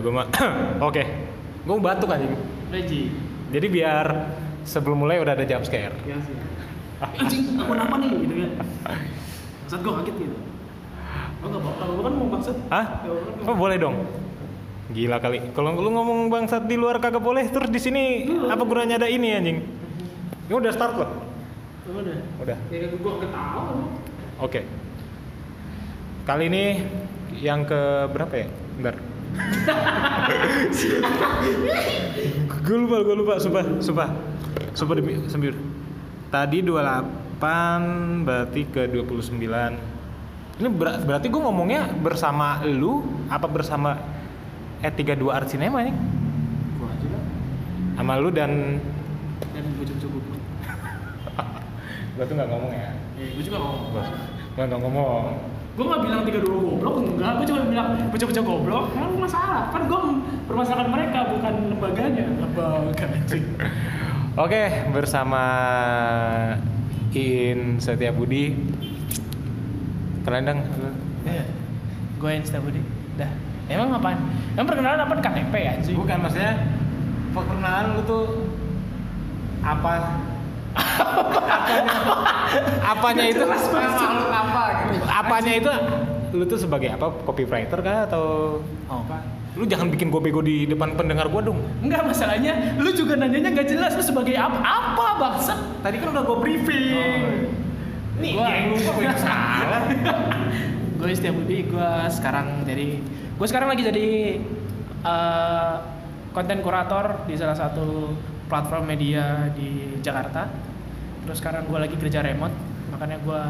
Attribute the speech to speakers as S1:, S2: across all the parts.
S1: gue mah. Oke. Gue mau batuk anjing.
S2: Reji
S1: Jadi biar sebelum mulai udah ada jump scare.
S2: ya sih anjing aku apa nih gitu kan saat gue kaget gitu oh nggak apa-apa gue kan mau maksud
S1: Hah? Oh, boleh dong. Gila kali. Kalau lu ngomong bangsat di luar kagak boleh, terus di sini apa gunanya ada ini anjing? Ini udah start loh.
S2: udah
S1: Udah.
S2: ya gue ketawa
S1: Oke. Kali ini yang ke berapa ya? Bentar. gue lupa, gue lupa, sumpah, sumpah. Sumpah demi sembilan. Tadi 28 berarti ke 29. Ini ber- berarti gue ngomongnya bersama lu apa bersama E32 Art Cinema nih?
S2: gue aja lah
S1: Sama lu dan
S2: dan gue coba-coba
S1: gue tuh nggak ngomong ya.
S2: eh gue juga ngomong
S1: Gue nggak ngomong.
S2: Gue nggak bilang tiga dua goblok enggak. Gue cuma bilang bocah-bocah goblok. Kan masalah. Kan gue permasalahan mereka bukan lembaganya. Lembaga anjing.
S1: Oke, bersama In Setia Budi. Kalian dong.
S2: Iya. gue Insta Budi. Dah. Emang apaan? Emang perkenalan apa KTP ya
S1: Bukan maksudnya perkenalan lu tuh apa? Apanya, apanya itu
S2: Jelas banget.
S1: makhluk apa gitu. Apanya itu lu tuh sebagai apa? Copywriter kah atau
S2: oh
S1: apa? Lu jangan bikin gue bego di depan pendengar gua dong.
S2: Enggak masalahnya, lu juga nanyanya nggak jelas lu sebagai apa? Apa bangsa?
S1: Tadi kan udah gue briefing. Nih,
S2: Gua-
S1: dia yang lupa gue salah.
S2: gue Setia Budi, gue sekarang jadi gue sekarang lagi jadi eh, konten kurator di salah satu platform media di Jakarta. Terus sekarang gue lagi kerja remote, makanya gue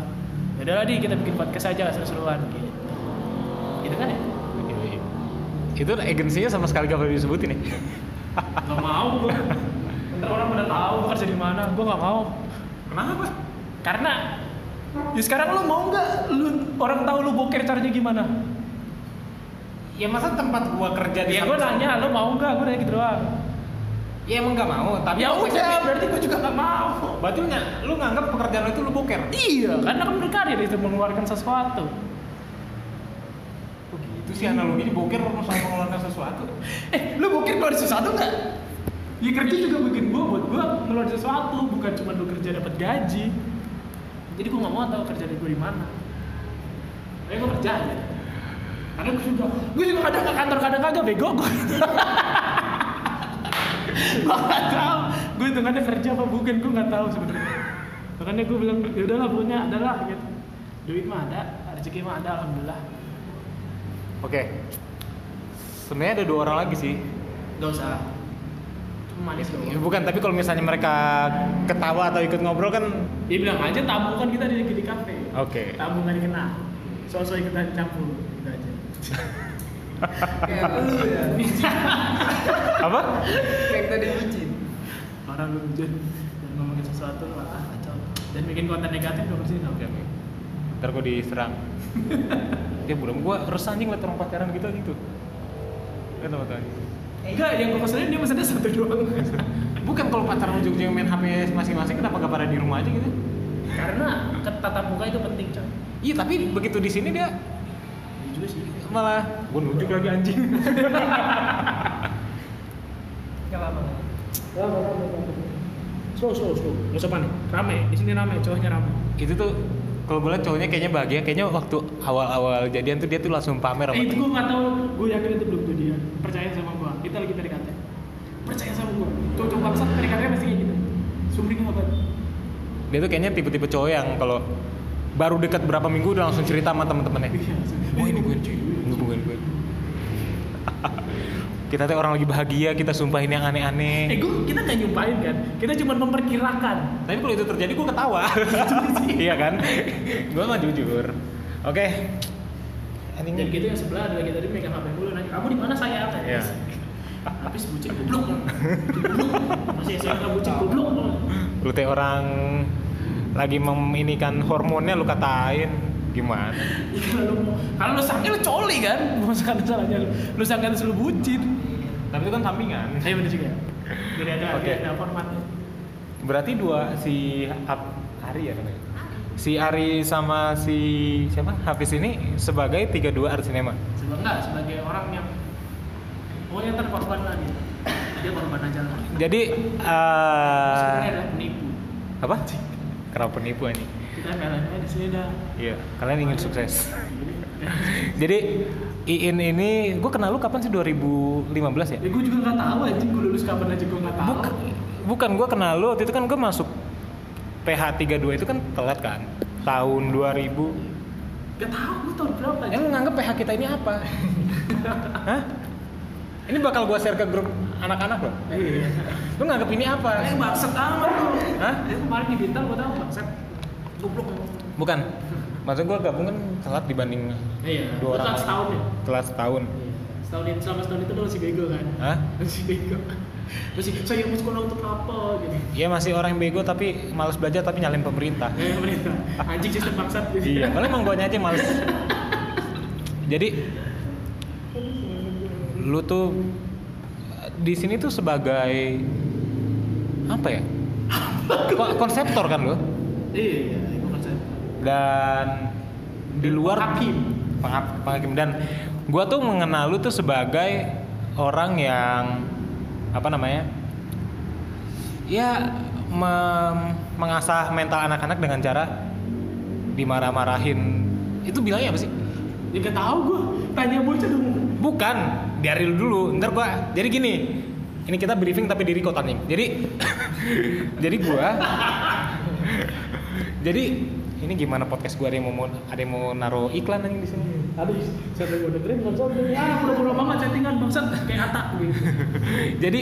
S2: ya udah di kita bikin podcast aja seru-seruan gitu. Gitu kan ya?
S1: itu agensinya sama sekali gak boleh disebutin nih.
S2: Gak mau gue. Ntar orang pada tahu gue kerja di mana, gue gak mau.
S1: Kenapa?
S2: Karena ya sekarang lu mau nggak lu orang tahu lu boker caranya gimana?
S1: Ya masa tempat gua kerja di
S2: Ya gue nanya, lu mau nggak? Gue nanya gitu doang.
S1: Ya emang gak mau, tapi
S2: Ya udah, berarti gue juga nggak mau.
S1: Berarti lu, ny- lu nganggap pekerjaan lu itu lu boker?
S2: Iya, karena kan berkarya itu mengeluarkan sesuatu.
S1: Oh gitu sih analoginya boker sama mengeluarkan sesuatu.
S2: Eh, lu boker keluar sesuatu nggak? Ya kerja juga bikin gue buat gue ngeluarin sesuatu, bukan cuma lu kerja dapat gaji. Jadi gue nggak mau tahu kerja gue di mana. Tapi gue kerja aja. Karena gue juga, gue juga kadang ke kantor kadang kagak bego gue. gue nggak tahu. Gue hitungannya kerja apa bukan, gue nggak tahu sebenarnya. Makanya gue bilang, ya udahlah pokoknya adalah gitu. Duit mah ada, rezeki mah ada, alhamdulillah.
S1: Oke. Sebenarnya ada dua orang lagi sih.
S2: Gak usah. Manis
S1: Ya, bukan, tapi kalau misalnya mereka ketawa atau ikut ngobrol kan
S2: Dia bilang aja tamu kan kita di di kafe.
S1: oke.
S2: Tamu nggak dikenal. Sosok ikutan campur gitu aja.
S3: Kayak lu ya.
S1: Apa?
S3: Kayak tadi bucin.
S2: Orang lu hujan dan ngomongin sesuatu lah ah, kacau. Dan bikin konten negatif dong sih.
S1: Oke, oke. Ntar gue diserang. Dia belum gue resah anjing liat orang pacaran gitu gitu. Kan apa tadi?
S2: Enggak, yang gue keselin dia pesannya satu doang.
S1: Bukan kalau pacaran ujung-ujungnya main HP masing-masing kenapa gak pada di rumah aja gitu?
S2: Karena tatap muka itu penting, coy.
S1: Iya tapi begitu di sini dia
S2: juga sih.
S1: malah gue nunjuk lagi anjing.
S2: Gak apa-apa. Gak apa-apa. Slow, slow, slow. Gak usah panik. Rame. Di sini rame, cowoknya rame.
S1: itu tuh kalau liat cowoknya kayaknya bahagia kayaknya waktu awal-awal jadian tuh dia tuh langsung pamer
S2: Eh, itu gue nggak tahu. Gue yakin itu belum jadian. Percaya sama gue. Kita lagi PDKT. Percaya sama gue. Cowok-cowok bangsat PDKT pasti kayak gitu. Sumring apa?
S1: dia tuh kayaknya tipe-tipe cowok yang kalau baru dekat berapa minggu udah langsung cerita sama temen-temennya oh ini gue cuy ini bukan gue kita tuh orang lagi bahagia kita sumpahin yang
S2: Eh,
S1: aneh-aneh
S2: gue kita nggak nyumpahin kan. Kita cuma memperkirakan.
S1: tapi kalau itu terjadi gue ketawa iya kan gue mah jujur oke
S2: Dan gitu yang sebelah ada lagi tadi megang HP dulu nanya, kamu di mana saya? Kan?
S1: Iya.
S2: Habis bucin goblok. Masih SMK bucin goblok.
S1: lu teh orang lagi meminikan hormonnya lu katain gimana
S2: kalau lu kalau lu sangka lu coli kan? Bukan salahnya lu. Lu sangka lu bucin.
S1: tapi itu kan sampingan
S2: Ayo bener juga. Jadi ada
S1: Oke.
S2: ada formatnya.
S1: berarti dua si Ap- Ari ya namanya si Ari sama si siapa Hafiz ini sebagai 32 art cinema.
S2: Sebagai enggak sebagai orang yang pokoknya ntar korban lah dia. Korban aja lah.
S1: Jadi eh
S2: Sebenarnya ada penipu.
S1: apa? Kenapa penipu ini?
S2: Kita MLM di sini dah.
S1: Iya, kalian ingin sukses. Jadi Iin ini, gue kenal lu kapan sih 2015 ya?
S2: Ya gue juga nggak tahu anjing gue lulus kapan aja gue nggak tahu.
S1: Bukan, bukan gue kenal lu, waktu itu kan gue masuk PH 32 itu kan telat kan? Tahun 2000
S2: Gak tahu gue tahun berapa aja.
S1: Yang nganggep PH kita ini apa? Hah? Ini bakal gue share ke grup anak-anak loh.
S2: Iya.
S1: Lu nganggep ini apa?
S2: Eh bangsat amat lu.
S1: Hah?
S2: Ya kemarin di bintang gue tahu bangsat. Goblok.
S1: Bukan. Maksud gue gabung kan telat dibanding
S2: Iya.
S1: dua orang.
S2: telat setahun ya.
S1: Telat setahun.
S2: Iya. Setahun itu selama setahun itu lu masih bego kan?
S1: Hah?
S2: Masih bego. Masih saya mau sekolah untuk apa gitu.
S1: Iya masih orang yang bego tapi males belajar tapi nyalain pemerintah.
S2: Eh pemerintah. Anjing sistem bangsat gitu.
S1: iya, kalau emang gue aja males. Jadi lu tuh di sini tuh sebagai apa ya? Ko- Konseptor kan lu?
S2: Iya, iya, itu konsep.
S1: Dan di luar
S2: Hakim.
S1: Pengha- penghakim dan gua tuh mengenal lu tuh sebagai orang yang apa namanya? Ya mem- mengasah mental anak-anak dengan cara dimarah-marahin. Itu bilangnya apa sih?
S2: Ya gak tahu gue. Tanya bocah dong.
S1: Bukan, dari lu dulu. Ntar gua jadi gini. Ini kita briefing tapi diri kota nih. Jadi jadi gua jadi ini gimana podcast gua ada yang mau ada yang mau naruh iklan anjing di sini.
S2: Aduh, siapa yang mau dengerin bangsat? Ah, pura-pura banget chattingan bangsat kayak Ata gitu.
S1: Jadi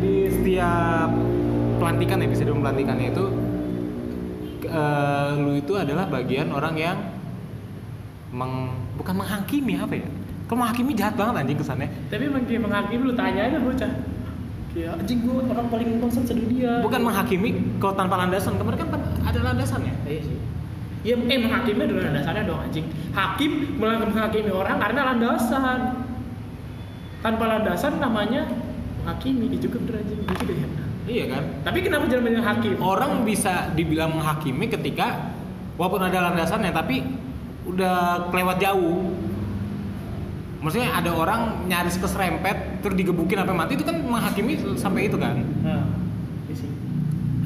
S1: di setiap pelantikan episode pelantikannya itu eh, lu itu adalah bagian orang yang meng, bukan menghakimi apa ya? Kalau menghakimi jahat banget anjing kesannya.
S2: Tapi kayak menghakimi lu tanya aja bocah. Kayak anjing gue orang paling bangsat sedunia.
S1: Bukan menghakimi kalau tanpa landasan. Kemarin kan ada landasannya.
S2: Iya sih. Ya, eh menghakimi adalah landasannya dong anjing. Hakim melakukan menghakimi orang karena landasan. Tanpa landasan namanya menghakimi itu juga bener anjing gitu ya.
S1: Iya kan?
S2: Tapi kenapa jangan banyak hakim?
S1: Orang bisa dibilang menghakimi ketika walaupun ada landasannya tapi udah kelewat jauh. Maksudnya ada orang nyaris keserempet terus digebukin sampai mati itu kan menghakimi sampai itu kan.
S2: Nah, iya sih.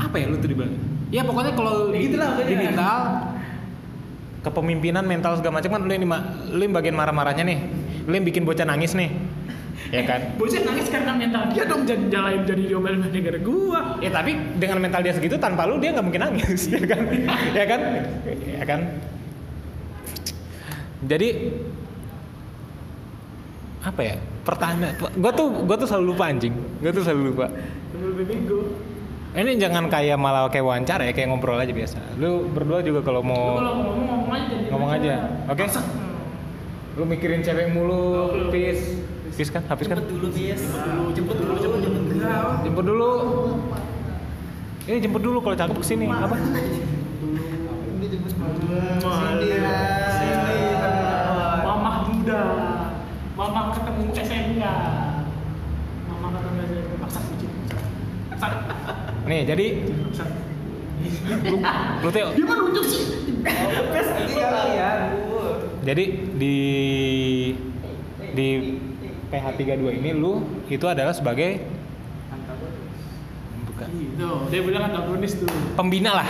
S1: Apa ya lu tuh dibilang? Ya pokoknya kalau
S2: Ya
S1: di,
S2: gitulah pokoknya.
S1: di mental kepemimpinan mental segala macam kan lu yang, lu yang bagian marah-marahnya nih. Lu yang bikin bocah nangis nih. Ya kan?
S2: Bocah nangis karena mental dia dong jadi jalain jadi diomelin negara gua.
S1: Ya tapi dengan mental dia segitu tanpa lu dia nggak mungkin nangis ya kan? ya kan? Ya kan? Jadi apa ya? Pertanyaan gua tuh gua tuh selalu lupa anjing. Gua tuh selalu lupa.
S2: Lebih bego.
S1: Ini jangan kayak malah kayak wawancara ya, kayak ngobrol aja biasa. Lu berdua juga kalau
S2: Lu
S1: mau
S2: kalau ngomong ngomong aja
S1: ngomong aja. Oke?
S2: Bangsat.
S1: lu mikirin cewek mulu, pis. Pis kan? Habis kan?
S3: dulu bis
S2: Jemput dulu, jemput dulu, jemput jemput dulu.
S1: Jemput dulu. Ini jemput dulu kalau cakep ke sini. Apa?
S2: Mamah Buddha. Mamah ketemu SMK. Mamah ketemu SMK. Bangsat lucu. Bangsat.
S1: Nih, jadi lu, lu tuh
S2: Dia mah lucu sih.
S3: kalian
S1: Jadi di di PH 32 ini lu itu adalah sebagai bukan
S2: Gitu. Dia bilang antagonis tuh.
S1: pembina lah.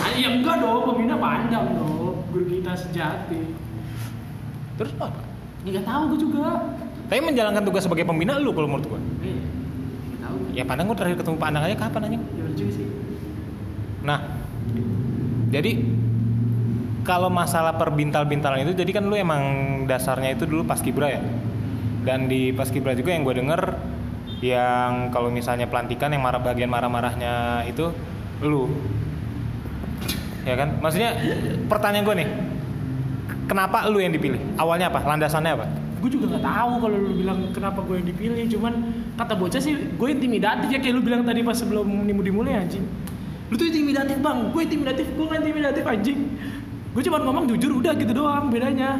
S2: Ah, ya enggak dong, pembina panjang dong. Guru kita sejati.
S1: Terus apa?
S2: Ya nggak tahu gue juga.
S1: Tapi menjalankan tugas sebagai pembina lu kalau menurut
S2: nggak tahu.
S1: Ya pandang gua terakhir ketemu pandang aja kapan anjing?
S2: Ya juga sih.
S1: Nah, jadi kalau masalah perbintal-bintalan itu, jadi kan lu emang dasarnya itu dulu pas kibra ya. Dan di pas kibra juga yang gue denger, yang kalau misalnya pelantikan yang marah bagian marah-marahnya itu lu, ya kan? Maksudnya pertanyaan gue nih, kenapa lu yang dipilih? Awalnya apa? Landasannya apa?
S2: Gue juga nggak tahu kalau lu bilang kenapa gue yang dipilih. Cuman kata bocah sih gue intimidatif ya kayak lu bilang tadi pas sebelum dimulai anjing. Lu tuh intimidatif bang, gue intimidatif, gue nggak intimidatif anjing. Gue cuma ngomong jujur udah gitu doang bedanya.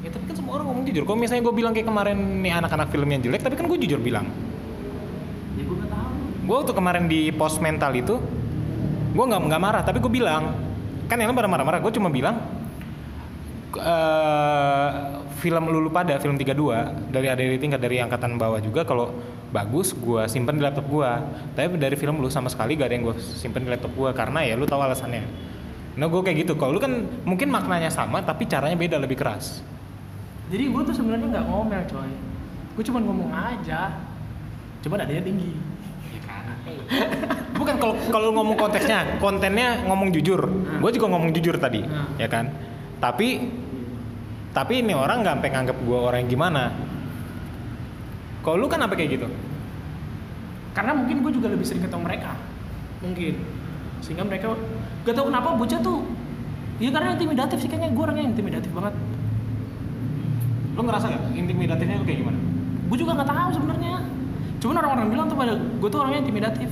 S1: Ya tapi kan semua orang ngomong jujur. Kalau misalnya gue bilang kayak kemarin nih anak-anak filmnya jelek, tapi kan gue jujur bilang.
S2: Ya gue nggak tahu.
S1: gue waktu kemarin di pos mental itu gue nggak nggak marah tapi gue bilang kan yang lain pada marah-marah gue cuma bilang eh film lulu pada film 32 dari ada tingkat dari angkatan bawah juga kalau bagus gue simpen di laptop gue tapi dari film lu sama sekali gak ada yang gue simpen di laptop gue karena ya lu tahu alasannya nah gue kayak gitu kalau lu kan mungkin maknanya sama tapi caranya beda lebih keras
S2: Jadi gue tuh sebenarnya nggak ngomel coy. Gue cuma ngomong aja. Coba nadanya tinggi.
S1: Iya kan? bukan kalau kalau ngomong konteksnya kontennya ngomong jujur gue juga ngomong jujur tadi
S2: Hmm.
S1: ya kan tapi tapi ini orang nggak sampai nganggap gue orang yang gimana kalau lu kan apa kayak gitu
S2: Karena mungkin gue juga lebih sering ketemu mereka. Mungkin. Sehingga mereka gak tau kenapa bocah tuh Ya karena intimidatif sih kayaknya gue orangnya intimidatif banget.
S1: lu ngerasa nggak intimidatifnya kayak gimana
S2: Gue juga nggak tahu sebenarnya. Cuman orang-orang bilang tuh pada gue tuh orangnya intimidatif.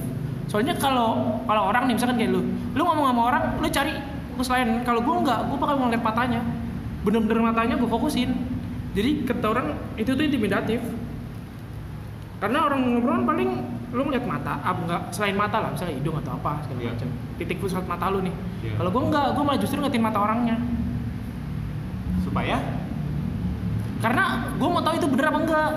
S2: Soalnya kalau kalau orang nih misalkan kayak lu, lu ngomong sama orang, lu cari terus lain. Kalau gue nggak, gue bakal ngeliat matanya. Bener-bener matanya gue fokusin. Jadi kata orang itu tuh intimidatif. Karena orang ngobrol paling lu ngeliat mata, ah, enggak selain mata lah, misalnya hidung atau apa segala
S1: Iya.
S2: macam. Titik pusat mata lu nih.
S1: Iya.
S2: Kalau gue enggak, gue malah justru ngeliatin mata orangnya.
S1: supaya
S2: Karena gue mau tahu itu bener apa enggak.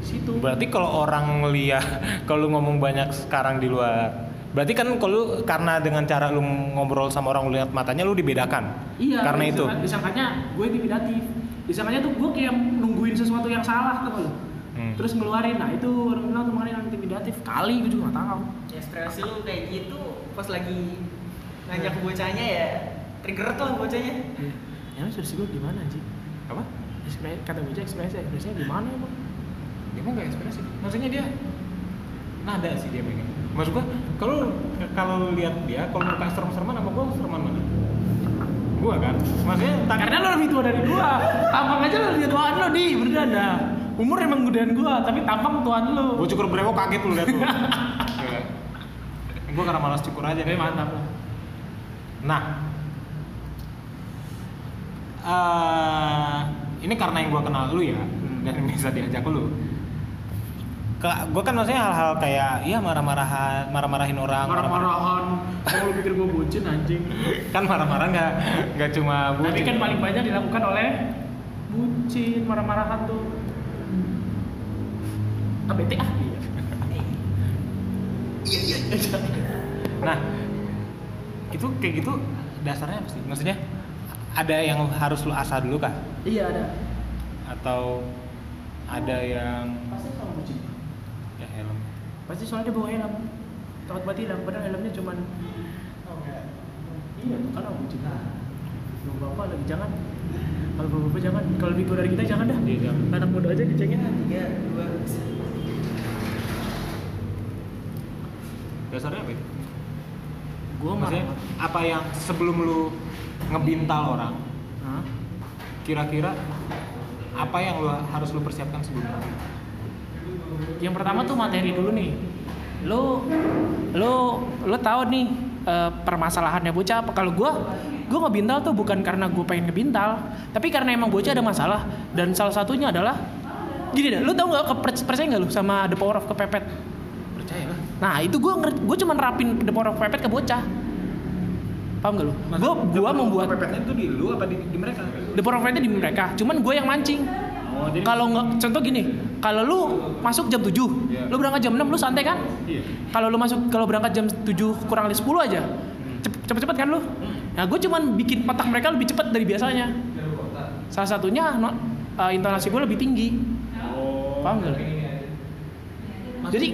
S2: Situ.
S1: berarti kalau orang ngeliat kalau lu ngomong banyak sekarang di luar berarti kan kalau lu karena dengan cara lu ngobrol sama orang lu lihat matanya lu dibedakan
S2: Iya.
S1: karena itu
S2: disangka- Disangkanya gue intimidatif. Disangkanya tuh gue kayak nungguin sesuatu yang salah tuh lo.
S1: Hmm.
S2: Terus ngeluarin. Nah itu orang bilang tuh makanya intimidatif. Kali gue juga gak tahu.
S3: Ekspresi lu kayak gitu pas lagi ngajak bocahnya ya trigger tuh bocahnya.
S2: Ya ekspresi gue gimana sih?
S1: apa
S2: Ekspresi kata bocah ekspresi ekspresinya gimana emang?
S1: dia mah nggak ekspresif maksudnya dia nada sih dia pengen maksud gua kalau kalau lihat dia kalau muka serem-sereman sama gua sereman mana gua kan maksudnya tak
S2: Karena lo lebih tua dari gua. Tampang aja lo lebih tuaan lo di berdanda. Umur emang gedean gua, tapi tampang tuaan lo.
S1: gua cukur brewok kaget lu lihat lu Iya. gua karena malas cukur aja
S2: Tapi mantap lah.
S1: Nah, eh ini karena yang gua kenal lu ya, dan bisa diajak lu. Ke, gua kan maksudnya hal-hal kayak ya marah-marahan, marah-marahin orang,
S2: Marah-marahan. Kamu lu pikir gua bucin anjing.
S1: kan marah-marah nggak nggak cuma
S2: Tapi
S1: bucin.
S2: kan paling banyak dilakukan oleh bucin, marah-marahan tuh. Ah, bete ah.
S1: Nah, itu kayak gitu dasarnya apa sih? Maksudnya ada yang harus lu asah dulu kah?
S2: Iya ada.
S1: Atau ada yang
S2: Pasti sama bucin.
S1: Ya?
S2: Pasti soalnya dia bawa helm. Takut mati hilang, padahal helmnya cuman Iya, bukan orang bucin. Lu bapak lagi jangan. Kalau bapak jangan. Kalau lebih tua dari kita jangan dah.
S1: Iya.
S2: Anak muda aja dicengin.
S3: Tiga, dua,
S1: Dasarnya apa itu?
S2: Gua
S1: Maksudnya
S2: marah.
S1: apa yang sebelum lu ngebintal orang,
S2: Hah?
S1: kira-kira apa yang lu harus lu persiapkan sebelumnya?
S2: Yang pertama tuh materi dulu nih. Lo lo lo tahu nih eh, permasalahannya bocah apa? Kalau gua gua ngebintal tuh bukan karena gue pengen ngebintal, tapi karena emang bocah ada masalah dan salah satunya adalah gini deh, lu tau nggak percaya nggak lu sama the power of kepepet?
S1: Percaya lah.
S2: Nah itu gue gue cuma nerapin the power of kepepet ke bocah. Paham gak lu? Gue gua membuat
S1: pepetnya itu di lu apa di, di mereka?
S2: the power of kepepetnya di mereka, cuman gue yang mancing.
S1: Oh, jadi
S2: Kalau nggak, contoh gini, kalau lu masuk jam 7,
S1: Iya.
S2: lu berangkat jam 6, lu santai kan?
S1: iya.
S2: Kalau lu masuk, kalau berangkat jam 7 kurang lebih 10 aja, cep- cepet-cepet kan lu? Nah, gue cuman bikin otak mereka lebih cepet dari biasanya. Salah satunya, no, uh, intonasi gue lebih tinggi.
S1: Oh.
S2: Paham nggak? Jadi,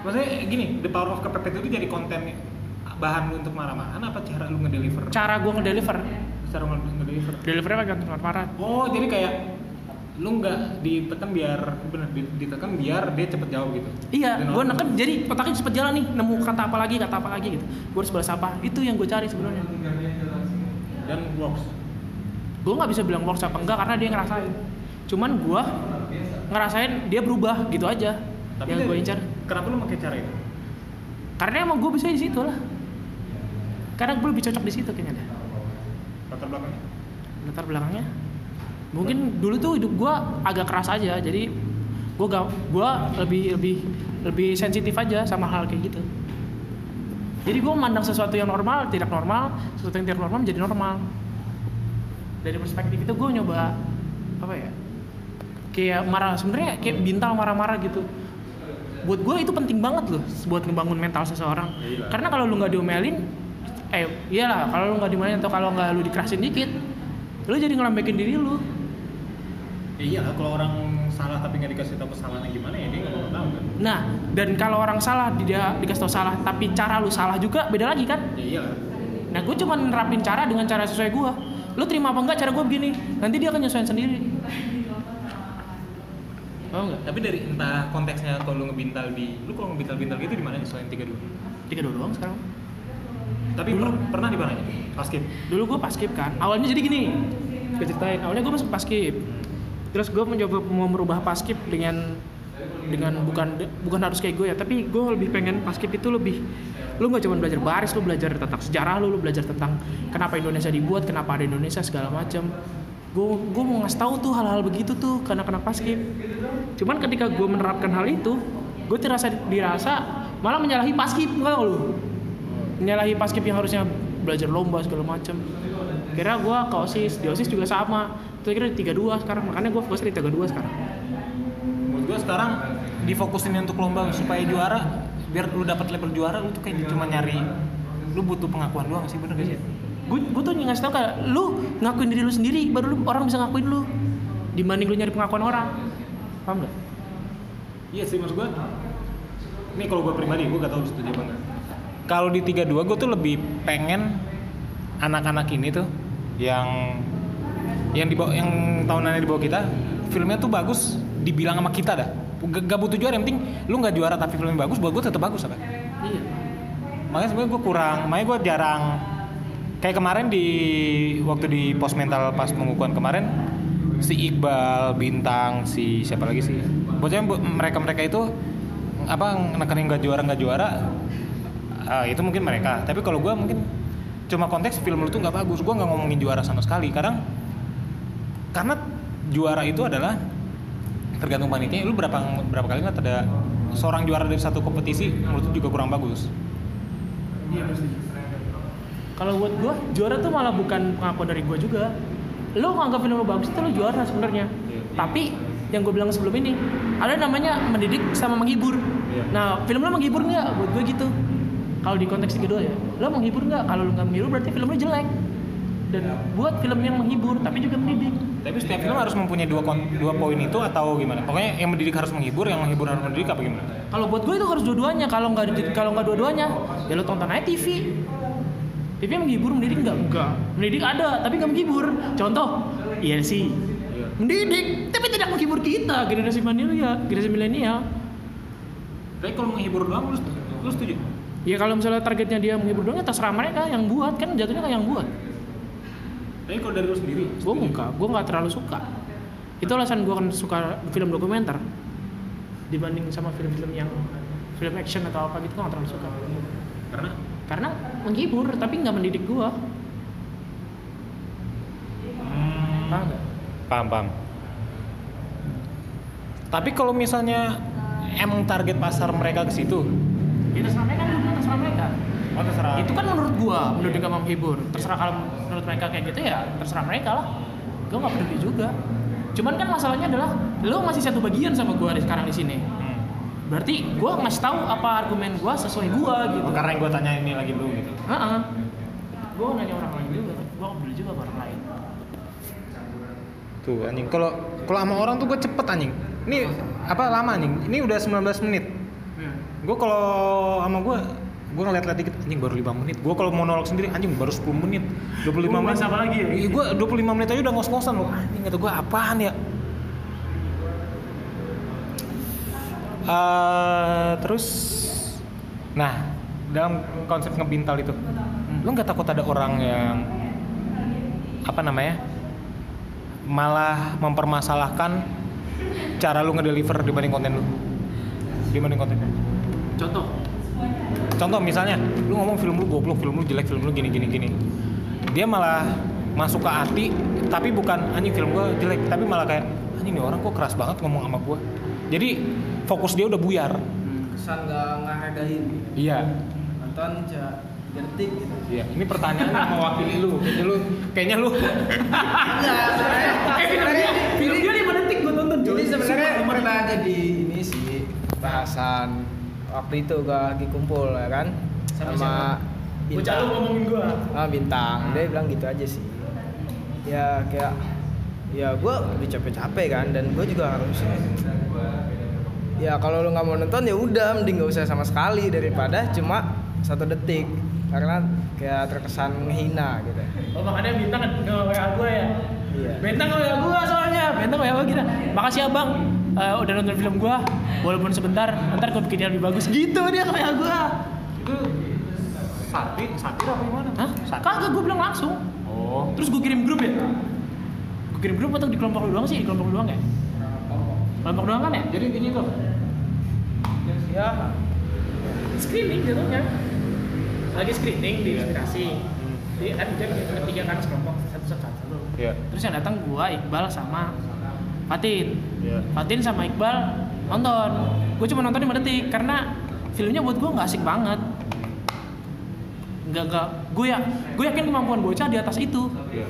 S1: maksudnya gini, the power of kepepet itu jadi konten bahan lu untuk marah-marahan apa cara lu ngedeliver?
S2: cara gue ngedeliver,
S1: Cara nge- ngedeliver.
S2: delivernya pakai marah
S1: Oh, jadi kayak lu nggak ditekan biar bener di- ditekan biar dia cepet jauh gitu.
S2: Iya, gue neken jadi otaknya cepet jalan nih, nemu kata apa lagi, kata apa lagi gitu. Gue harus balas apa? Itu yang gue cari sebenarnya.
S1: dan works.
S2: gue nggak bisa bilang works apa enggak karena dia ngerasain cuman gue ngerasain dia berubah gitu aja yang
S1: dari-
S2: gue incar
S1: Kenapa lu pakai cara itu?
S2: karena emang gue bisa di situ lah karena gue lebih cocok di situ kayaknya deh
S1: Latar belakangnya?
S2: latar belakangnya mungkin dulu tuh hidup gue agak keras aja jadi gue gak gue lebih lebih lebih sensitif aja sama hal kayak gitu. Jadi gue memandang sesuatu yang normal tidak normal sesuatu yang tidak normal menjadi normal. Dari perspektif itu gue nyoba apa ya kayak marah sebenarnya kayak bintang marah-marah gitu. Buat gue itu penting banget loh buat ngebangun mental seseorang.
S1: Iya.
S2: karena kalau lu nggak diomelin eh iyalah kalau lu nggak diomelin atau kalau nggak lu dikerasin dikit lu jadi ngelambekin diri lu
S1: Ya iya kalau orang salah tapi nggak dikasih tahu kesalahannya gimana ya dia nggak bakal tahu kan.
S2: nah dan kalau orang salah dia dikasih tau salah tapi cara lu salah juga beda lagi kan
S1: Ya iya.
S2: nah gue cuma nerapin cara dengan cara sesuai gue lu terima apa enggak cara gue begini nanti dia akan nyesuaiin sendiri oh enggak
S1: Tapi dari entah konteksnya kalau lu ngebintal di, lu kalau ngebintal-bintal gitu di mana selain tiga dua?
S2: tiga dua doang sekarang
S1: Tapi
S2: Dulu.
S1: per- pernah di mana? Basket.
S2: dulu gue paskib kan awalnya jadi gini gue ceritain awalnya gue masuk paskib terus gue mencoba mau merubah paskib dengan dengan bukan bukan harus kayak gue ya tapi gue lebih pengen paskib itu lebih lu nggak cuma belajar baris lu belajar tentang sejarah lu lu belajar tentang kenapa Indonesia dibuat kenapa ada Indonesia segala macam. Gue gue mau ngasih tahu tuh hal-hal begitu tuh karena anak paskib cuman ketika gue menerapkan hal itu gue terasa dirasa malah menyalahi paskib nggak lu? Menyalahi paskib yang harusnya belajar lomba segala macam kira gue ke osis di osis juga sama itu kira di tiga dua sekarang makanya gue fokus di tiga dua sekarang
S1: Menurut gua sekarang difokusin untuk lomba supaya juara, biar lu dapat level juara lu tuh kayak cuma nyari lu butuh pengakuan doang sih bener gak sih?
S2: gue gue tuh ngasih tau kayak lu ngakuin diri lu sendiri baru lu, orang bisa ngakuin lu dibanding lu nyari pengakuan orang paham gak?
S1: Iya sih maksud gua. Ini kalau gua pribadi gua gak tahu lu setuju apa enggak. Kalau di 32 gua tuh lebih pengen anak-anak ini tuh yang yang di bawah- yang tahunannya di bawah kita filmnya tuh bagus dibilang sama kita dah. Gak, gak butuh juara yang penting lu nggak juara tapi filmnya bagus buat gue tetap bagus apa?
S2: Iya.
S1: Makanya sebenarnya gue kurang makanya gue jarang kayak kemarin di waktu di pos mental pas pengukuhan kemarin si Iqbal bintang si siapa lagi sih? Bocahnya mereka mereka itu apa nekenin nggak juara nggak juara eh, itu mungkin mereka. Tapi kalau gue mungkin cuma konteks film lu tuh nggak bagus. Gue nggak ngomongin juara sama sekali. Kadang karena juara itu adalah tergantung panitia. Lu berapa berapa kali nggak ada seorang juara dari satu kompetisi menurut lu juga kurang bagus.
S2: Iya pasti. Kalau buat gue juara tuh malah bukan pengakuan dari gue juga. Lu nganggap film lu bagus itu lu juara sebenarnya.
S1: Iya.
S2: tapi yang gue bilang sebelum ini ada namanya mendidik sama menghibur.
S1: Iya.
S2: nah film lu menghibur nggak? Buat gue gitu kalau di konteks kedua ya lo menghibur nggak? Kalau lu nggak menghibur berarti film lu jelek. Dan buat film yang menghibur tapi juga mendidik.
S1: Tapi setiap film harus mempunyai dua kon- dua poin itu atau gimana? Pokoknya yang mendidik harus menghibur yang menghibur harus mendidik apa gimana?
S2: Kalau buat gue itu harus dua-duanya. Kalau nggak kalau nggak dua-duanya ya lo tonton aja TV TV menghibur mendidik nggak? Enggak mendidik ada tapi nggak menghibur. Contoh iya sih. Mendidik tapi tidak menghibur kita generasi milenial generasi milenial.
S1: Tapi kalau menghibur doang lu, lu setuju
S2: ya kalau misalnya targetnya dia menghibur doang ya terserah mereka. Yang buat kan jatuhnya kan yang buat.
S1: Tapi kalau dari lu sendiri
S2: gue enggak gue nggak terlalu suka. Itu alasan gue kan suka film dokumenter. Dibanding sama film-film yang film action atau apa gitu gue nggak terlalu suka.
S1: Karena?
S2: Karena menghibur tapi nggak mendidik gue
S1: hmm,
S2: paham nggak?
S1: Paham paham. Tapi kalau misalnya emang target pasar mereka ke situ
S2: ya terserah mereka kan terserah mereka.
S1: Oh terserah.
S2: Itu kan menurut gua mendidik sama menghibur. Terserah kalau menurut mereka kayak gitu ya terserah mereka lah. Gua nggak peduli juga. Cuman kan masalahnya adalah lo masih satu bagian sama gua di sekarang di sini.
S1: Hmm.
S2: berarti gua ngasih tahu apa argumen gua sesuai gua gitu.
S1: Oh, karena yang gue tanya ini lagi dulu gitu.
S2: Heeh. gua nanya orang lain juga gua nggak peduli juga sama orang lain.
S1: Tuh anjing. Kalau kalau sama orang tuh gue cepet anjing. Ini apa? lama anjing? Ini udah 19 menit gue kalau sama gue gue ngeliat-liat dikit anjing baru 5 menit. Gue kalau monolog sendiri anjing baru 10 menit. 25
S2: Lu
S1: menit.
S2: apa lagi ya?
S1: iya gue 25 menit aja udah ngos-ngosan loh. Anjing kata gue apaan ya? Eh, terus nah dalam konsep ngebintal itu lu nggak takut ada orang yang apa namanya malah mempermasalahkan cara lu ngedeliver dibanding konten lu? Dibanding konten
S2: contoh.
S1: Contoh misalnya lu ngomong film lu goblok film lu jelek film lu gini gini gini. Dia malah masuk ke hati tapi bukan anjing film gua jelek tapi malah kayak anjing nih orang kok keras banget ngomong sama gua. Jadi fokus dia udah buyar.
S4: Kesan nggak ngehargain
S1: iya.
S4: Nonton aja detik gitu.
S1: Iya ini pertanyaan yang mewakili lu. Kayaknya lu kayaknya lu.
S4: Enggak sebenarnya.
S2: Eh, film dia, film dia 5 detik gue tonton.
S4: jadi sebenarnya pernah jadi ini sih bahasan waktu itu gua lagi kumpul ya kan
S2: Sama
S4: sama?
S2: Bocah lu ngomongin gua.
S4: ah bintang dia bilang gitu aja sih ya kayak ya gue udah capek-capek kan dan gue juga harus ya kalau lu nggak mau nonton ya udah mending gak usah sama sekali daripada cuma satu detik karena kayak terkesan menghina gitu
S2: Oh makanya bintang nge WA gue ya.
S4: Iya.
S2: Bintang nge WA gue soalnya. Bintang WA gue gila. Makasih ya bang. Eh, udah nonton film gue. Walaupun sebentar. Ntar gue bikin yang lebih bagus. Gitu dia WA gue.
S1: itu satir satir apa gimana
S2: Hah? Kagak gue bilang langsung.
S1: oh
S2: Terus gue kirim grup ya. Gue kirim grup atau di kelompok lu doang sih? Di kelompok lu doang ya? Kelompok doang kan ya?
S1: jadi intinya tuh
S2: Ya. Screening jatuhnya. Lagi screening di inspirasi. Jadi kan dia bikin tiga kan sekelompok satu satu satu.
S1: Iya.
S2: Terus yang datang gua Iqbal sama Fatin.
S1: Iya.
S2: Fatin sama Iqbal nonton. Gue cuma nonton 5 detik karena filmnya buat gua nggak asik banget. Nggak nggak. Gue ya, gue yakin kemampuan bocah di atas itu.
S1: Iya.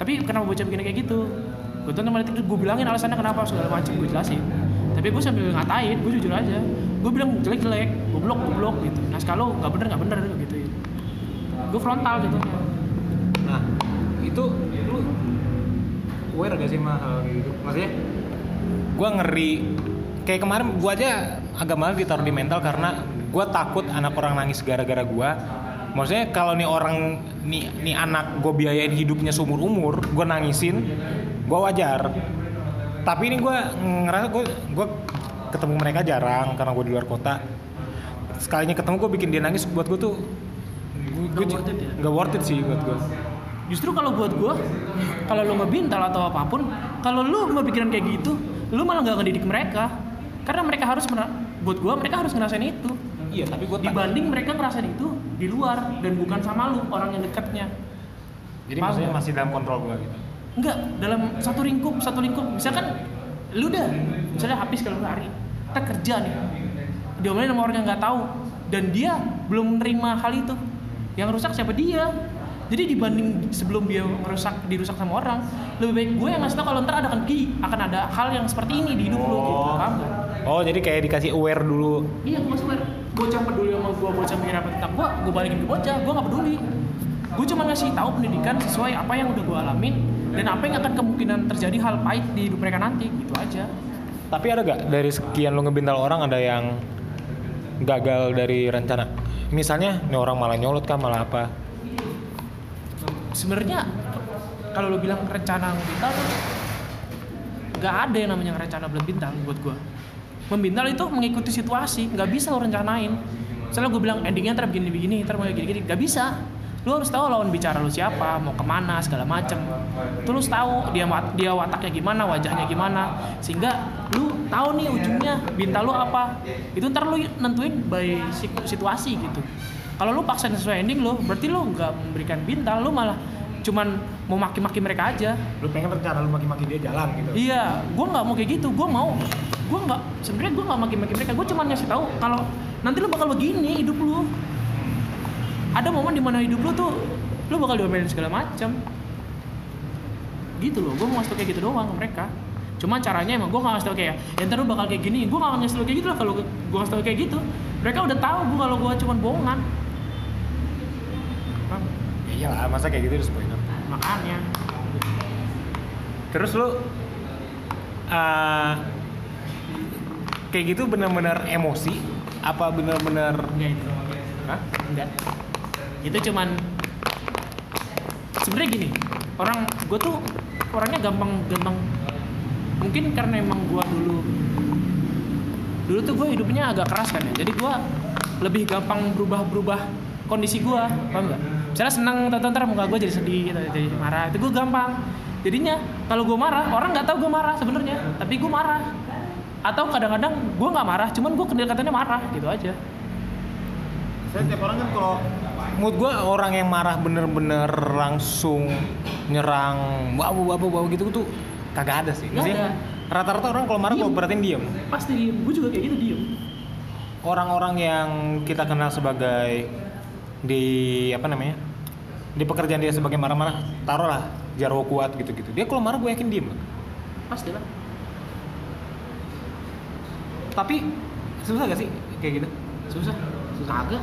S2: Tapi kenapa bocah bikin kayak gitu? Gue tonton 5 detik, gue bilangin alasannya kenapa segala macam, gue jelasin. Tapi gue sambil ngatain, gue jujur aja. Gue bilang jelek jelek, goblok goblok gitu. Nah kalau nggak bener nggak bener gitu. Gue frontal gitu.
S1: Nah, itu aware gak sih sama hal kayak gitu? Maksudnya gua ngeri kayak kemarin gua aja agak malah ditaruh di mental karena gua takut anak orang nangis gara-gara gua. Maksudnya kalau nih orang nih nih anak gue biayain hidupnya seumur umur, gue nangisin, gua wajar. Tapi ini gua ngerasa gue gue ketemu mereka jarang karena gue di luar kota. Sekalinya ketemu gue bikin dia nangis buat gue tuh gue
S2: worth it ya?
S1: nggak worth it sih buat gue.
S2: Justru kalau buat gue, kalau lu ngebintal atau apa pun, kalau lu mau pikiran kayak gitu, lu malah nggak ngedidik mereka. Karena mereka harus buat gue mereka harus ngerasain itu.
S1: Iya, tapi gue
S2: Dibanding mereka ngerasain itu di luar dan bukan sama lu orang yang dekatnya.
S1: Jadi
S2: Paham
S1: maksudnya masih dalam kontrol gue gitu.
S2: Enggak, dalam satu lingkup, satu lingkup. Misalkan lu udah, misalnya habis kalau hari, kita kerja nih. Diomelin sama orang yang nggak tahu dan dia belum menerima hal itu. Yang rusak siapa dia? Jadi dibanding sebelum dia merusak dirusak sama orang, lebih baik gue yang ngasih tau kalau ntar ada akan ki akan ada hal yang seperti ini di hidup lu gitu, paham nggak?
S1: Oh, jadi kayak dikasih aware dulu.
S2: Iya, gue aware. Bocah peduli sama gue, bocah mikir apa tentang gue, gue balikin ke bocah, gue gak peduli. Gue cuma ngasih tahu pendidikan sesuai apa yang udah gue alamin dan apa yang akan kemungkinan terjadi hal pahit di hidup mereka nanti, gitu aja.
S1: Tapi ada gak dari sekian lo ngebintal orang ada yang gagal dari rencana? Misalnya, nih orang malah nyolot kah, malah apa?
S2: Sebenarnya kalau lo bilang rencana ngebintal tuh nggak ada yang namanya rencana buat bintang buat gue. Membintal itu mengikuti situasi, nggak bisa lo rencanain. Misalnya gue bilang endingnya ntar begini-begini, ntar mau gini-gini, nggak bisa. Lu harus tahu lawan bicara lu siapa, mau ke mana, segala macem. Harus tahu dia dia wataknya gimana, wajahnya gimana, sehingga lu tahu nih ujungnya bintang lu apa. Itu ntar lu nentuin by situ- situasi gitu. Kalau lu paksain sesuai ending lu, berarti lu nggak memberikan bintang, lu malah cuman mau maki-maki mereka aja.
S1: Lu pengen rencana lu maki-maki dia jalan gitu.
S2: Iya, gue nggak mau kayak gitu. Gue mau, gue nggak. Sebenarnya gue nggak maki-maki mereka. Gue cuma ngasih tahu kalau nanti lu bakal begini hidup lu. Ada momen di mana hidup lu tuh lu bakal diomelin segala macam. Gitu loh. Gue mau ngasih tau kayak gitu doang ke mereka. Cuma caranya emang gue nggak ngasih tau kayak, ya ntar lu bakal kayak gini. Gue nggak ngasih tau kayak gitu lah kalau gue ngasih tau kayak gitu. Mereka udah tahu gue kalau gue cuma bohongan.
S1: Ya iyalah, masa kayak gitu disebutnya.
S2: Makanya.
S1: Terus lu uh, kayak gitu bener-bener emosi apa bener-bener
S2: Enggak itu.
S1: Hah?
S2: Enggak. Itu cuman sebenarnya gini, orang gue tuh orangnya gampang gampang mungkin karena emang gue dulu dulu tuh gue hidupnya agak keras kan ya jadi gue lebih gampang berubah-berubah kondisi gue paham nggak misalnya senang tonton ntar muka gue jadi sedih gitu, jadi marah. Itu gue gampang. Jadinya kalau gue marah orang nggak tahu gue marah sebenarnya tapi gue marah. Atau kadang-kadang gue nggak marah cuman gue kedekatannya marah gitu aja.
S1: Saya tiap orang kan kalau mood gue orang yang marah bener-bener langsung nyerang wow wow wow gitu tuh kagak ada sih. Maksudnya. Rata-rata orang kalau marah gue perhatiin diem.
S2: pasti diem. Gue juga kayak gitu diem.
S1: Orang-orang yang kita kenal sebagai di apa namanya di pekerjaan dia sebagai marah-marah, taruhlah jarwo kuat gitu-gitu. Dia kalau marah gue yakin diem.
S2: pasti lah
S1: Tapi susah gak sih kayak gitu?
S2: susah. Susah agak.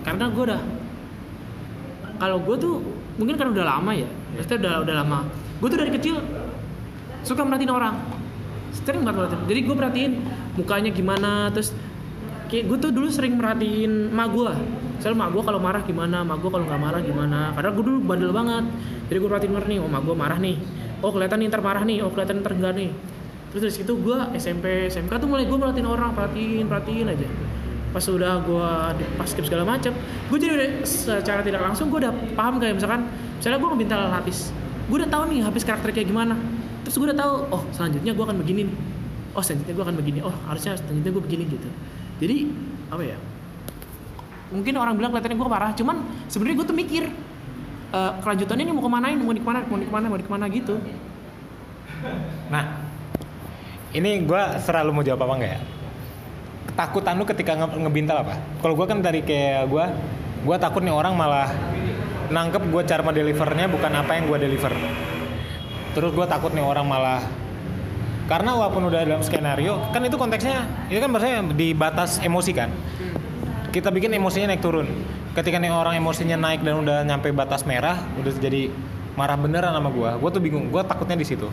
S2: Karena gue udah kalau gue tuh mungkin karena udah lama ya. Maksudnya udah udah lama. Gue tuh dari kecil suka merhatiin orang. Sering banget merhatiin. Jadi gue perhatiin mukanya gimana terus kayak gue tuh dulu sering merhatiin mak gue Soalnya mak gue kalau marah gimana, mak gue kalau nggak marah gimana. Karena gue dulu bandel banget. Jadi gue perhatiin nih, oh mak gue marah nih. Oh kelihatan nih ntar marah nih, oh kelihatan ntar enggak nih. Terus dari situ gue SMP, SMK tuh mulai gue merhatiin orang, perhatiin, perhatiin aja. Pas udah gue pas skip segala macem, gue jadi udah secara tidak langsung gue udah paham kayak misalkan, misalnya gue ngebintal habis, gue udah tahu nih habis karakter kayak gimana. Terus gue udah tahu, oh selanjutnya gue akan begini. Oh selanjutnya gue akan begini. Oh harusnya selanjutnya gue begini gitu. Jadi apa ya? Mungkin orang bilang kelihatannya gue parah, cuman sebenarnya gue tuh mikir eh, kelanjutannya ini mau kemanain, mau di ke mana, mau di ke mana, mau di ke mana gitu.
S1: Nah, ini gue serah lu mau jawab apa enggak ya? Ketakutan lu ketika nge- ngebintal apa? Kalau gue kan dari kayak gue, gue takut nih orang malah nangkep gue cara delivernya bukan apa yang gue deliver. Terus gue takut nih orang malah karena walaupun udah dalam skenario, kan itu konteksnya, itu kan maksudnya di batas emosi kan. Kita bikin emosinya naik turun. Ketika nih orang emosinya naik dan udah nyampe batas merah, udah jadi marah beneran sama gue. Gue tuh bingung, gue takutnya di situ.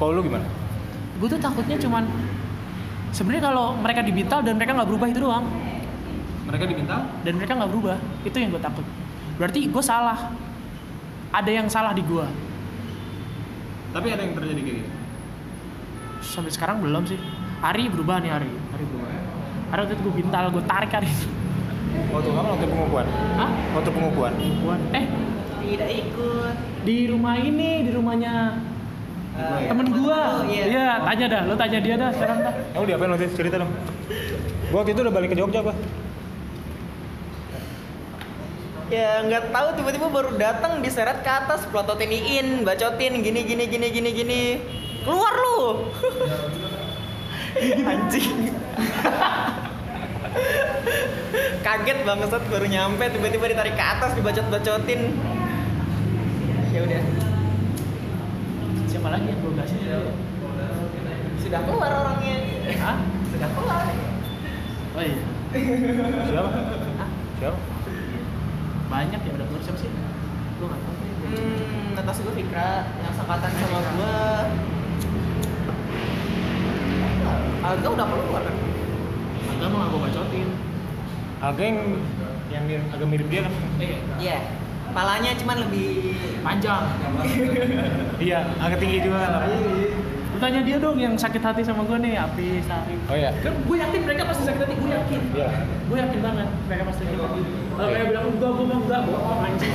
S1: Kalau lu gimana?
S2: gue tuh takutnya cuman sebenarnya kalau mereka dibintal dan mereka nggak berubah itu doang
S1: Mereka dibintal?
S2: dan mereka nggak berubah itu yang gue takut berarti gue salah ada yang salah di gue
S1: Tapi ada yang terjadi kayak gitu.
S2: sampai sekarang belum sih Ari berubah nih Ari Ari berubah Ari waktu itu gue bintal gue tarik Ari
S1: Waktu kamu waktu pengukuhan?
S2: Hah?
S1: Waktu pengukuhan?
S2: Gua- eh
S3: Tidak ikut.
S2: di rumah ini di rumahnya
S3: Eh,
S2: temen gua
S3: lu, iya.
S2: iya tanya dah lo tanya dia dah sekarang dah
S1: Kamu diapain waktu itu? Cerita dong. Gua waktu itu udah balik ke Jogja, Pak.
S3: Ya nggak tahu tiba-tiba baru datang diseret ke atas plototin bacotin gini gini gini gini gini. Keluar lu. Anjing. Kaget banget baru nyampe tiba-tiba ditarik ke atas dibacot-bacotin. Ya udah.
S2: siapa lagi yang gue gasin
S3: Sudah keluar orangnya.
S2: Hah?
S3: Sudah keluar.
S2: oh iya
S1: Siapa?
S2: Hah?
S1: Siapa?
S2: banyak ya udah keluar siapa sih gue nggak tahu
S3: Hmm, atas gue Fikra yang sangkatan sama gua. Alga udah keluar kan?
S2: Agak mau gue bacotin
S1: Agak yang yang mir- agak mirip dia kan?
S2: eh
S3: Iya. Palanya cuman lebih
S2: panjang
S1: Iya, agak tinggi juga kan.
S2: Lu tanya dia dong yang sakit hati sama gue nih, Api, Sari.
S1: Oh iya.
S2: Kan gue yakin mereka pasti sakit hati, gue yakin.
S1: Iya.
S2: Gue yakin banget mereka pasti sakit hati. Kalau mereka bilang enggak, gue mau enggak, bohong anjing.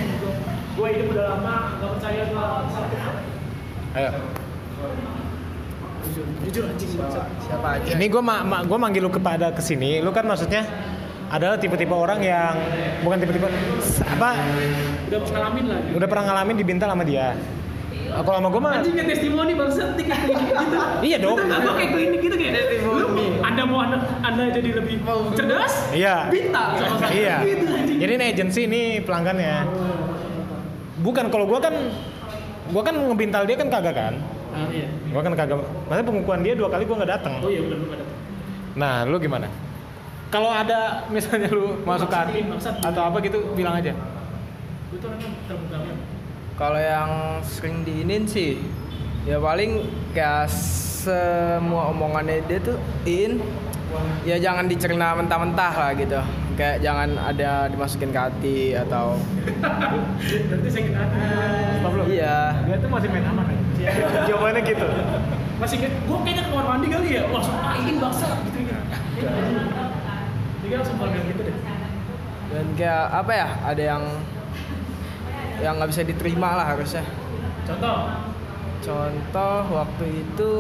S2: Gue hidup udah lama, enggak percaya gue sakit hati.
S1: Ayo.
S2: Jujur, jujur anjing.
S4: Siapa aja?
S1: Ini gua ma ma- gua manggil lu kepada ke sini. Lu kan maksudnya adalah tipe-tipe orang yang bukan tipe-tipe apa
S2: Udah ngalamin lah.
S1: udah pernah ngalamin dibintal sama dia. Ah, Kalau sama gua mah
S2: Anjing kayak testimoni bangsat kayak klinik gitu.
S1: Iya dong.
S2: Betul nggak? Gua kayak klinik gitu kayak testimoni. Anda mau anda, anda jadi lebih cerdas?
S1: Iya.
S2: Bintang sama saya.
S1: Iya.
S2: Gitu.
S1: Jadi ini agensi ini pelanggannya. Bukan kalau gua kan gua kan ngebintal dia kan kagak kan.
S2: Ah, iya.
S1: Gua kan kagak. Maksudnya pengukuhan dia dua kali gua nggak datang.
S2: Oh iya benar benar ada.
S1: Nah, lu gimana? Kalau ada misalnya lu masuk ke hati atau apa gitu bilang aja.
S2: Gue tuh orangnya terbuka banget.
S4: Kalau yang sering diinin sih, ya paling kayak semua omongannya dia tuh in, ya jangan dicerna mentah-mentah lah gitu. Kayak jangan ada dimasukin ke hati atau
S2: Berarti sakit hati.
S4: Iya.
S1: Dia tuh masih main aman ya. Jawabannya gitu.
S2: Masih kayak gue kayaknya ke kamar mandi kali ya. Wah, ah ini baksa gitu gitu. Dia langsung gitu deh.
S4: Dan kayak apa ya? Ada yang yang nggak bisa diterima lah harusnya.
S2: Contoh,
S4: Contoh waktu itu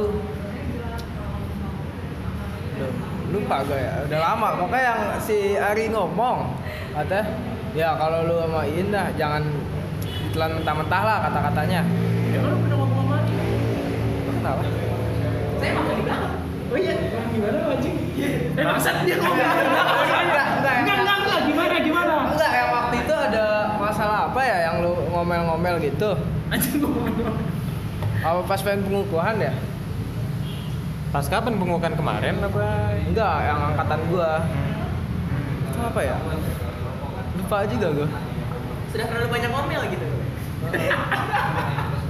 S4: Duh, lupa gue ya, udah lama Pokoknya yang si Ari ngomong Katanya, ya kalau lu sama Indah jangan ditelan mentah-mentah lah kata-katanya
S2: ya kan lu pernah ngomong sama dia.
S4: Kenapa?
S2: Saya emang di belakang. Oh iya, gimana lu anjing? Eh, maksud dia ngomong.
S4: Enggak, enggak,
S2: Enggak, enggak, enggak, gimana, gimana?
S4: Enggak, yang waktu itu ada masalah apa ya yang lu ngomel-ngomel gitu?
S2: Anjing ngomong.
S4: Apa pas pengen pengukuhan ya?
S1: Pas kapan pengukuhan kemarin apa?
S4: Enggak, yang angkatan gua. Itu apa ya? Lupa juga gua.
S3: Sudah terlalu banyak ngomel gitu.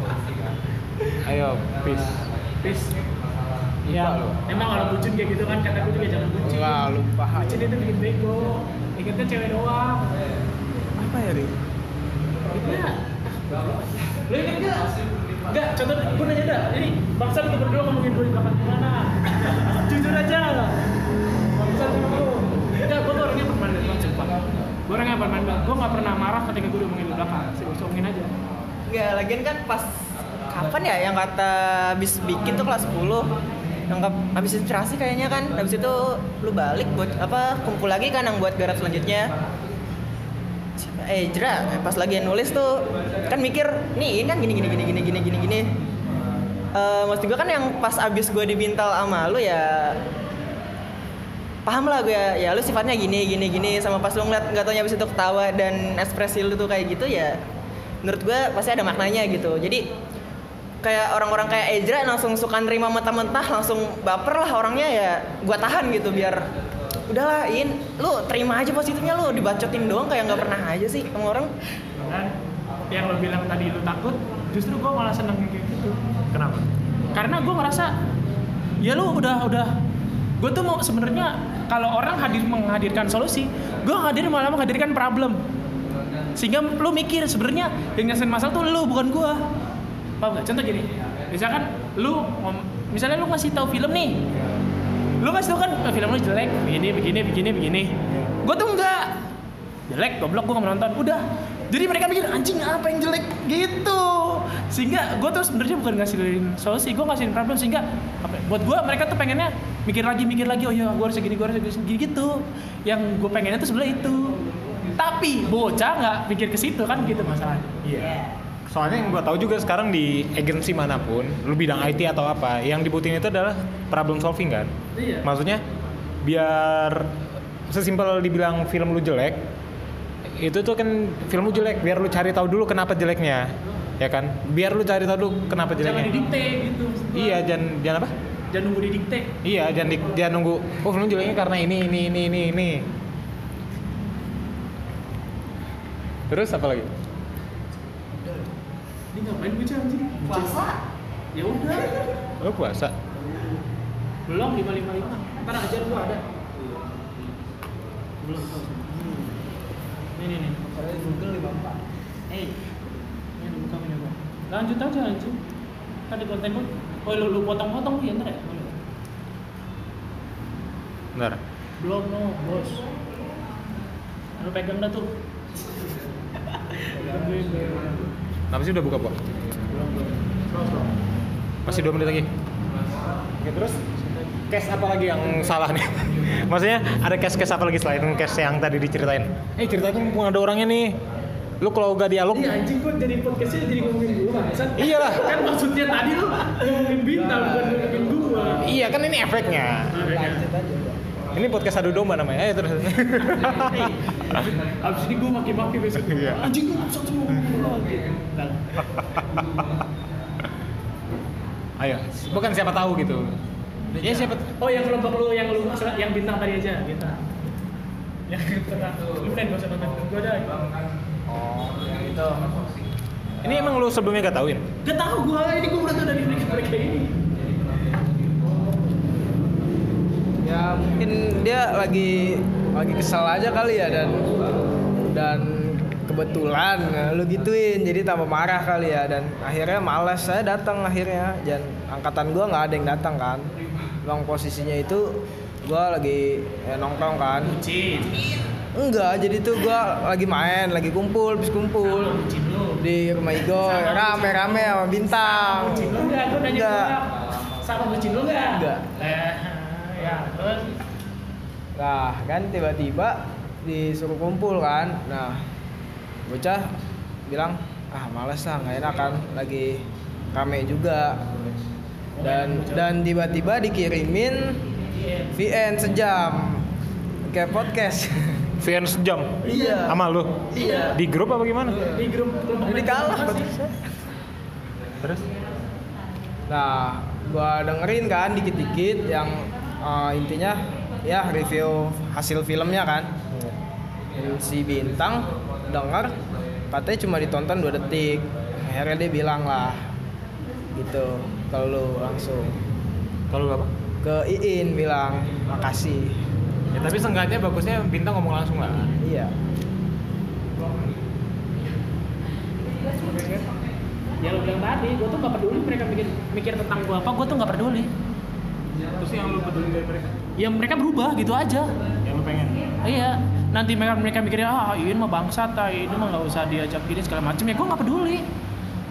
S1: Ayo, peace.
S2: Peace.
S4: Lupa
S2: Ya, emang kalau bucin kayak gitu kan kata gue juga jangan bucin.
S4: Enggak, lupa.
S2: Bucin itu bikin bego. Ingatnya cewek doang.
S4: Apa ya, Ri?
S2: Iya. Lu inget gak? Enggak, contoh gue nanya dah. Ini bangsa lu berdua ngomongin gue di belakang gimana? Jujur aja. Bangsa lu. Enggak, gue tuh orangnya permanen banget sumpah. Gue orangnya permanen banget. Gue gak pernah marah ketika gue ngomongin di belakang. Sih, gue omongin aja.
S3: Enggak, lagian kan pas kapan ya? Yang kata habis bikin tuh kelas 10 yang habis inspirasi kayaknya kan. Habis itu lu balik buat apa kumpul lagi kan yang buat garap selanjutnya. Eh Jera pas lagi nulis tuh kan mikir nih ini kan gini gini gini gini gini gini. Gini Eh, maksud gue kan yang pas abis gue dibintal sama lu ya paham lah gue ya, ya lu sifatnya gini gini gini. Sama pas lu ngeliat nggak taunya abis itu ketawa dan ekspresi lu tuh kayak gitu ya menurut gue pasti ada maknanya gitu. Jadi kayak orang-orang kayak Ezra langsung suka nerima mentah-mentah langsung baper lah orangnya ya gue tahan gitu biar udahlah in lu terima aja positifnya lu dibacotin doang kayak nggak pernah aja sih sama orang
S2: Dan yang lo bilang tadi lu takut, justru gue malah seneng kayak gitu.
S1: Kenapa?
S2: Karena gue ngerasa ya lu udah udah gue tuh mau sebenarnya kalau orang hadir menghadirkan solusi, gue hadir malah menghadirkan problem. Sehingga lu mikir sebenarnya yang nyelesain masalah tuh lu bukan gue. Paham gak? Contoh gini, misalkan lu misalnya lu ngasih tahu film nih, lu ngasih tahu kan "Eh, film lu jelek, begini, begini, begini, begini. Gue tuh enggak jelek, goblok gue gak mau nonton. Udah. Jadi mereka mikir anjing apa yang jelek gitu. Sehingga gue tuh sebenarnya bukan ngasihin solusi, gue ngasihin problem sehingga apa, ya, buat gue mereka tuh pengennya mikir lagi mikir lagi oh ya gue harus segini gue harus segini gitu. Yang gue pengennya tuh sebenarnya itu. Tapi bocah nggak pikir ke situ kan gitu masalahnya.
S1: Iya. Soalnya yang gue tahu juga sekarang di agensi mana pun, lu bidang IT atau apa, yang dibutuhin itu adalah problem solving kan.
S2: Iya.
S1: Maksudnya biar sesimpel dibilang film lu jelek, itu tuh kan film lu jelek, biar lu cari tahu dulu kenapa jeleknya, ya kan? Biar lu cari tahu dulu kenapa
S2: Jangan
S1: jeleknya.
S2: didikte gitu.
S1: Iya, jangan jangan apa?
S2: Jangan nunggu didikte.
S1: Iya, jangan di, jangan nunggu. Oh, film jeleknya karena ini ini ini ini ini. Terus apa lagi?
S2: Ini ngapain gue anjing?
S3: puasa
S2: Ya udah.
S1: Oh, puasa.
S2: Belum lima lima lima. Ntar ajar gua ada. Belum. Ini nih
S4: di Google 54.
S2: Hey. Ini buka ini gua. Lanjut aja anjing. Tadi konten gua. Oh lu, lu potong-potong ya ntar ya.
S1: Bentar.
S2: Belum no bos. Lu pegang dah tuh.
S1: Kenapa sih udah buka, Pak?
S2: Belum belum.
S1: Masih dua menit lagi. Oke, terus case apa lagi yang salah nih? Maksudnya ada case-case apa lagi selain case yang tadi diceritain? Eh, ceritain mumpung ada orangnya nih. Lu kalau gak dialog,
S2: Iya anjing kok jadi podcastnya jadi ngomongin gua bangsat.
S1: Iyalah.
S2: Kan maksudnya tadi lu ngomongin bintang bukan ngomongin gua.
S1: iya kan ini efeknya.
S4: Lanjut aja udah.
S1: Ini podcast adu domba namanya. Ayo terus.
S2: Abis ini gue maki-maki besok
S1: Iya.
S2: Anjing gue maksud semua.
S1: Ayo, bukan siapa tahu gitu. Ya siapa?
S2: Oh yang kelompok lu yang lu yang bintang tadi aja bintang Yang pernah Lu kan gak usah nonton Gue ada
S1: Oh, itu. Ini emang lu sebelumnya gak tauin?
S2: Gak tau gue ini gue baru tau dari mereka-mereka ini
S4: Ya mungkin dia lagi lagi kesel aja kali ya dan dan kebetulan eh, lu gituin jadi tambah marah kali ya dan akhirnya malas saya datang akhirnya dan angkatan gua nggak ada yang datang kan bang posisinya itu gua lagi eh, nongkrong kan enggak jadi tuh gua lagi main lagi kumpul bis kumpul di rumah Igo rame-rame sama bintang
S2: Bucin lu enggak?
S4: Enggak.
S2: gua Sama bucin lu enggak?
S4: Enggak.
S2: Ya terus
S4: Nah kan tiba-tiba disuruh kumpul kan Nah bocah bilang ah males lah nggak enak kan lagi rame juga dan dan tiba-tiba dikirimin VN sejam kayak podcast
S1: VN sejam.
S4: Iya.
S1: Sama lu.
S4: iya
S1: Di grup apa gimana?
S2: di grup
S4: jadi kalah
S1: Terus?
S4: nah gua dengerin kan dikit-dikit yang eh, intinya ya review hasil filmnya kan. Si bintang denger katanya cuma ditonton dua detik. Akhirnya dia bilang lah gitu. Kalau lu langsung.
S1: Kalau apa?
S4: ke Iin bilang makasih.
S1: Ya tapi seenggaknya bagusnya bintang ngomong langsung lah.
S4: iya.
S2: Ya lo bilang tadi gue tuh gak peduli mereka mikir mikir tentang gue apa gue tuh gak peduli
S1: Terus yang lu peduli dari mereka?
S2: ya mereka berubah gitu aja
S1: Yang lu pengen?
S2: iya nanti mereka mereka mikirnya ah ini mah bangsat ah ini mah nggak usah diajak gini segala macam ya gue nggak peduli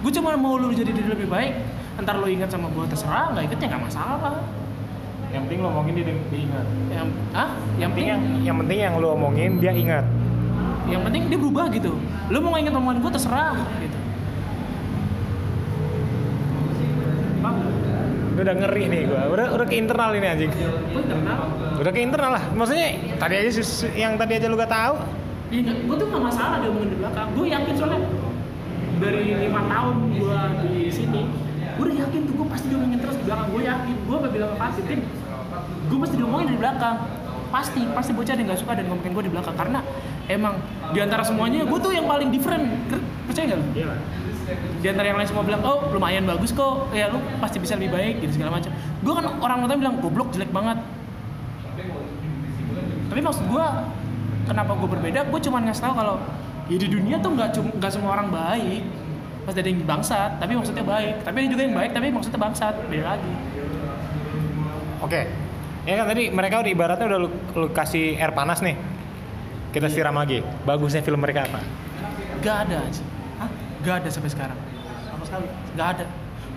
S2: gue cuma mau lu jadi diri lebih baik ntar lu ingat sama gue terserah nggak inget ya nggak masalah
S1: Yang penting lu omongin dia, dia ingat.
S2: yang ah yang
S1: Yang penting yang, yang penting yang lu omongin dia ingat.
S2: yang penting dia berubah gitu lu mau inget omongan gue terserah gitu Paham nggak?
S1: Udah ngeri nih gua. Udah udah ke internal ini anjing.
S2: Gue
S1: Udah ke internal lah. Maksudnya tadi aja yang tadi aja lu gak tahu.
S2: Iya, gue tuh gak masalah dia ngomongin di belakang. Gue yakin soalnya dari lima tahun gue di sini, gue udah yakin tuh gue pasti diomongin terus di belakang. Gue yakin, gue gak bilang apa sih, Tim. Gue pasti diomongin dari belakang. Pasti, pasti bocah ada yang gak suka dan ngomongin gue di belakang karena emang di antara semuanya gue tuh yang paling different. Percaya gak lu?
S1: Iya.
S2: Di antara yang lain semua bilang, oh lumayan bagus kok, ya lu pasti bisa lebih baik gitu segala macam. Gue kan orang nonton bilang goblok jelek banget. Tapi maksud gue, kenapa gue berbeda? Gue cuma ngasih tahu kalau ya di dunia tuh nggak cuma nggak semua orang baik. Pasti ada yang bangsat, tapi maksudnya baik. Tapi ada juga yang baik, tapi maksudnya bangsat. Beda lagi.
S1: Oke. Ya kan tadi mereka udah ibaratnya udah lu, lu kasih air panas nih. Kita siram lagi. Bagusnya film mereka apa?
S2: Gak ada aja. Gak ada sampai sekarang. Sama sekali. Gak ada.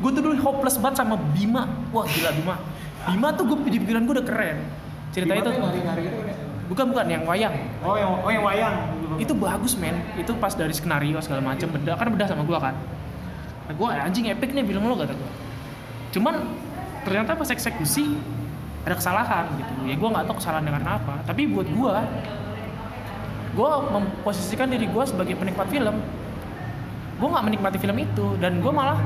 S2: Gue tuh dulu hopeless banget sama Bima. Wah gila Bima. Bima tuh gue di pikiran gue udah keren. Cerita itu. Bukan bukan yang wayang.
S1: Oh yang oh yang wayang.
S2: itu bagus men itu pas dari skenario segala macam beda kan beda sama gua kan nah, gua anjing epic nih bilang lo kata gua cuman ternyata pas eksekusi ada kesalahan gitu ya gua nggak tahu kesalahan dengan apa tapi buat gua gua memposisikan diri gua sebagai penikmat film gua nggak menikmati film itu dan gua malah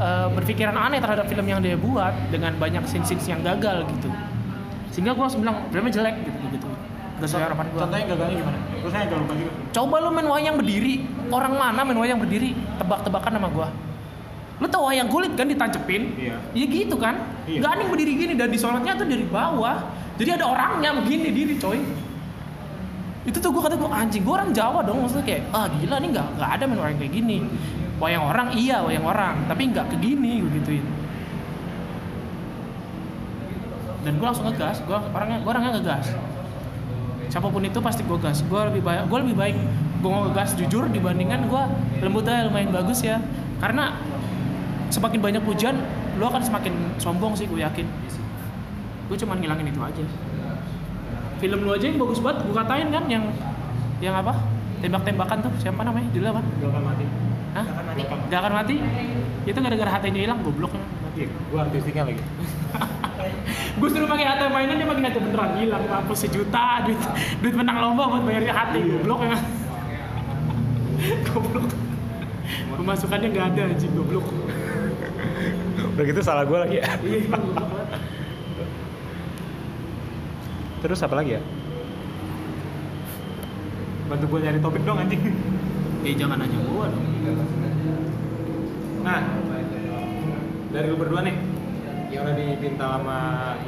S2: eh, berpikiran aneh terhadap film yang dia buat dengan banyak scene-scenes yang gagal gitu sehingga gua langsung bilang filmnya jelek gitu gitu gak sesuai harapan gua
S1: Contohnya gagalnya gimana? Terus saya lupa juga.
S2: Coba lu main wayang berdiri, orang mana main wayang berdiri? Tebak-tebakan sama gua. Lu tau wayang kulit kan ditancepin?
S1: Iya.
S2: Ya gitu kan?
S1: Iya.
S2: Gak ada yang berdiri gini dan disorotnya tuh dari bawah. Jadi ada orangnya begini diri coy. Itu tuh gua kata gua anjing, gua orang Jawa dong. Maksudnya kayak ah gila nih nggak nggak ada main wayang kayak gini. Wayang orang iya wayang orang, tapi nggak ke gini gua gituin. Dan gua langsung ngegas, gua orangnya gua orangnya ngegas. Siapa pun itu pasti gue gas. Gue lebih baik gue lebih baik gue mau gas jujur dibandingkan gue lembut aja lumayan bagus ya. Karena semakin banyak pujian lo akan semakin sombong sih gue yakin. Gue cuma ngilangin itu aja film lu aja yang bagus banget gue katain kan yang yang apa? Tembak-tembakan tuh siapa namanya? Dulu apa?
S1: Gak akan mati.
S2: Hah? Gak akan mati. Itu gara-gara hatinya hilang goblok.
S1: Iya, gua artistiknya lagi.
S2: gue suruh pakai HT mainan dia pakai HT beneran. Hilang mampus sejuta duit duit menang lomba buat bayarnya HT goblok. Ya goblok. Pemasukannya nggak ada anjing goblok.
S1: Udah gitu salah gua lagi. Ya. Terus apa lagi ya? Bantu gua nyari topik dong anjing.
S2: eh jangan nanya gua dong
S1: Nah, dari lu berdua nih yang udah dipinta sama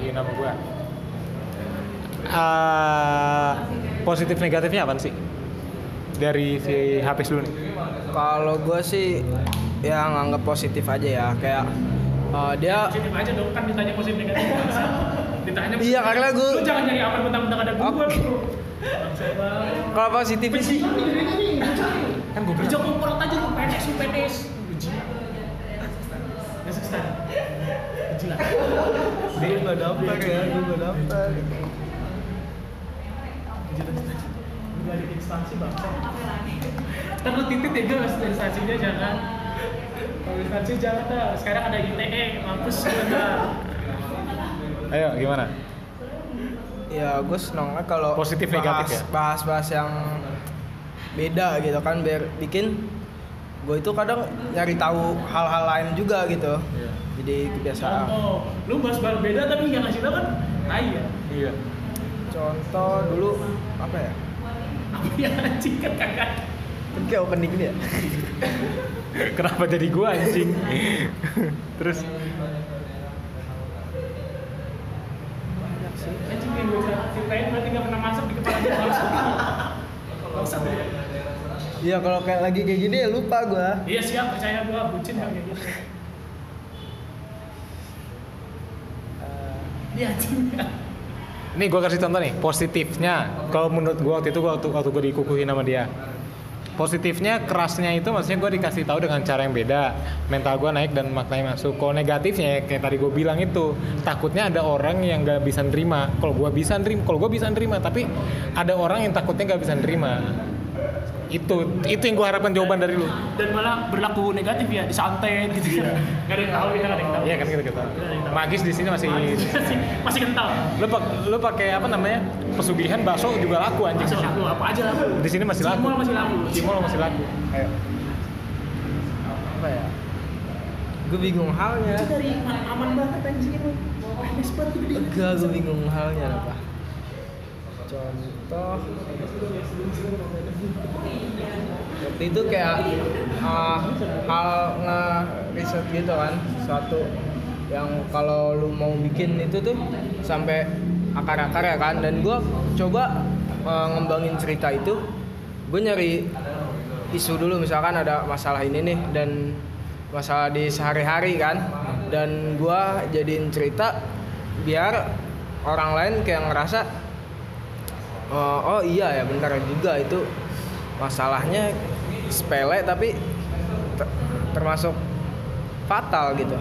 S1: Iin sama gua. Eh, positif negatifnya apa sih? Dari si Hafiz dulu nih.
S4: Kalau gue sih ya nganggap positif aja ya kayak eh, dia
S2: positif aja dong kan ditanya positif negatif ditanya
S4: Iya, karena gua-
S2: lu jangan nyari apa mentang-mentang ada banget.
S4: kalau positifnya sih.
S1: Kan gua
S2: Kerja korporat aja lu PNS lu PNS
S4: gue nggak daftar ya. Gue nggak daftar
S2: Lu balik instansi bangsa. Ntar lu titit ya guys instansinya jangan. Universitas jangan dah. Sekarang ada ITE, mampus dah.
S1: Ayo gimana?
S4: ya gue senangnya kalau
S1: Positif,
S4: bahas,
S1: negatif ya?
S4: bahas-bahas yang beda gitu kan biar bikin gue itu kadang nyari tahu hal-hal lain juga gitu
S1: Iya.
S4: jadi kebiasaan
S2: Contoh, lu bahas bahas beda tapi nggak ngasih tau kan? Tai ya.
S1: Iya.
S4: contoh dulu apa ya
S2: Apa ya anjing kan kagak.
S4: kan kayak opening ini ya
S1: Kenapa jadi gua anjing? Terus
S2: Anjing yang gue ceritain berarti nggak pernah masuk di kepala gue langsung. Langsung.
S4: Iya kalau kayak lagi kayak gini ya lupa gue
S2: Iya siap percaya gue bucin kan kayak gitu. Iya anjing.
S1: Nih gue kasih contoh nih, positifnya. Kalau menurut gue waktu itu gua waktu, waktu gue dikukuhin sama dia. Positifnya kerasnya itu maksudnya gue dikasih tahu dengan cara yang beda. Mental gue naik dan maknanya masuk. Kalau negatifnya ya, kayak tadi gue bilang itu, takutnya ada orang yang gak bisa nerima. Kalau gue bisa nerima, kalau gue bisa nerima, tapi ada orang yang takutnya gak bisa nerima. Itu itu yang gue harapkan jawaban dari lu.
S2: Dan malah berlaku negatif ya, disantet gitu kan. Gak ada yang tahu ya, gak ada yang tahu.
S1: Iya kan gitu kita. Magis di sini masih
S2: masih kental.
S1: lu pak lu pakai apa namanya pesugihan bakso juga laku anjing
S2: Masih laku apa aja laku.
S1: di sini masih laku
S2: Cimol masih laku.
S1: Cimol masih laku ayo
S4: apa ya gue bingung halnya
S2: Itu dari aman banget anjing gede.
S4: enggak gue bingung halnya apa contoh waktu itu kayak uh, hal nge-riset gitu kan suatu yang kalau lu mau bikin itu tuh sampai akar-akar ya kan. Dan gue coba uh, ngembangin cerita itu. Gue nyari isu dulu misalkan ada masalah ini nih dan masalah di sehari-hari kan. Dan gue jadiin cerita biar orang lain kayak ngerasa oh, oh iya ya benar juga itu masalahnya sepele tapi ter- termasuk fatal gitu.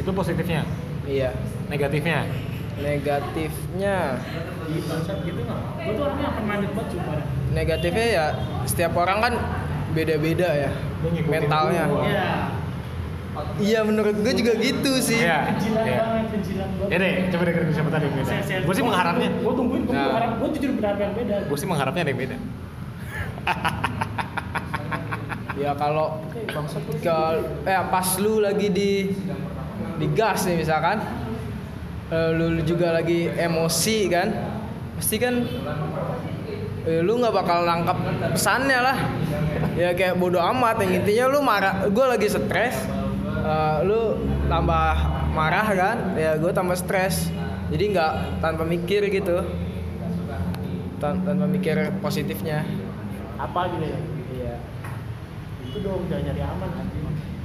S1: Itu positifnya?
S4: Iya.
S1: Negatifnya?
S4: Negatifnya.
S2: Gitu
S4: negatifnya ya setiap orang kan beda-beda ya mentalnya.
S2: Iya.
S4: menurut gue juga gitu sih
S1: Iya.
S2: Penjilan
S1: Iya.
S2: banget, penjilan banget.
S1: Ya deh, coba dengerin siapa tadi yang beda. Gue sih mengharapnya,
S2: Gue tungguin, gue
S4: Nah.
S2: berharap, gue jujur berharap yang beda.
S1: gue sih mengharapnya ada yang beda.
S4: ya kalau ke eh pas lu lagi di di gas nih misalkan eh, lu juga lagi emosi kan pasti kan eh, lu nggak bakal nangkap pesannya lah ya kayak bodoh amat yang intinya lu marah gue lagi stres eh, lu tambah marah kan ya gue tambah stres jadi nggak tanpa mikir gitu Tan- tanpa mikir positifnya
S2: Apa gitu ya?
S4: iya
S2: Itu dong, jangan nyari aman kan.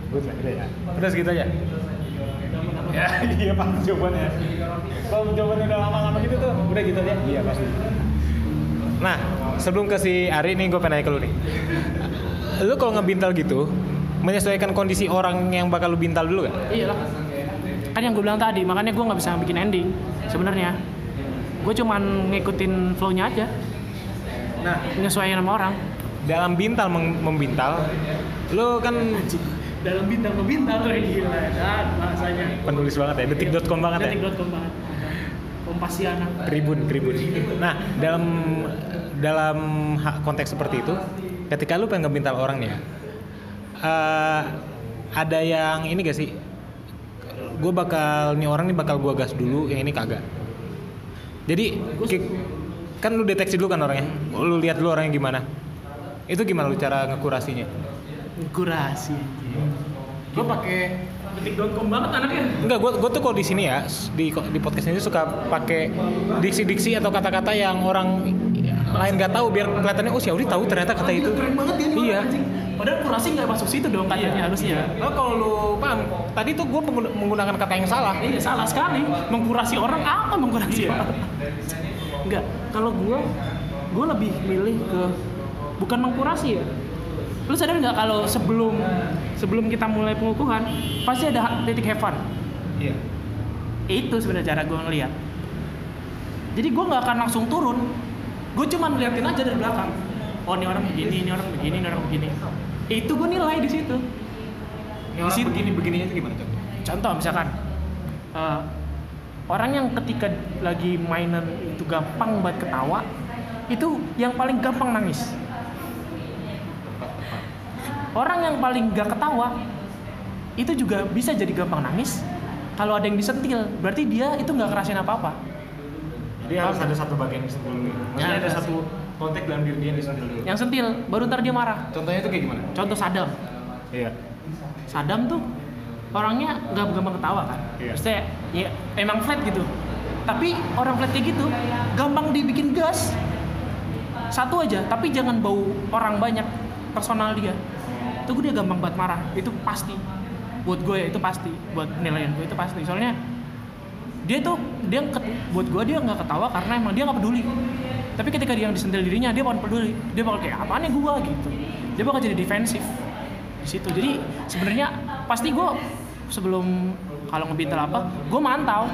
S1: Gue udah ya. Udah segitu aja. Ya, iya pak jawabannya. Kalau jawabannya udah lama-lama gitu tuh, udah gitu aja. Iya pasti. Nah, sebelum ke si Ari nih, gue pengen nanya ke lu nih. Lu kalau ngebintal gitu, menyesuaikan kondisi orang yang bakal lu bintal dulu gak?
S2: Iya lah. Kan yang gue bilang tadi, makanya gue nggak bisa bikin ending sebenarnya. Gue cuman ngikutin flow-nya aja.
S1: Nah,
S2: Nyesuaiin sama orang.
S1: dalam bintal membintal, lu kan
S2: Dalam bintang ke bintang, gila. Dan bahasanya.
S1: penulis banget ya, detik.com banget ya.
S2: Detik.com banget. Kompasiana.
S1: Tribun, tribun. Nah, dalam dalam konteks seperti itu, ketika lu pengen ngebintal orang nih eh, ada yang ini gak sih? Gue bakal nih orang nih bakal gua gas dulu, yang ini kagak. Jadi ki- kan lu deteksi dulu kan orangnya, lu lihat dulu orangnya gimana. Itu gimana lu cara ngekurasinya?
S2: Kurasi. Gue pakai detik.com banget anaknya.
S1: Enggak, gue gue tuh kalau di sini ya di di podcast ini suka pakai diksi-diksi atau kata-kata yang orang lain nggak tahu biar kelihatannya oh si Audi tahu ternyata kata itu.
S2: Keren banget dia nih
S1: Iya.
S2: Padahal kurasi nggak masuk situ dong katanya harusnya.
S1: Nah, kalau lu paham, tadi tuh gue menggunakan kata yang salah.
S2: Iya salah sekali. Mengkurasi orang apa mengkurasi orang? Enggak. Kalau gua gua lebih milih ke bukan mengkurasi ya. Lu sadar nggak kalau sebelum sebelum kita mulai pengukuhan pasti ada titik have fun.
S1: Iya.
S2: Itu sebenarnya cara gua ngeliat. Jadi gua nggak akan langsung turun. Gue cuma ngeliatin aja dari belakang. Oh ini orang begini, ini orang begini, ini orang begini. Itu gue nilai di situ.
S1: Ini
S2: Di
S1: orang
S2: situ-
S1: begini begininya itu gimana contoh?
S2: contoh misalkan eh, orang yang ketika lagi mainan itu gampang buat ketawa itu yang paling gampang nangis orang yang paling gak ketawa itu juga bisa jadi gampang nangis kalau ada yang disentil berarti dia itu nggak ngerasain apa-apa
S1: Jadi harus ada satu bagian yang disentil dulu. Maksudnya
S2: Ya,
S1: ada
S2: ada.
S1: satu konteks dalam diri dia yang disentil dulu.
S2: yang sentil baru ntar dia marah.
S1: Contohnya itu kayak gimana?
S2: contoh Sadam
S1: Iya.
S2: Sadam tuh orangnya nggak gampang ketawa kan?
S1: Iya.
S2: Maksudnya ya emang flat gitu. Tapi orang flat kayak gitu gampang dibikin gas. Satu aja tapi jangan bau orang banyak personal dia. Itu dia gampang banget marah. Itu pasti. Buat gue ya itu pasti. Buat nilaian gue itu pasti. Soalnya dia tuh dia ket- buat gue dia nggak ketawa karena emang dia nggak peduli tapi ketika dia yang disentil dirinya dia bakal peduli. Dia bakal kayak apaan ya gue gitu. Dia bakal jadi defensif di situ. Jadi sebenarnya pasti gue sebelum kalau ngebintel apa gue mantau.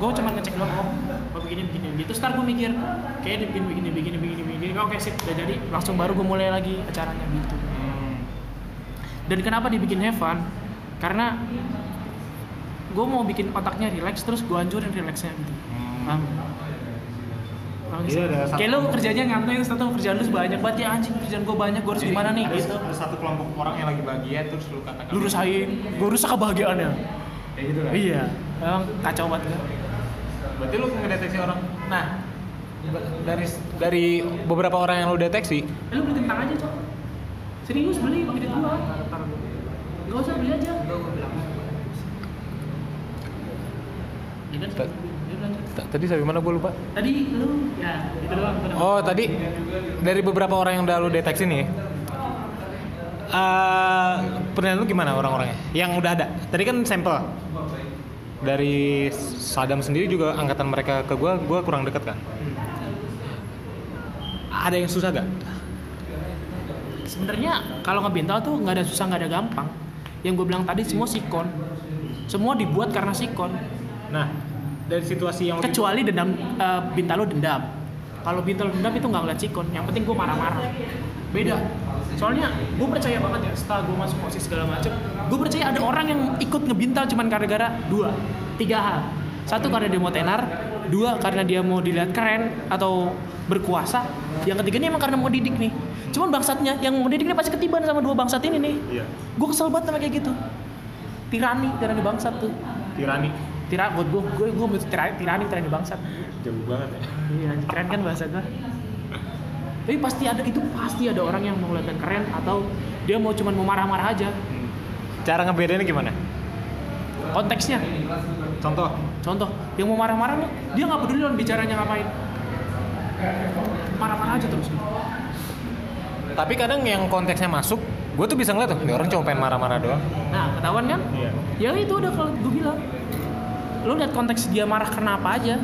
S2: Gue cuma ngecek doang oh, oh begini begini gitu. Ntar gue mikir kayak bikin begini begini begini begini. Oke sip. Udah jadi langsung baru gue mulai lagi acaranya gitu. Dan kenapa dibikin have fun? Karena gue mau bikin otaknya relax terus gue hancurin relaxnya gitu. Paham Paham
S1: Iya,
S2: sih?
S1: ada satu-
S2: kayak lu kerjanya ngantuk terus tahu kerjaan lu banyak banget ya anjing. Kerjaan gue banyak gue harus
S1: Jadi,
S2: gimana nih
S1: ada,
S2: gitu.
S1: ada satu kelompok orang yang lagi bahagia terus lu katakan
S2: lu rusain gue rusak kebahagiaannya.
S1: Kayak gitu kan?
S2: iya. Emang kacau banget kan?
S1: Berarti lu ngedeteksi orang. Nah, dari dari beberapa orang yang lu deteksi,
S2: eh, lu beli kentang aja cok. Serius beli pakai duit gua gak usah beli aja. Ya dia bilang,
S1: t- tadi sampai mana gue lupa.
S2: tadi lu ya itu doang.
S1: Oh, tadi dari beberapa orang yang udah lu deteksi nih. eh penilaian lu gimana orang-orangnya? Yang udah ada. Tadi kan sampel. Dari Sadam sendiri juga angkatan mereka ke gua, gua kurang dekat kan. Ada yang susah gak?
S2: sebenarnya kalau ngebintal tuh nggak ada susah nggak ada gampang yang gue bilang tadi semua sikon semua dibuat karena sikon
S1: Nah, dari situasi yang lebih-
S2: kecuali dendam eh, bintal lo dendam. Kalau bintal dendam itu nggak ngeliat sikon yang penting gue marah-marah. Beda. Soalnya gue percaya banget ya setelah gue masuk osis segala macem gue percaya ada orang yang ikut ngebintal cuman gara-gara dua tiga hal. Satu karena dia mau tenar dua karena dia mau dilihat keren atau berkuasa. Yang ketiga ini emang karena mau didik nih. Cuman bangsatnya yang mau didik ini pasti ketiban sama dua bangsat ini nih.
S1: Iya.
S2: gue kesel banget sama kayak gitu. Tirani tirani bangsat tuh.
S1: Tirani.
S2: Tira, buat gue, gue, gue tirani, tirani, tirani bangsat.
S1: Jauh banget ya.
S2: Iya, keren kan bahasa gue. Tapi pasti ada itu pasti ada orang yang mau kelihatan keren atau dia mau cuman mau marah-marah aja.
S1: Cara ngebedainnya gimana?
S2: Konteksnya,
S1: Contoh.
S2: contoh, yang mau marah-marah nih, dia nggak peduli lawan bicaranya ngapain. Marah-marah aja terus.
S1: Tapi kadang yang konteksnya masuk, gue tuh bisa ngeliat tuh, ini orang cuma pengen marah-marah doang.
S2: Nah, ketahuan kan?
S1: Iya.
S2: Ya itu udah kalau gue bilang. Lu lihat konteks dia marah kenapa aja.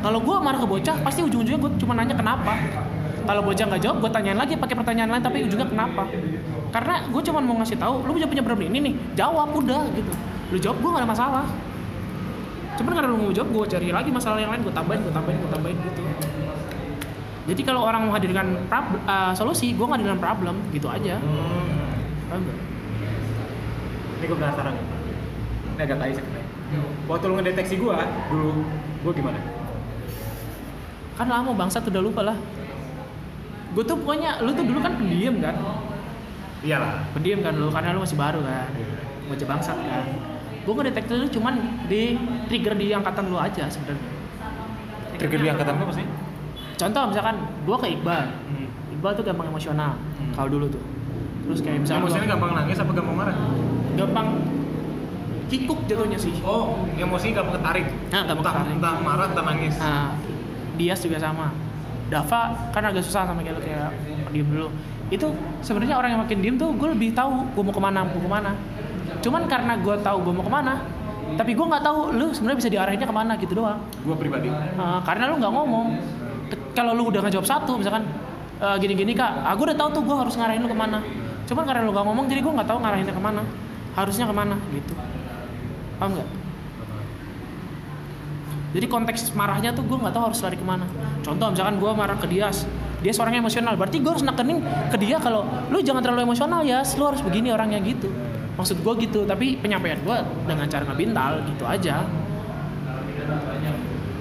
S2: Kalau gue marah ke bocah, pasti ujung-ujungnya gue cuma nanya kenapa. Kalau bocah nggak jawab, gue tanyain lagi pakai pertanyaan lain, tapi ujungnya kenapa? Karena gue cuma mau ngasih tahu, lu punya punya problem ini nih, jawab udah gitu. Lu jawab gue gak ada masalah. Cuman karena lu mau jawab, gue cari lagi masalah yang lain, gue tambahin, gue tambahin, gue tambahin gitu. Jadi kalau orang menghadirkan prob- uh, solusi, gue menghadirkan problem, gitu aja. Paham nggak?
S1: Ini gue penasaran. Ini agak tai sebenarnya. Waktu lu ngedeteksi gue, dulu gue gimana?
S2: kan lama bangsat udah lupa lah gue tuh pokoknya lu tuh dulu kan pendiam kan
S1: Iyalah.
S2: pendiam kan lu karena lu masih baru kan baca bangsat kan gue ngedetek lu cuman di trigger di angkatan lu aja sebenarnya
S1: Trigger di angkatan lu apa sih?
S2: contoh misalkan gue ke Iqbal Iqbal tuh gampang emosional
S1: Hmm.
S2: kalau dulu tuh terus kayak misalkan
S1: Emosinya
S2: gua-
S1: gampang nangis apa gampang marah?
S2: gampang kikuk jatuhnya sih
S1: Oh, emosi gampang ketarik.
S2: Nah,
S1: entah,
S2: ketarik.
S1: entah marah, entah nangis.
S2: Nah, Dias juga sama. Dava kan agak susah sama kayak lu kayak diem dulu. Itu sebenarnya orang yang makin diem tuh gue lebih tahu gue mau ke mana, mau ke mana. Cuman karena gue tahu gue mau ke mana, tapi gue nggak tahu lu sebenarnya bisa diarahinnya ke mana gitu doang.
S1: Gue pribadi.
S2: Nah, karena lu nggak ngomong. Kalau lu udah ngejawab satu, misalkan "E, gini-gini kak, aku udah tahu tuh gue harus ngarahin lu ke mana. Cuman karena lu nggak ngomong, jadi gue nggak tahu ngarahinnya ke mana. Harusnya ke mana gitu. Paham nggak? Jadi konteks marahnya tuh gue nggak tahu harus lari ke mana. Contoh misalkan gue marah ke Dias, dia orangnya emosional, berarti gue harus nekenin ke dia kalau lu jangan terlalu emosional ya, lu harus begini orangnya gitu. maksud gue gitu tapi penyampaian gue dengan cara ngebintal gitu aja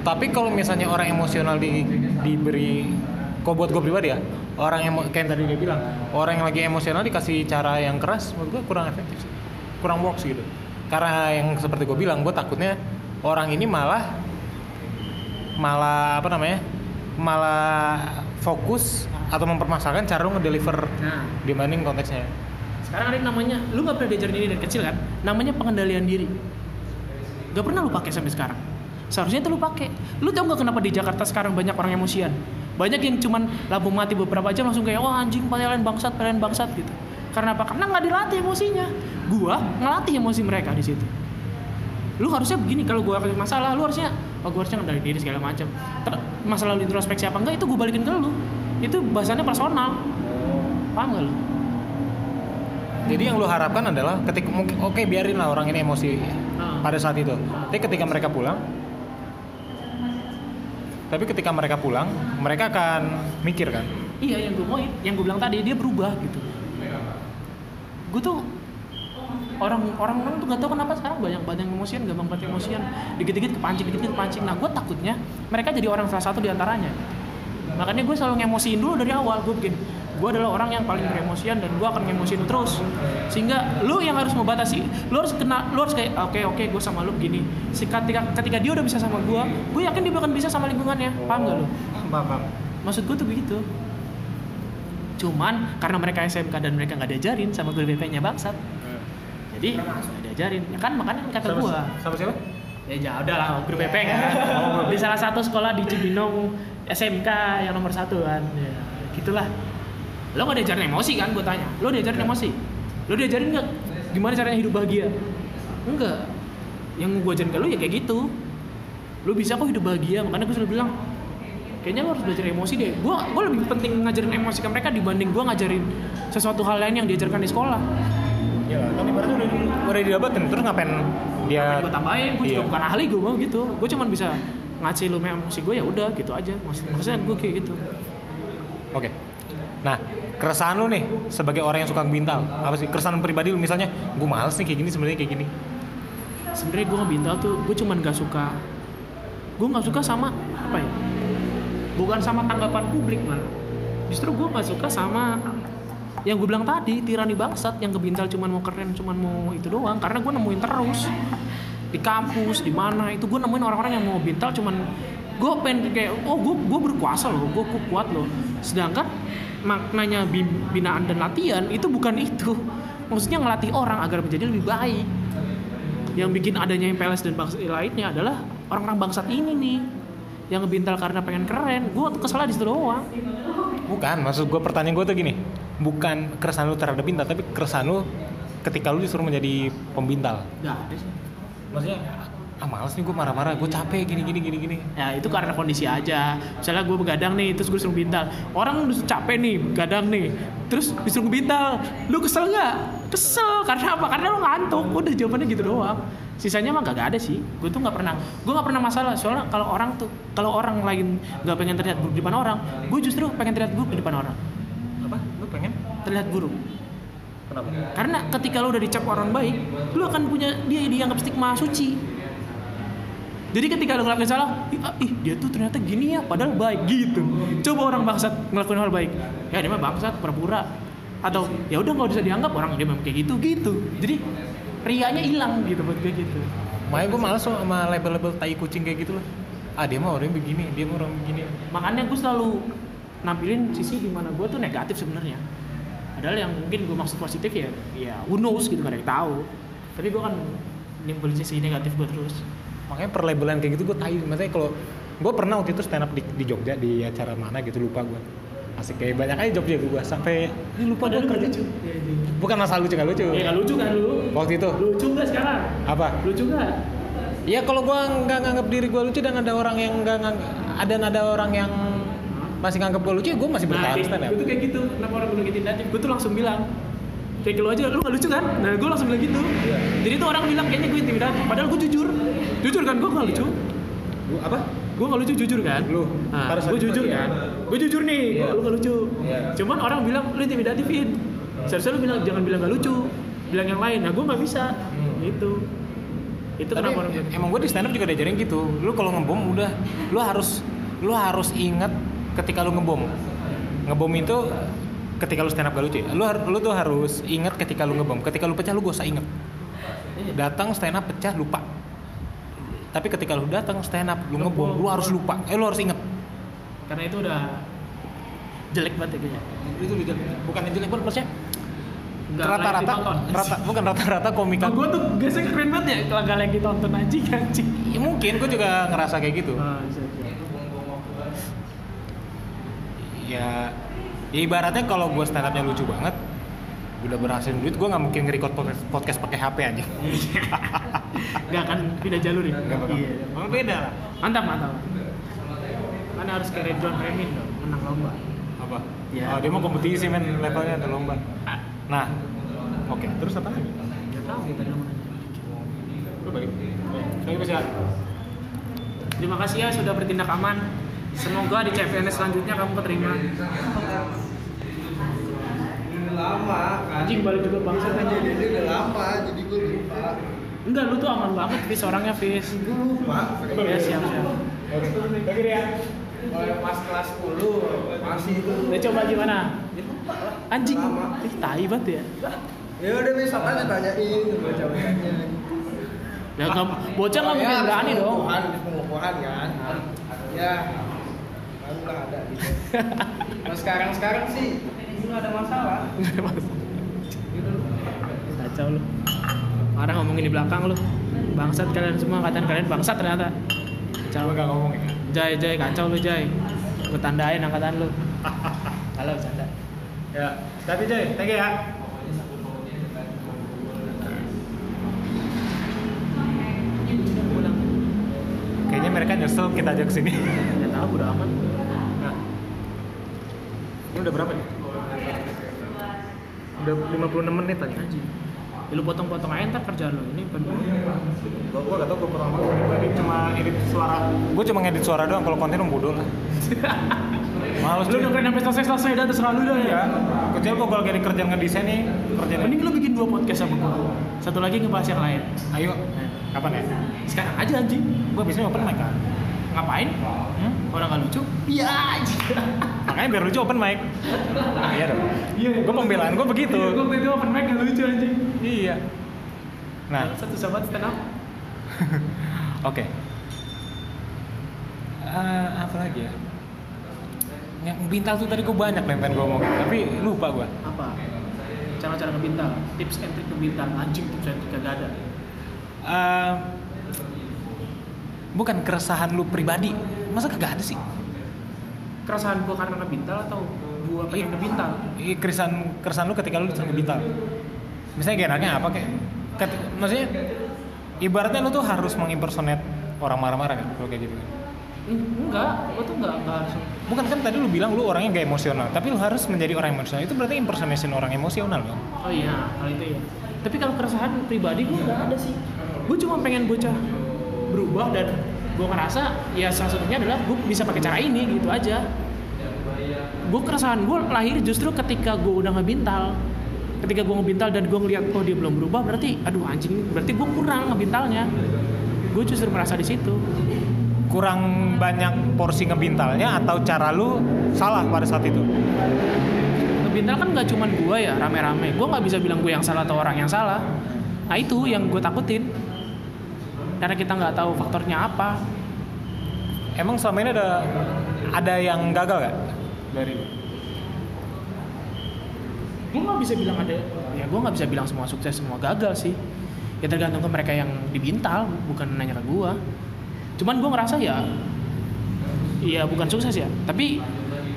S1: Tapi kalau misalnya orang emosional di, diberi, kok buat gue pribadi ya, orang emo, kayak yang tadi dia bilang, orang yang lagi emosional dikasih cara yang keras, menurut gue kurang efektif kurang works gitu. Karena yang seperti gue bilang, gue takutnya orang ini malah, malah apa namanya, malah fokus atau mempermasalahkan cara lu ngedeliver
S2: nah.
S1: dibanding konteksnya.
S2: sekarang ada namanya lu nggak pernah diajarin ini dari kecil kan? Namanya pengendalian diri. Gak pernah lu pakai sampai sekarang. Seharusnya itu lu pakai. Lu tau nggak kenapa di Jakarta sekarang banyak orang emosian? Banyak yang cuman lampu mati beberapa jam langsung kayak wah anjing pelayan bangsat pelayan bangsat gitu. Karena apa? Karena nggak dilatih emosinya gua ngelatih emosi mereka di situ lu harusnya begini kalau gua ada masalah lu harusnya oh gua harusnya ngendaliin diri segala macam masalah lu introspeksi apa enggak itu gua balikin ke lu itu bahasannya personal paham gak lu
S1: Jadi yang lu harapkan adalah ketika mungkin oke biarin lah orang ini emosi
S2: Ah.
S1: pada saat itu. Tapi ketika mereka pulang, tapi ketika mereka pulang, mereka akan mikir kan.
S2: Iya yang gue mau, yang gue bilang tadi dia berubah gitu. Gue tuh orang orang orang tuh gak tau kenapa sekarang banyak banget yang emosian, gampang banget emosian, dikit-dikit kepancing, dikit-dikit kepancing. Nah gue takutnya mereka jadi orang salah satu di antaranya. Makanya gue selalu ngemosiin dulu dari awal. Gue bikin, gue adalah orang yang paling beremosian dan gue akan ngemosiin terus. Sehingga lu yang harus membatasi, lu harus kena, lu harus kayak oke oke gue sama lu begini. Ketika ketika dia udah bisa sama gue, gue yakin dia bakal bisa sama lingkungannya. Paham gak lu?
S1: Paham,
S2: Maksud gue tuh begitu. Cuman karena mereka SMK dan mereka nggak diajarin sama guru BP-nya bangsat. Jadi nggak diajarin. Ya kan makanya kata
S1: Sama,
S2: gua.
S1: sama siapa?
S2: Ya ya udah lah guru BP kan. di salah satu sekolah di Cibinong SMK yang nomor satu kan. Ya, gitulah. Lo nggak diajarin emosi kan? Gue tanya. Lo diajarin emosi? Lo diajarin nggak gimana caranya hidup bahagia? Enggak. Yang gue ajarin ke lo ya kayak gitu. Lo bisa kok hidup bahagia. Makanya gue selalu bilang, kayaknya lo harus belajar emosi deh. Gue gue lebih penting ngajarin emosi ke mereka dibanding gue ngajarin sesuatu hal lain yang diajarkan di sekolah.
S1: Ya, kan ibaratnya udah, udah didapetin terus ngapain dia
S2: gue tambahin? Gue juga
S1: Iya.
S2: bukan ahli gue mau gitu. Gue cuman bisa ngasih lu emosi gue ya udah gitu aja. Maksud, maksudnya gue kayak gitu.
S1: Oke. Nah, keresahan lu nih sebagai orang yang suka bintal, apa sih? Keresahan pribadi lu misalnya, gue males nih kayak gini sebenarnya kayak gini.
S2: sebenarnya gue ngebintal tuh gue cuman gak suka gue nggak suka sama apa ya? Bukan sama tanggapan publik malah justru gue nggak suka sama yang gue bilang tadi tirani bangsat. Yang kebintal cuman mau keren cuman mau itu doang. Karena gue nemuin terus. Di kampus di mana itu gue nemuin orang-orang yang mau bintal cuman gue pengen kayak oh gue gue berkuasa loh. Gue kuat loh. Sedangkan maknanya bi- binaan dan latihan itu bukan itu. Maksudnya ngelatih orang agar menjadi lebih baik. Yang bikin adanya MPLS dan bangsa lainnya adalah orang-orang bangsat ini nih. Yang ngebintal karena pengen keren. Gue tuh kesel di situ doang.
S1: Bukan, maksud gue pertanyaan gue tuh gini, bukan keresahan lu terhadap bintal, tapi keresahan lu ketika lu disuruh menjadi pembintal.
S2: Gak sih.
S1: Maksudnya, ah males nih gue marah-marah, gue capek gini gini gini gini.
S2: ya itu karena kondisi aja. Misalnya gue begadang nih terus gue disuruh bintal. Orang udah capek nih begadang nih terus disuruh bintal. Lu kesel nggak? Kesel. Karena apa? Karena lu ngantuk. Udah jawabannya gitu doang. Sisanya mah gak ada sih. Gue tuh nggak pernah gue nggak pernah masalah. Soalnya kalau orang tuh kalau orang lain nggak pengen terlihat buruk di depan orang gue justru pengen terlihat buruk di depan orang? Terlihat buruk
S1: Kenapa?
S2: Karena ketika lu udah dicap orang baik, lu akan punya dia dianggap stigma suci. Jadi ketika lu ngelakuin salah, ih, ah, ih dia tuh ternyata gini ya, padahal baik gitu. Coba orang bangsat ngelakuin hal baik, ya dia mah bangsat pura-pura. Atau ya udah nggak bisa dianggap orang dia memang kayak gitu gitu. Jadi rianya hilang gitu buat kayak gitu.
S1: Makanya gue males loh sama label-label tai kucing kayak gitu loh. Ah dia mah orang begini, dia mah orang begini.
S2: Makanya gue selalu nampilin sisi di mana gue tuh negatif sebenarnya. Padahal yang mungkin gue maksud positif ya, ya who knows gitu gak ada yang tahu. Tapi gue kan nimpulin sisi negatif gue terus.
S1: Makanya perlabelan kayak gitu gue tai. Maksudnya kalau gue pernah waktu itu stand up di, di Jogja di acara mana gitu lupa gue. Asik kayak banyak aja Jogja gue sampai ini lupa gue kerja.
S2: lucu.
S1: Bukan masalah lucu nggak lucu.
S2: Ya gak lucu kan lu?
S1: Waktu itu
S2: Lucu gak sekarang?
S1: apa?
S2: Lucu gak?
S1: Ya kalau gue nggak nganggap diri gue lucu dan ada orang yang nggak nganggap ada ada orang yang masih nganggap gue lucu, gue masih bertahan stand up.
S2: gue tuh kayak gitu. Kenapa orang gue gitu? Gue tuh langsung bilang, kayak lo aja, lu gak lucu kan? Nah gue langsung bilang gitu.
S1: Iya.
S2: Jadi tuh orang bilang kayaknya gue intimidatif. Padahal gue jujur. Jujur kan, gue gak lucu.
S1: Lu apa?
S2: Gue gak lucu jujur kan?
S1: Lu?
S2: Nah, gue jujur
S1: iya.
S2: kan? Gue jujur nih,
S1: Iya.
S2: lu gak lucu.
S1: Iya.
S2: Cuman orang bilang lu intimidatifin. Seharusnya lu bilang jangan bilang gak lucu. bilang yang lain nah gue nggak bisa
S1: Hmm.
S2: itu itu
S1: Tapi
S2: kenapa orang
S1: emang gue di stand up juga diajarin gitu. Lu kalau ngebom udah lu harus lu harus ingat ketika lu ngebom. Ngebom itu ketika lu stand up gak lucu ya. Lu lu tuh harus ingat ketika lu ngebom. Ketika lu pecah lu gak usah inget. Datang stand up pecah lupa. Tapi ketika lu datang stand up lu ngebom lu harus lupa. Eh lu harus inget.
S2: karena itu udah jelek banget ya kayaknya
S1: Itu udah jelek. bukan yang jelek banget maksudnya rata-rata rata bukan rata-rata komika
S2: gue tuh biasanya keren banget ya kalau gak lagi ditonton anjing anjing
S1: Ya, mungkin gue juga ngerasa kayak gitu.
S2: Ah, bisa, bisa.
S1: Ya, ya ibaratnya kalau gue stand upnya lucu banget udah berhasil duit gue nggak mungkin nge-record podcast, podcast pakai HP aja.
S2: Nggak akan pindah jalur ya?
S1: Nggak bakal.
S2: Iya
S1: Emang beda lah.
S2: Mantap mantap. Kan harus kayak John Remin dong menang lomba.
S1: Apa?
S2: Ya.
S1: oh, dia mau kompetisi men levelnya ada lomba. Nah oke terus apa lagi?
S2: Nggak tahu kita nanya.
S1: lu bisa
S2: terima kasih ya sudah bertindak aman semoga di CPNS selanjutnya kamu keterima.
S4: Lama kan
S2: anjing balik juga bangsa kan jadi
S4: ini udah lama jadi gue lupa.
S2: Enggak lu tuh aman banget Fis orangnya Fis.
S4: Gue lupa.
S2: Ya siap siap.
S1: Oke bagi dia
S4: Kalau pas kelas 10 masih itu.
S2: Udah coba gimana?
S4: Ya,
S2: anjing.
S4: Lama.
S2: ih tai banget ya.
S4: Ya udah besok aja tanyain baca-bacanya
S2: ya nggak bocah nggak mungkin berani dong.
S4: pengukuhan pengukuhan kan. Ya baru lah ada gitu nah sekarang sekarang sih nggak ada masalah.
S2: Kacau lu orang ngomongin di belakang lu bangsat kalian semua angkatan kalian bangsat ternyata. Kacau.
S1: Gak ngomong ya?
S2: Jai Jai kacau lu Jai. Gue tandain angkatan lu halo canda
S1: ya tapi Jay thank you ya. Kayaknya mereka nyesel kita ajak sini.
S2: Ya tahu udah aman
S1: udah berapa nih? Udah 56 menit aja
S2: anjing ya, lu potong-potong aja ntar kerjaan lu. Ini penuh
S1: Gua, gua gak tau gua pernah banget Gua edit cuma edit suara. Gua cuma ngedit suara doang, kalau konten bodoh lah. Males
S2: lu dengerin sampai selesai selesai dan terserah lu dah ya.
S1: Ya, kecuali gua kalau lagi kerjaan ngedesain nih Kerjaan
S2: mending lu bikin dua podcast sama gua. Satu lagi ngebahas yang lain.
S1: Ayo, kapan ya?
S2: sekarang aja anjing
S1: Gua biasanya open mic kan
S2: ngapain?
S1: Hmm?
S2: orang gak lucu iya anjing
S1: Makanya biar lucu open mic. Iya dong.
S2: Iya.
S1: Gua pembelaan gua begitu.
S2: Gue itu open mic gak lucu anjing.
S1: Iya. Nah,
S2: satu sahabat stand up.
S1: Oke. Eh, Apa lagi ya? Yang bintal tuh tadi gua banyak yang pengen gua ngomongin Tapi lupa gua.
S2: Apa? Cara-cara ngebintal tips and trick ngebintal anjing tips and trick kagak ada.
S1: Eh, bukan keresahan lu pribadi. Masa kagak ada sih?
S2: Keresahan gua karena ngebintal atau gua pengen ngebintal
S1: Ih, keresahan keresahan lu ketika lu sering ngebintal misalnya kayak enaknya apa kayak ket- maksudnya ibaratnya lu tuh harus mengimpersonate orang marah-marah kan kalau kayak gitu kan?
S2: Enggak. Gua tuh enggak enggak harus
S1: bukan kan tadi lu bilang lu orangnya gak emosional tapi lu harus menjadi orang emosional. Itu berarti impersonation orang emosional kan?
S2: Oh iya hal itu ya. Tapi kalau keresahan pribadi gua nggak ada sih. Gua cuma pengen bocah berubah dan gua ngerasa ya salah satunya adalah gua bisa pakai cara ini gitu aja. Gue keresahan gue lahir justru ketika gue udah ngebintal. Ketika gue ngebintal dan gue ngeliat oh dia belum berubah berarti aduh anjing berarti gue kurang ngebintalnya gue justru merasa di situ.
S1: Kurang banyak porsi ngebintalnya atau cara lu salah pada saat itu?
S2: Ngebintal kan nggak cuman gue ya rame-rame. Gue nggak bisa bilang gue yang salah atau orang yang salah. Nah itu yang gue takutin karena kita nggak tahu faktornya apa.
S1: Emang selama ini ada ada yang gagal gak dari
S2: gue nggak bisa bilang ada ya gue nggak bisa bilang semua sukses semua gagal sih. Ya tergantung ke mereka yang dibintal bukan nanya ke gue cuman gue ngerasa ya ya bukan sukses ya. Tapi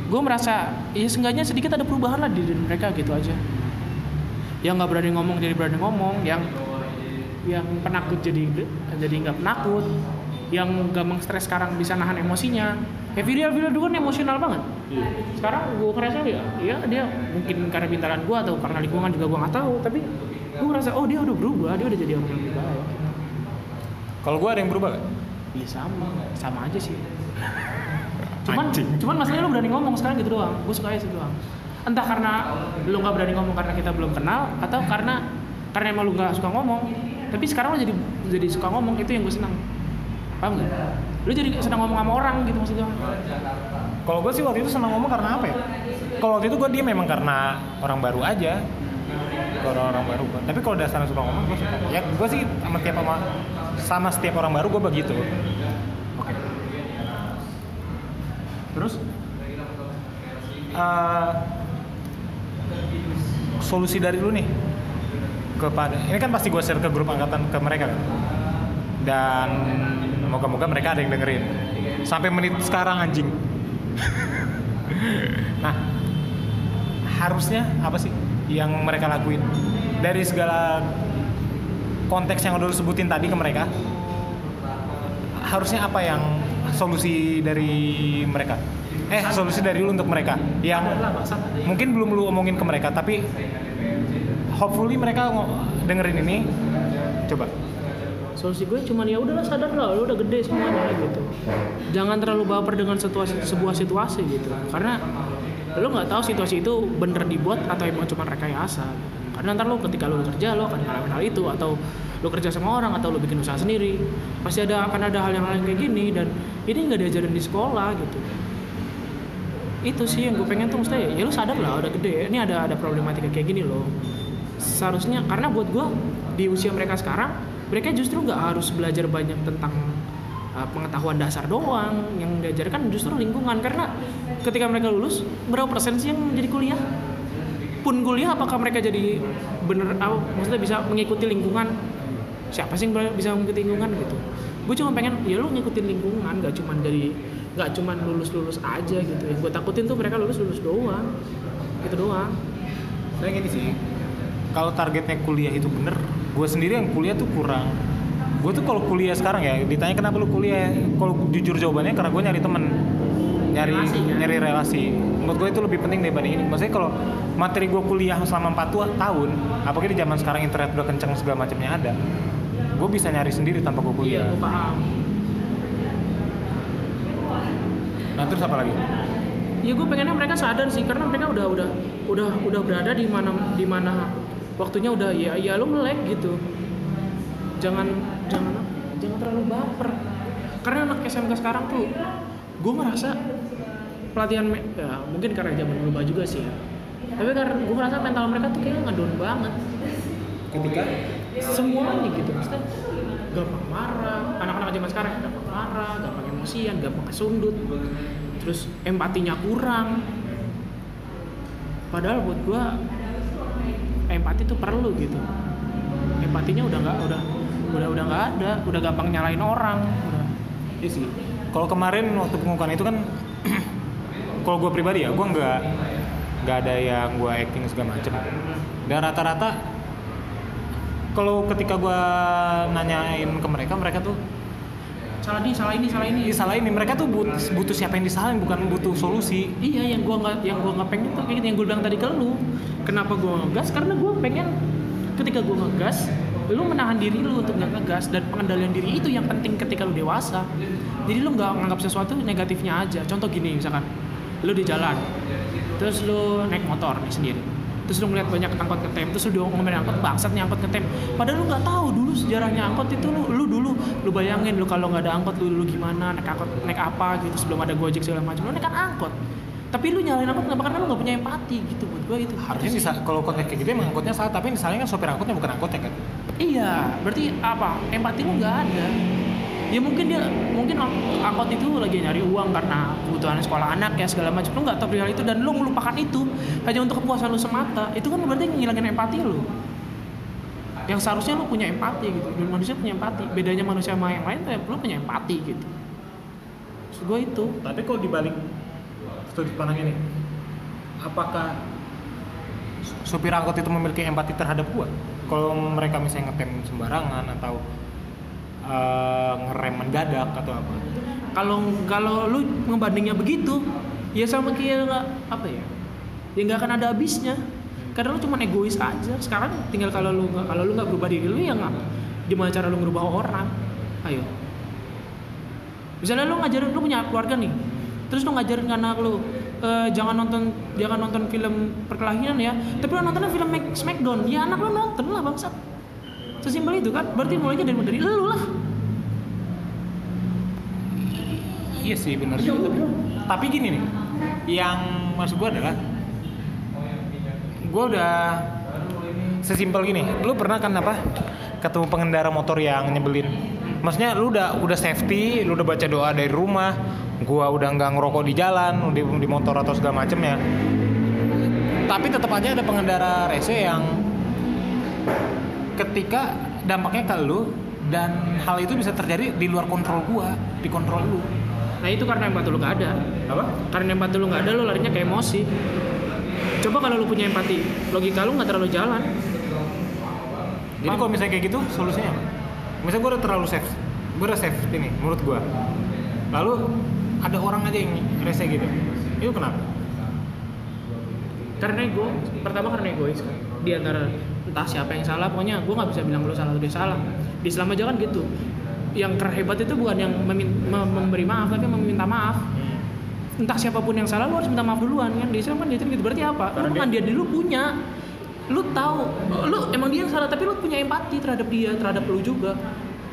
S2: gue merasa ya seenggaknya sedikit ada perubahan lah di diri mereka gitu aja. Yang nggak berani ngomong jadi berani ngomong. Yang yang penakut jadi jadi nggak penakut yang gampang stres sekarang bisa nahan emosinya kayak Vidal Vidal dulu kan emosional banget sekarang gue ngerasa ya ya dia mungkin karena pintaran gue atau karena lingkungan juga gue nggak tahu tapi gue ngerasa oh dia udah berubah dia udah jadi orang yang lebih baik
S1: kalau gua ada yang berubah gak?
S2: Iya sama, sama aja sih. Cuman,
S1: Anjing.
S2: cuman masalahnya lu berani ngomong sekarang gitu doang. Gue suka aja gitu doang. Entah karena lu nggak berani ngomong karena kita belum kenal, atau karena karena emang lu nggak suka ngomong tapi sekarang lu jadi jadi suka ngomong itu yang gue senang paham nggak lu jadi senang ngomong sama orang gitu maksudnya
S1: Kalau gue sih waktu itu senang ngomong karena apa ya? Kalau waktu itu gue dia memang karena orang baru aja. Kalau orang baru. Tapi kalau dasarnya suka ngomong gue suka. Ya gue sih sama tiap sama, sama setiap orang baru gue begitu. Oke. Terus eh, solusi dari lu nih kepada ini kan pasti gue share ke grup angkatan ke mereka kan? Dan moga-moga mereka ada yang dengerin. Sampai menit sekarang anjing. Nah harusnya apa sih yang mereka lakuin? Dari segala konteks yang udah sebutin tadi ke mereka harusnya apa yang solusi dari mereka? Eh solusi dari lu untuk mereka yang mungkin belum lu omongin ke mereka tapi hopefully mereka dengerin ini. Coba.
S2: Solusi gue cuman ya udahlah sadar lah lu udah gede semuanya gitu. Jangan terlalu baper dengan situasi sebuah situasi gitu. Karena lu nggak tahu situasi itu bener dibuat atau emang cuma rekayasa. Karena ntar lu ketika lu kerja lu akan ngalamin hal itu. Atau lu kerja sama orang atau lu bikin usaha sendiri. Pasti ada akan ada hal yang lain kayak gini. Dan ini nggak diajarin di sekolah gitu. Itu sih yang gue pengen tuh. Ya, ya lu sadar lah udah gede. Ini ada ada problematika kayak gini loh seharusnya karena buat gue di usia mereka sekarang mereka justru nggak harus belajar banyak tentang uh, pengetahuan dasar doang. Yang diajarkan justru lingkungan. Karena ketika mereka lulus berapa persen sih yang jadi kuliah? Pun kuliah apakah mereka jadi bener apa, maksudnya bisa mengikuti lingkungan? Siapa sih yang bisa mengikuti lingkungan gitu? Gue cuma pengen ya lu ngikutin lingkungan nggak cuma dari nggak cuma lulus lulus aja gitu. Yang gue takutin tuh mereka lulus lulus doang. Gitu doang.
S1: Saya gini sih kalau targetnya kuliah itu bener gue sendiri yang kuliah tuh kurang. Gue tuh kalau kuliah sekarang ya ditanya kenapa lu kuliah kalau jujur jawabannya karena gue nyari temen nyari
S2: Relasi, kan?
S1: nyari relasi. Menurut gue itu lebih penting daripada ini. Maksudnya kalau materi gue kuliah selama 4 tua- tahun apalagi di zaman sekarang internet udah kencang segala macamnya ada gue bisa nyari sendiri tanpa gue
S2: iya
S1: kuliah
S2: gue paham.
S1: Nah terus apa lagi?
S2: Ya gue pengennya mereka sadar sih karena mereka udah udah udah udah berada di mana di mana waktunya udah ya ya lu melek gitu. Jangan jangan jangan terlalu baper. Karena anak SMK sekarang tuh gue merasa pelatihan ya mungkin karena zaman berubah juga sih ya. Tapi karena gue merasa mental mereka tuh kayaknya ngedown banget.
S1: Ketika?
S2: Semuanya gitu maksudnya gampang marah anak-anak zaman sekarang gampang marah gampang emosian gampang kesundut. Terus empatinya kurang. Padahal buat gua empati tuh perlu gitu empatinya udah nggak udah udah udah nggak ada udah gampang nyalain orang udah
S1: Iya sih. Kalau kemarin waktu pengukuhan itu kan, kalau gue pribadi ya, gue nggak nggak ada yang gue acting segala macem. Dan rata-rata, kalau ketika gue nanyain ke mereka, mereka tuh
S2: salah ini salah ini salah ini
S1: "Ih, salah ini. Mereka tuh butuh, butuh siapa yang disalahin, bukan butuh solusi.
S2: Iya, yang gua nggak yang gua nggak pengen tuh kayak gitu, yang gua bilang tadi ke lu. Kenapa gua ngegas? Karena gua pengen ketika gua ngegas, lu menahan diri lu untuk nggak ngegas dan pengendalian diri itu yang penting ketika lu dewasa. Jadi lu nggak menganggap sesuatu negatifnya aja. Contoh gini misalkan, lu di jalan, terus lu naik motor nih sendiri. Terus lu ngeliat banyak angkot ngetem, terus lu ngomongin angkot bangsat nih angkot ngetem. Padahal lu nggak tahu dulu sejarahnya angkot itu lu, lu dulu lu bayangin lu kalau nggak ada angkot lu dulu gimana naik angkot naik apa gitu sebelum ada gojek segala macam lu naik kan angkot. Tapi lu nyalain angkot kenapa? Karena lu nggak punya empati gitu buat gua itu.
S1: Harusnya sih kalau konteks kayak gitu emang angkotnya salah, tapi disalahin kan sopir angkotnya bukan angkotnya kan.
S2: iya berarti apa? Empati lu nggak ada ya mungkin dia mungkin ang- angkot itu lagi nyari uang karena kebutuhan sekolah anak ya segala macam. Lu nggak tahu perihal itu dan lu melupakan itu. Hanya untuk kepuasan lu semata. Itu kan berarti ngilangin empati lu. Yang seharusnya lu punya empati gitu. Dan manusia punya empati. Bedanya manusia sama yang lain tuh ya lu punya empati gitu. Maksud gua itu.
S1: Tapi kalau dibalik sudut pandang ini, apakah supir angkot itu memiliki empati terhadap gua? Kalau mereka misalnya ngetem sembarangan atau eh, ngerem mendadak atau apa?
S2: kalau kalau lu ngebandingnya begitu ya sama kayak nggak- apa ya ya nggak akan ada habisnya. Karena lu cuma egois aja. Sekarang tinggal kalau lu nggak kalau lu nggak berubah diri lu ya nggak gimana cara lu ngerubah orang? Ayo. Misalnya lu ngajarin lu punya keluarga nih. Terus lu ngajarin anak lu eh, jangan nonton jangan nonton film perkelahian ya. Tapi lo nontonnya film Mac- Smackdown. Ya anak lo nonton lah bangsat sesimpel itu kan berarti mulainya dari dari lu lah
S1: Iya sih benar juga tapi, tapi gini nih, yang maksud gue adalah gue udah sesimpel gini. Lu pernah kan apa ketemu pengendara motor yang nyebelin? Maksudnya lu udah udah safety, lu udah baca doa dari rumah, gua udah nggak ngerokok di jalan, di, di motor atau segala macem ya. Tapi tetap aja ada pengendara rese yang ketika dampaknya ke lu dan hal itu bisa terjadi di luar kontrol gua, di kontrol lu.
S2: nah itu karena empati lu gak ada
S1: Apa?
S2: karena empati lu gak ada lu larinya ke emosi coba kalau lu punya empati logika lu nggak terlalu jalan
S1: Jadi kalau misalnya kayak gitu solusinya apa? Misalnya gue udah terlalu safe, gue udah safe ini menurut gue. Lalu ada orang aja yang rese gitu, itu kenapa?
S2: karena ego pertama karena egois kan di antara entah siapa yang salah pokoknya gue nggak bisa bilang lu salah lu dia salah. Di Islam aja kan gitu. Yang terhebat itu bukan yang memberi maaf tapi meminta maaf. Entah siapa pun yang salah lu harus minta maaf duluan kan? Di Islam kan dia gitu berarti apa? Lu pengandian diri lu punya. Lu tahu lu emang dia yang salah tapi lu punya empati terhadap dia terhadap lu juga.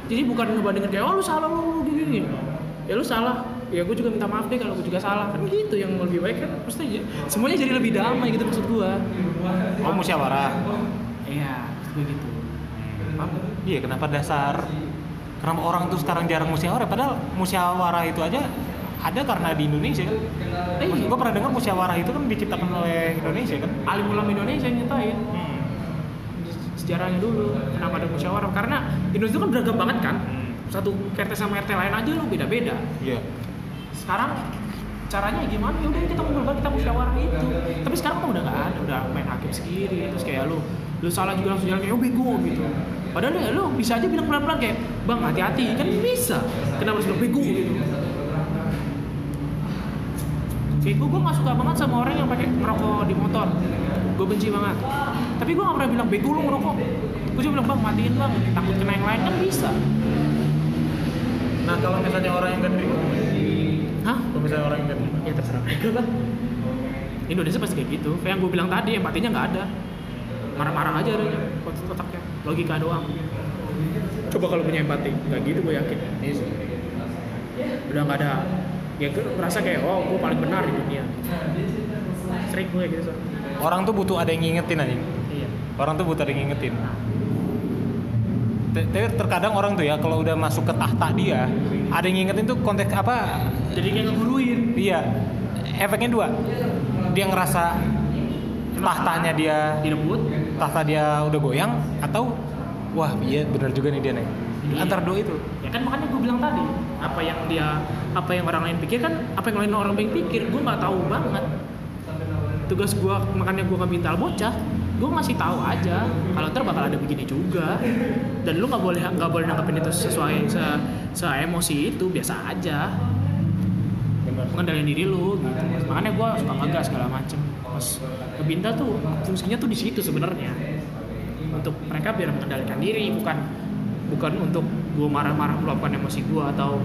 S2: Jadi bukan ngebandingin kayak oh lu salah lu gini gini. Ya lu salah. Ya gue juga minta maaf deh kalau gue juga salah. Kan gitu yang lebih baik kan pasti aja semuanya jadi lebih damai gitu maksud gue
S1: Oh musyawarah.
S2: Iya maksud gue gitu
S1: Iya kenapa dasar? Kenapa orang tuh sekarang jarang musyawarah? Padahal musyawarah itu aja ada karena di Indonesia kan.
S2: Eh,
S1: Maksud gue pernah dengar musyawarah itu kan diciptakan oleh Indonesia kan.
S2: alim ulama Indonesia nyetain
S1: Hmm.
S2: sejarahnya dulu kenapa ada musyawarah karena Indonesia kan beragam banget kan satu RT sama RT lain aja lu beda-beda
S1: Iya.
S2: sekarang caranya gimana ya udah kita ngobrol kita musyawarah itu tapi sekarang kan udah nggak ada udah main hakim sendiri terus kayak lu lu salah juga langsung jalan kayak oh bego gitu. Padahal ya lu bisa aja bilang pelan-pelan kayak bang hati-hati kan bisa. Kenapa harus bilang bego gitu? Kayak gue gue gak suka banget sama orang yang pakai ngerokok di motor. Gue benci banget. Tapi gue gak pernah bilang bego lu ngerokok. Gue cuma bilang bang matiin bang. Takut kena yang lain kan bisa.
S1: Nah kalau misalnya orang yang gak terima,
S2: hah?
S1: Kalau misalnya orang yang gak terima,
S2: ya terserah mereka lah. Indonesia pasti kayak gitu. Kayak yang gue bilang tadi empatinya nggak ada marah-marah aja adanya kotak-kotaknya logika doang coba kalau punya empati nggak gitu gue yakin udah nggak ada ya gue merasa kayak oh gue paling benar di dunia sering gue gitu so.
S1: orang tuh butuh ada yang ngingetin aja.
S2: iya
S1: Orang tuh butuh ada yang ngingetin. Tapi terkadang orang tuh ya kalau udah masuk ke tahta dia, ada yang ngingetin tuh konteks apa?
S2: jadi kayak ngeguruin
S1: Iya. Efeknya dua. Dia ngerasa tahtanya dia
S2: direbut
S1: tahta dia udah goyang atau wah iya bener juga nih dia nih. Antara dua itu.
S2: ya kan makanya gue bilang tadi apa yang dia apa yang orang lain pikir kan apa yang lain orang lain pikir gue nggak tahu banget. Tugas gue makanya gue nggak minta bocah gue ngasih tahu aja kalau ntar bakal ada begini juga. Dan lu nggak boleh nggak boleh nanggepin itu sesuai se, se emosi itu biasa aja. Mengendalikan diri lu gitu. Makanya gue suka ngegas segala macem. Pas ngebinta tuh fungsinya tuh di situ sebenarnya untuk mereka biar mengendalikan diri bukan bukan untuk gue marah-marah meluapkan emosi gue atau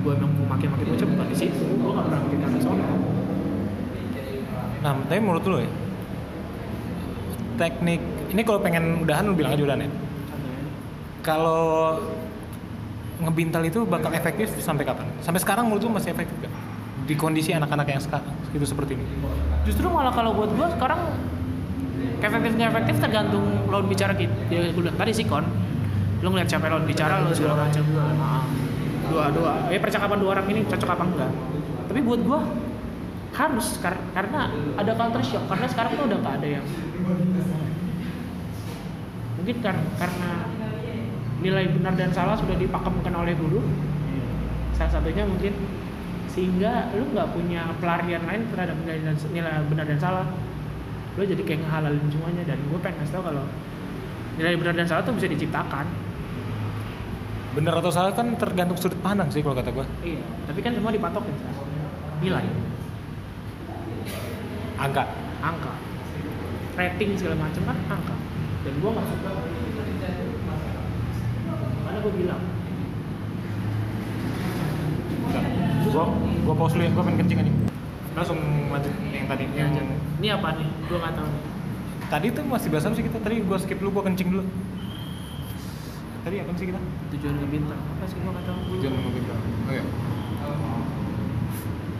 S2: gue emang mau makin-makin bocah bukan di situ gue gak pernah bikin ke sono
S1: Nah, tapi menurut lu ya, teknik ini kalau pengen udahan lu bilang aja udahan ya. Kalau ngebintal itu bakal efektif sampai kapan? Sampai sekarang menurut lu masih efektif gak? Di kondisi anak-anak yang sekarang itu seperti ini.
S2: justru malah kalau buat gue sekarang efektifnya efektif tergantung lawan bicara kita ya gue bilang tadi sih kon. Lu ngeliat siapa lawan bicara lu segala macam dua dua. Ya percakapan dua orang ini cocok apa enggak? Tapi buat gue harus kar- karena ada culture shock. Karena sekarang tuh udah nggak ada yang mungkin kar- karena nilai benar dan salah sudah dipakemkan oleh guru. Salah satunya mungkin sehingga lu nggak punya pelarian lain terhadap nilai, dan, nilai benar dan salah lu jadi kayak ngehalalin semuanya dan gue pengen kasih tau kalau nilai benar dan salah tuh bisa diciptakan
S1: Bener atau salah kan tergantung sudut pandang sih kalau kata gua.
S2: iya tapi kan semua dipatokin Sar. nilai
S1: Angka.
S2: angka rating segala macam kan angka dan gue nggak suka mana gue bilang
S1: Enggak. Gua gua pause dulu ya, gua pengen kencing aja. langsung lanjut yang tadi
S2: Ya,
S1: yang.
S2: Ini apa nih? Gua nggak tahu. nih.
S1: tadi tuh masih bahas sih kita tadi gua skip dulu gua kencing dulu tadi apa sih kita
S2: Tujuan ke bintang. Apa sih gua nggak tahu.
S1: Tujuan mau bintang oh iya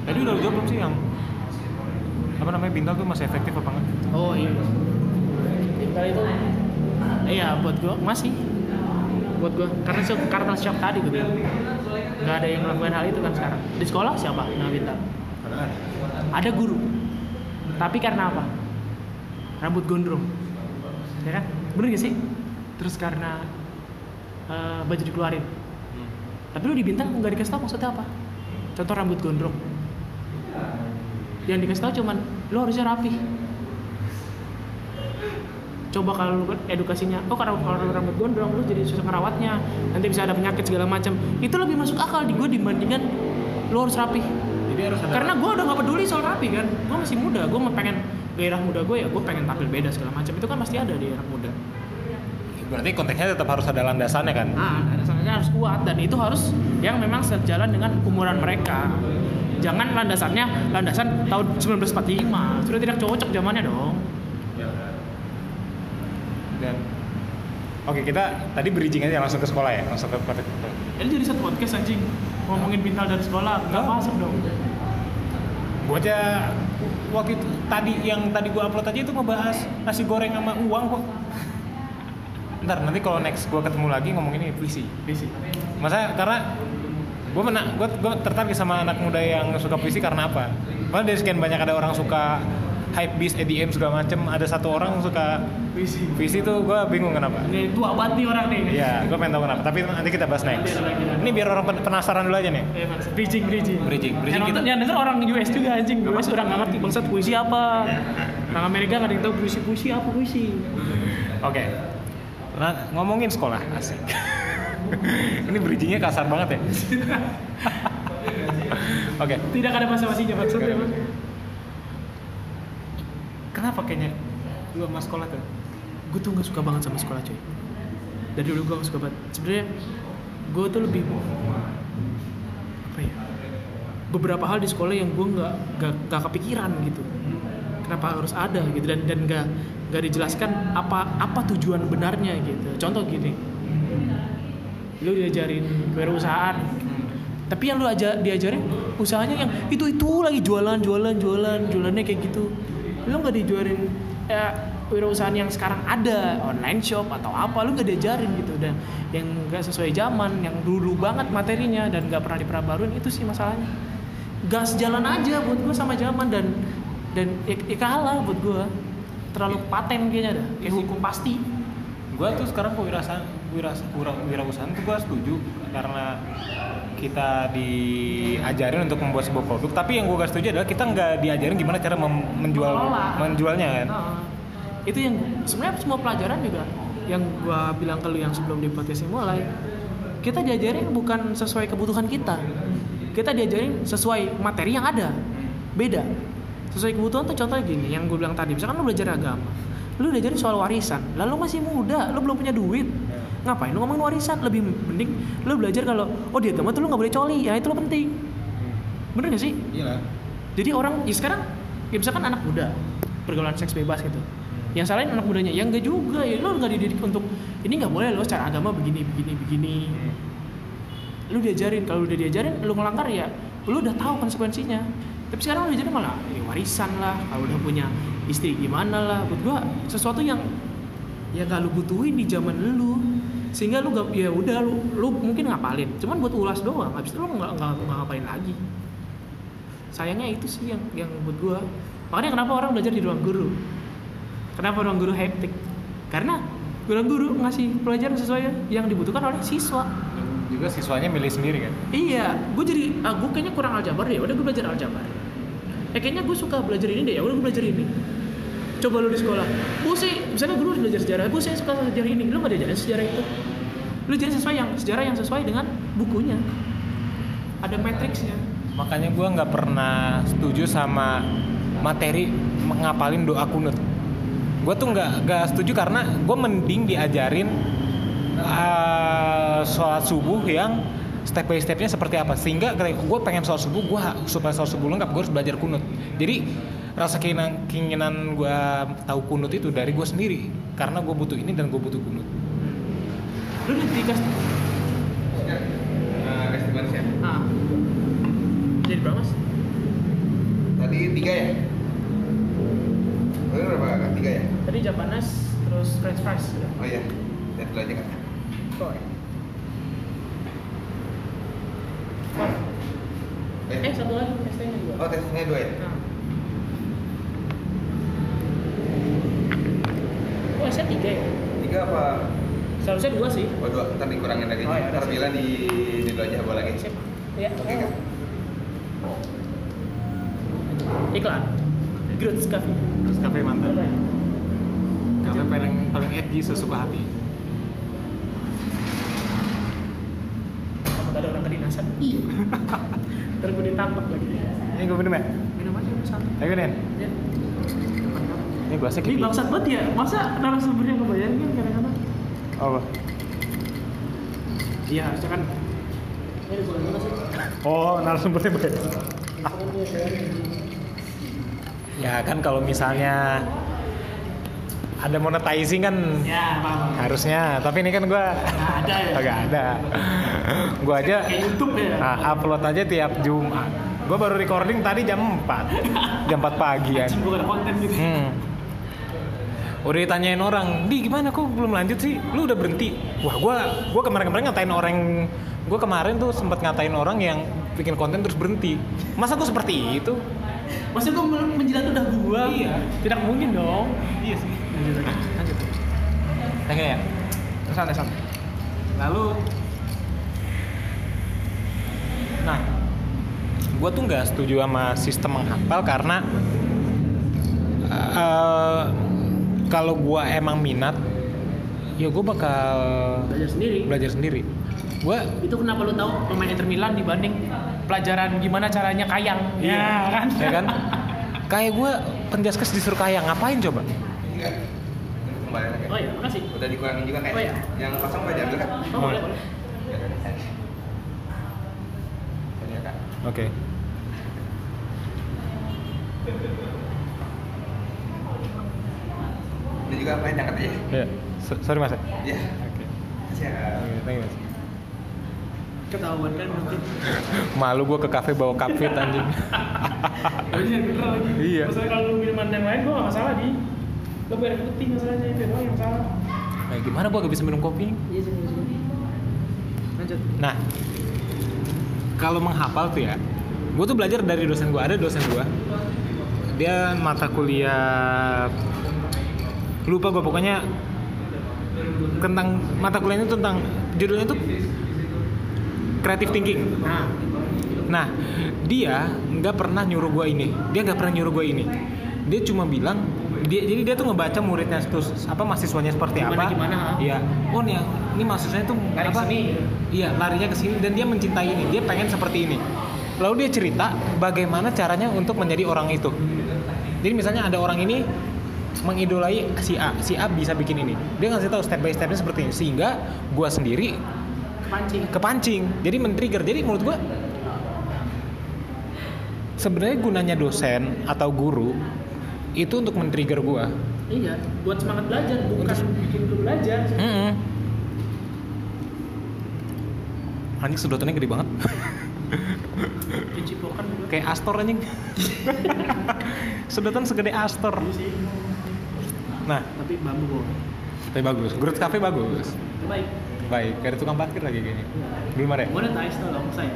S1: tadi udah jawab belum sih yang apa namanya bintang tuh masih efektif apa enggak
S2: Oh iya. Bintang itu Iya, buat gua masih. Buat gua karena karena shock tadi gua bilang. Nggak ada yang melakukan hal itu kan sekarang. Di sekolah siapa? Nah, bintang.
S1: ada
S2: guru. Tapi karena apa? Rambut gondrong. Ya kan? Bener gak sih? Terus karena eh, baju dikeluarin. Tapi lu di bintang nggak dikasih tau maksudnya apa? Contoh rambut gondrong. Yang dikasih tau cuman lu harusnya rapi. Coba kalau lu edukasinya, oh kalau kalau lu rambut gondrong lu jadi susah ngerawatnya, nanti bisa ada penyakit segala macam. Itu lebih masuk akal di gue dibandingkan lu harus rapi.
S1: jadi harus ada
S2: Karena gue udah gak peduli soal rapi kan, gue masih muda, gue mau pengen gairah muda gue ya, gue pengen tampil beda segala macam. Itu kan pasti ada di anak muda.
S1: berarti konteksnya tetap harus ada landasannya kan
S2: Ah, landasannya harus kuat dan itu harus yang memang sejalan dengan umuran mereka. Jangan landasannya landasan tahun 1945, sudah tidak cocok zamannya dong.
S1: Dan oke kita tadi bridging aja langsung ke sekolah ya langsung ke konteks
S2: Ini jadi satu podcast anjing. Ngomongin pintal dari sekolah, nggak masuk dong.
S1: gua aja waktu itu tadi yang tadi gua upload aja itu ngebahas nasi goreng sama uang kok ntar nanti kalau next gua ketemu lagi ngomongin ini puisi.
S2: Bisi.
S1: masa karena gue mena gue gue tertarik sama anak muda yang suka puisi karena apa? Karena dari sekian banyak ada orang suka hype beast EDM segala macem ada satu orang suka
S2: Bisi.
S1: puisi tuh gue bingung kenapa
S2: Ini tua banget nih orang nih.
S1: Iya, gue pengen tahu kenapa. Tapi nanti kita bahas next. Ini biar orang pen- penasaran dulu aja nih.
S2: Mas, bridging, bridging.
S1: Bridging, bridging
S2: yang,
S1: kita-
S2: yang denger orang US juga anjing. US orang nggak ngerti bangsat puisi apa. Orang Amerika nggak ada yang tahu puisi puisi apa puisi.
S1: Oke. Nah, ngomongin sekolah asik. Ini bridgingnya kasar banget ya. Oke.
S2: Tidak ada basa-basinya maksudnya.
S1: Kenapa kayaknya lu sama sekolah tuh?
S2: Gue tuh nggak suka banget sama sekolah cuy. Dari dulu gue nggak suka banget. Sebenarnya gue tuh lebih apa ya? Beberapa hal di sekolah yang gue nggak nggak kepikiran gitu. Kenapa harus ada gitu dan dan nggak nggak dijelaskan apa apa tujuan benarnya gitu. Contoh gini, lu diajarin kewirausahaan tapi yang lu aja diajarin usahanya yang itu itu lagi jualan jualan jualan jualannya kayak gitu lu nggak dijuarin eh, wirausahaan yang sekarang ada online shop atau apa lu nggak diajarin gitu. Dan yang nggak sesuai zaman yang dulu banget materinya dan nggak pernah diperbaruin itu sih masalahnya. Gas jalan aja buat gua sama zaman dan dan ya, kalah buat gua. Terlalu paten kayaknya dah kayak hukum pasti.
S1: Gue tuh sekarang kewirausahaan wirausahaan tuh gue setuju karena kita diajarin untuk membuat sebuah produk. Tapi yang gue gak setuju adalah kita nggak diajarin gimana cara mem- menjual
S2: Mengelola.
S1: menjualnya kan?
S2: Nah, itu yang sebenarnya semua pelajaran juga yang gua bilang ke lu yang sebelum di podcast ini mulai kita diajarin bukan sesuai kebutuhan kita. Kita diajarin sesuai materi yang ada. Beda. Sesuai kebutuhan tuh contohnya gini yang gue bilang tadi misalkan lu belajar agama lu diajarin soal warisan lalu masih muda lu belum punya duit ngapain lu ngomongin warisan? Lebih mending lu belajar kalau oh di agama tuh lu nggak boleh coli. Ya itu lo penting. Bener gak sih?
S1: Iya.
S2: Jadi orang ya sekarang ya misalkan anak muda pergaulan seks bebas gitu. Yang salahin anak mudanya yang enggak juga. Ya lo nggak dididik untuk ini nggak boleh lo secara agama begini begini begini. Lu diajarin kalau udah diajarin lu ngelanggar ya lu udah tahu konsekuensinya. Tapi sekarang lu diajarin malah ya, warisan lah kalau udah punya istri gimana lah. Buat gua sesuatu yang ya gak lu butuhin di zaman lu sehingga lu gak ya udah lu lu mungkin ngapalin. Cuman buat ulas doang. Habis itu lu nggak nggak ngapalin lagi. Sayangnya itu sih yang yang buat gua. Makanya kenapa orang belajar di ruang guru? Kenapa ruang guru hektik? Karena ruang guru ngasih pelajaran sesuai yang dibutuhkan oleh siswa.
S1: Juga siswanya milih sendiri kan?
S2: Iya. Gue jadi ah, gue kayaknya kurang aljabar deh. Udah gue belajar aljabar. Eh kayaknya gue suka belajar ini deh. Ya udah gue belajar ini coba lu di sekolah. Gue sih misalnya guru belajar sejarah. Gue sih suka sejarah ini. Lu gak diajarin sejarah itu? Lu jadi sesuai yang sejarah yang sesuai dengan bukunya. Ada matriksnya.
S1: Makanya gue nggak pernah setuju sama materi ngapalin doa kunut. Gue tuh nggak nggak setuju karena gue mending diajarin uh, sholat subuh yang step by stepnya seperti apa. Sehingga gue pengen sholat subuh gue supaya sholat subuh lengkap gue harus belajar kunut. Jadi rasa keinginan keinginan gue tahu kunut itu dari gue sendiri karena gue butuh ini dan gue butuh kunut
S2: Lu di kas
S5: Nah, kasih gimana sih?
S2: ah. Jadi berapa mas?
S5: Tadi tiga ya? Tadi berapa kakak? Tiga ya?
S2: Tadi Japanas, terus French fries.
S5: Oh iya, lihat dulu aja kak.
S2: Four.
S5: Eh,
S2: Eh satu lagi ST-nya juga.
S5: oh tesnya dua ya?
S2: Nah. Saya tiga ya?
S5: Tiga apa?
S2: Seharusnya dua sih.
S5: Oh dua, ntar dikurangin lagi.
S2: Oh, iya,
S5: ntar bilang di di dulu aja boleh lagi.
S2: Sip. Ya.
S5: Oke kak.
S2: Iklan. Groots Coffee.
S1: kafe mantap
S2: Apa ya?
S1: kafe paling paling edgy sesuka hati
S2: Takut ada orang kedinasan. Iya. Ntar gue ditangkap lagi.
S1: ini gue minum ya
S2: Minum aja santai.
S1: ayo nih
S2: Ya.
S1: Ini gue asik
S2: Ini bangsat banget ya. Masa narasumbernya kebayang kan kadang-kadang.
S1: apa
S2: Iya harusnya kan. Ini di mana sih?
S1: oh narasumbernya baik ya kan kalau misalnya ada monetizing kan
S2: Ya, paham.
S1: harusnya tapi ini kan gue
S2: Nggak ada ya.
S1: agak ada gue aja
S2: YouTube ya.
S1: ah, upload aja tiap Jumat gue baru recording tadi jam 4 jam 4 pagi ya
S2: Anjing gue ada konten gitu.
S1: hmm. Udah ditanyain orang di gimana? Kok belum lanjut sih? Lu udah berhenti? Wah gue gua kemarin-kemarin ngatain orang gue kemarin tuh sempat ngatain orang yang bikin konten terus berhenti. Masa gue seperti itu?
S2: Maksudnya gue menjilat udah gua.
S1: Iya.
S2: Tidak mungkin dong.
S1: iya sih. Lanjut lagi lanjut. Oke ya.
S2: Santai santai.
S1: lalu? Nah gue tuh nggak setuju sama sistem menghafal karena eh, kalau gue emang minat ya gue bakal
S2: Belajar sendiri.
S1: belajar sendiri gue
S2: Itu kenapa lu tahu pemain Inter Milan dibanding pelajaran gimana caranya kayang? Ya kan?
S1: ya kan kayak gue penjaskes disuruh kaya ngapain coba
S5: Enggak.
S2: Oh iya, makasih.
S5: Udah dikurangin juga kayak.
S2: Oh, iya.
S5: Yang kosong apa diambil kak?
S2: Oh, boleh, boleh.
S5: Ya, udah. Ini juga apa yang diangkat aja?
S1: ya So- sorry mas ya
S5: Iya.
S1: oke
S5: Siap.
S1: Oke, thank you, Mas.
S2: Ketahuan kan mungkin.
S1: malu gue ke kafe bawa kapfit anjing
S2: Iya, bener lagi.
S1: Iya.
S2: Masalah kalau lu minuman yang lain gua gak masalah di. Lu bayar putih masalahnya itu doang yang salah.
S1: nah, gimana gue gak bisa minum kopi
S2: Iya iya. Lanjut.
S1: Nah, kalau menghafal tuh ya, gue tuh belajar dari dosen gue. Ada dosen gue, dia mata kuliah lupa gue pokoknya tentang mata kuliahnya tentang judulnya tuh creative thinking.
S2: Nah,
S1: Nah, dia nggak pernah nyuruh gue ini. Dia nggak pernah nyuruh gue ini. Dia cuma bilang dia jadi dia tuh ngebaca muridnya terus apa mahasiswanya seperti
S2: Gimana,
S1: apa.
S2: gimana?
S1: Iya. Oh nih, ini mahasiswanya tuh
S2: Lari
S1: apa?
S2: sini.
S1: Iya, larinya ke sini dan dia mencintai ini. Dia pengen seperti ini. Lalu dia cerita bagaimana caranya untuk menjadi orang itu. Jadi misalnya ada orang ini mengidolai si A, si A bisa bikin ini. Dia ngasih tahu step by stepnya seperti ini sehingga gua sendiri
S2: pancing.
S1: kepancing jadi men-trigger jadi menurut gua sebenarnya gunanya dosen atau guru itu untuk men-trigger gua
S2: Iya, buat semangat belajar, bukan bikin lu belajar.
S1: Mm-mm. anjing sedotannya gede banget
S2: Kayak
S1: Astor anjing sedotan segede Astor
S2: Iya.
S1: Nah
S2: Tapi bambu bohong.
S1: tapi bagus Groot Cafe bagus
S2: Terbaik.
S1: baik kayak ada tukang parkir lagi kayaknya belum ada ya?
S2: Monetize tolong saya.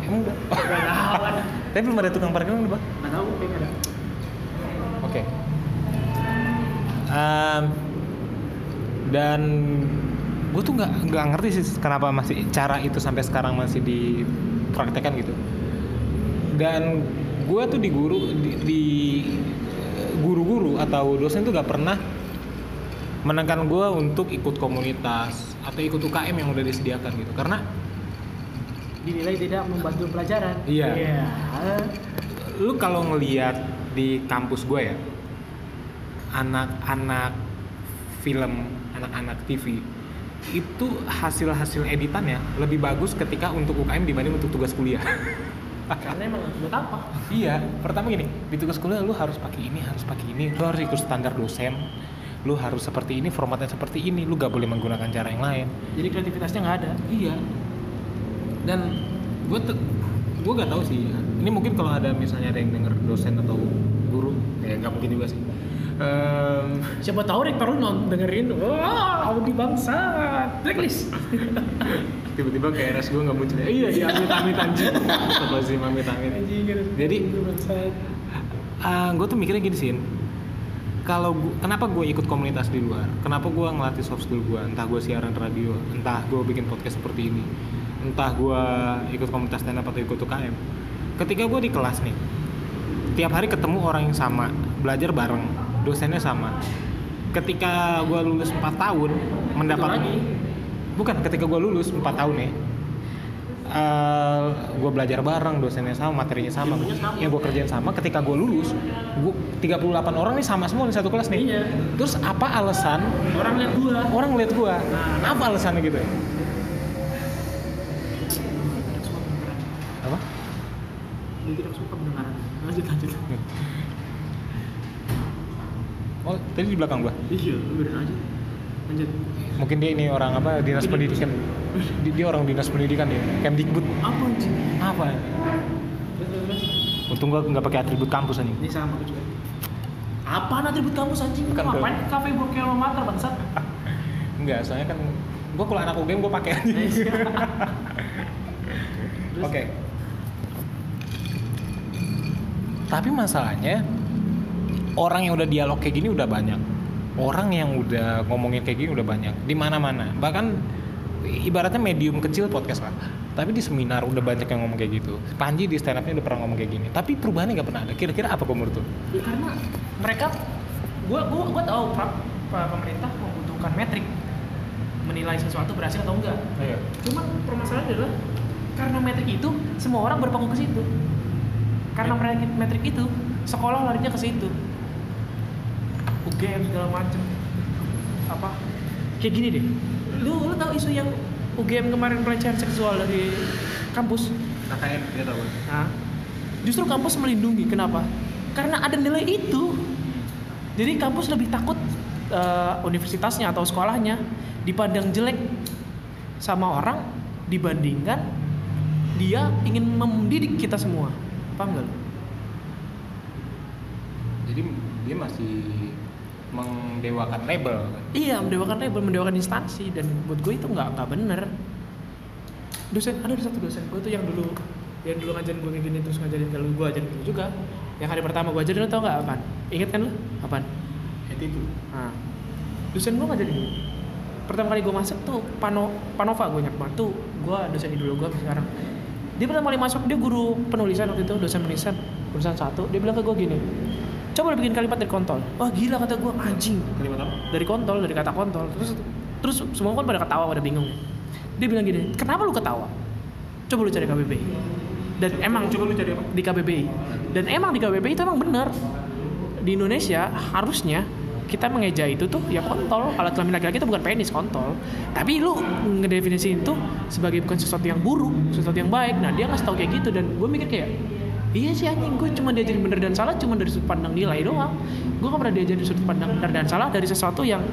S1: emang udah
S2: tahu
S1: tapi belum ada tukang parkir belum Bang?
S2: Gak tahu kayaknya ada.
S1: Oke. Em, dan gue tuh nggak nggak ngerti sih kenapa masih cara itu sampai sekarang masih dipraktekkan gitu. Dan gue tuh di guru di, di guru-guru atau dosen tuh gak pernah menekan gue untuk ikut komunitas atau ikut UKM yang udah disediakan gitu karena
S2: Dinilai tidak membantu pelajaran.
S1: Iya.
S2: Iya.
S1: lu kalau ngeliat di kampus gue ya anak-anak film anak-anak TV itu hasil-hasil editannya lebih bagus ketika untuk UKM dibanding untuk tugas kuliah.
S2: karena emang buat apa
S1: iya, pertama gini, di tugas kuliah lu harus pakai ini, harus pakai ini, lu harus ikut standar dosen, lu harus seperti ini, formatnya seperti ini, lu gak boleh menggunakan cara yang lain.
S2: jadi kreativitasnya nggak ada
S1: Iya. Dan gue tuh gue gak tahu sih. Ini mungkin kalau ada misalnya ada yang denger dosen atau guru, ya nggak mungkin juga sih. Em,
S2: siapa tahu lu non dengerin wah Audi bangsa blacklist
S1: tiba-tiba kayak res gue nggak muncul. Iya, iya, amit amit anjing. Sih amit amit? Jadi gue tuh mikirnya gini sih. Kalau kenapa gue ikut komunitas di luar? Kenapa gue ngelatih soft skill gue? Entah gue siaran radio, entah gue bikin podcast seperti ini, entah gue ikut komunitas stand up atau ikut UKM. Ketika gue di kelas nih, tiap hari ketemu orang yang sama, belajar bareng, dosennya sama. Ketika gue lulus 4 tahun, mendapat
S2: lagi.
S1: bukan ketika gue lulus 4 tahun ya, eh gue belajar bareng, dosennya sama, materinya sama,
S2: sama.
S1: yang gue kerjain sama. Ketika gue lulus, gue 38 orang nih sama semua di satu kelas nih.
S2: Iya.
S1: Terus apa alasan
S2: orang lihat gua
S1: orang ngeliat gue?
S2: Nah,
S1: apa alasannya gitu? ya? Apa?
S2: dia tidak suka mendengaran lanjut lanjut
S1: tadi di belakang gue.
S2: iya biarin aja lanjut
S1: Mungkin dia ini orang apa? Dinas
S2: Ini-
S1: pendidikan. Di- Dia orang dinas pendidikan ya. Kemdikbud.
S2: apa anjing
S1: Apa? Untung gue nggak pakai atribut kampus anjing.
S2: ini sama juga apaan atribut kampus anjing
S1: Bukan,
S2: ngapain kafe mater bangsat
S1: Enggak, soalnya kan gue kalau anak UGM gue pakai anjing. Oke. Tapi masalahnya orang yang udah dialog kayak gini udah banyak. Orang yang udah ngomongin kayak gini udah banyak di mana-mana. Bahkan ibaratnya medium kecil podcast lah. Tapi di seminar udah banyak yang ngomong kayak gitu. Panji di stand up-nya udah pernah ngomong kayak gini. Tapi perubahannya nggak pernah ada. Kira-kira apa menurut lu?
S2: ya karena mereka gua gua gua tahu Pak, pemerintah membutuhkan metrik menilai sesuatu berhasil atau enggak
S1: Ayo.
S2: cuma permasalahannya adalah karena metrik itu semua orang berpaku ke situ karena metrik, metrik itu sekolah larinya ke situ UGM segala macem apa kayak gini deh lu lu tahu isu yang UGM kemarin pelecehan seksual dari kampus
S1: KKN dia tahu.
S2: Nah, justru kampus melindungi. Kenapa? Karena ada nilai itu. Jadi kampus lebih takut eh, universitasnya atau sekolahnya dipandang jelek sama orang dibandingkan dia ingin mendidik kita semua. Paham gak lu?
S1: Jadi dia masih mendewakan label.
S2: Iya, mendewakan label, mendewakan instansi dan buat gue itu nggak nggak bener. Dosen ada satu dosen gue tuh yang dulu yang dulu ngajarin gue kayak gini terus ngajarin ke lu gue ajarin lu juga. Yang hari pertama gue ajarin lu tau nggak apaan? Ingat kan lu? Apaan?
S1: itu
S2: Nah, dosen gue ngajarin gini. Pertama kali gue masuk tuh Pano Panova gue ingat banget tuh gue dosen dulu gue sekarang. Dia pertama kali masuk dia guru penulisan waktu itu dosen penulisan penulisan satu dia bilang ke gue gini coba lu bikin kalimat dari kontol. Wah gila kata gue anjing.
S1: Kalimat apa?
S2: dari kontol dari kata kontol. Terus terus semua kan pada ketawa pada bingung. Dia bilang gini kenapa lu ketawa? Coba lu cari KBBI dan emang
S1: coba lu cari apa?
S2: di KBBI dan emang di KBBI itu emang bener. Di Indonesia harusnya kita mengeja itu tuh ya kontol. Alat kelamin laki-laki itu bukan penis kontol. Tapi lu ngedefinisiin itu sebagai bukan sesuatu yang buruk sesuatu yang baik. Nah dia ngasih tau kayak gitu. Dan gue mikir kayak iya sih anjing gue cuma diajarin bener dan salah cuma dari sudut pandang nilai doang gue gak pernah diajarin sudut pandang bener dan salah dari sesuatu yang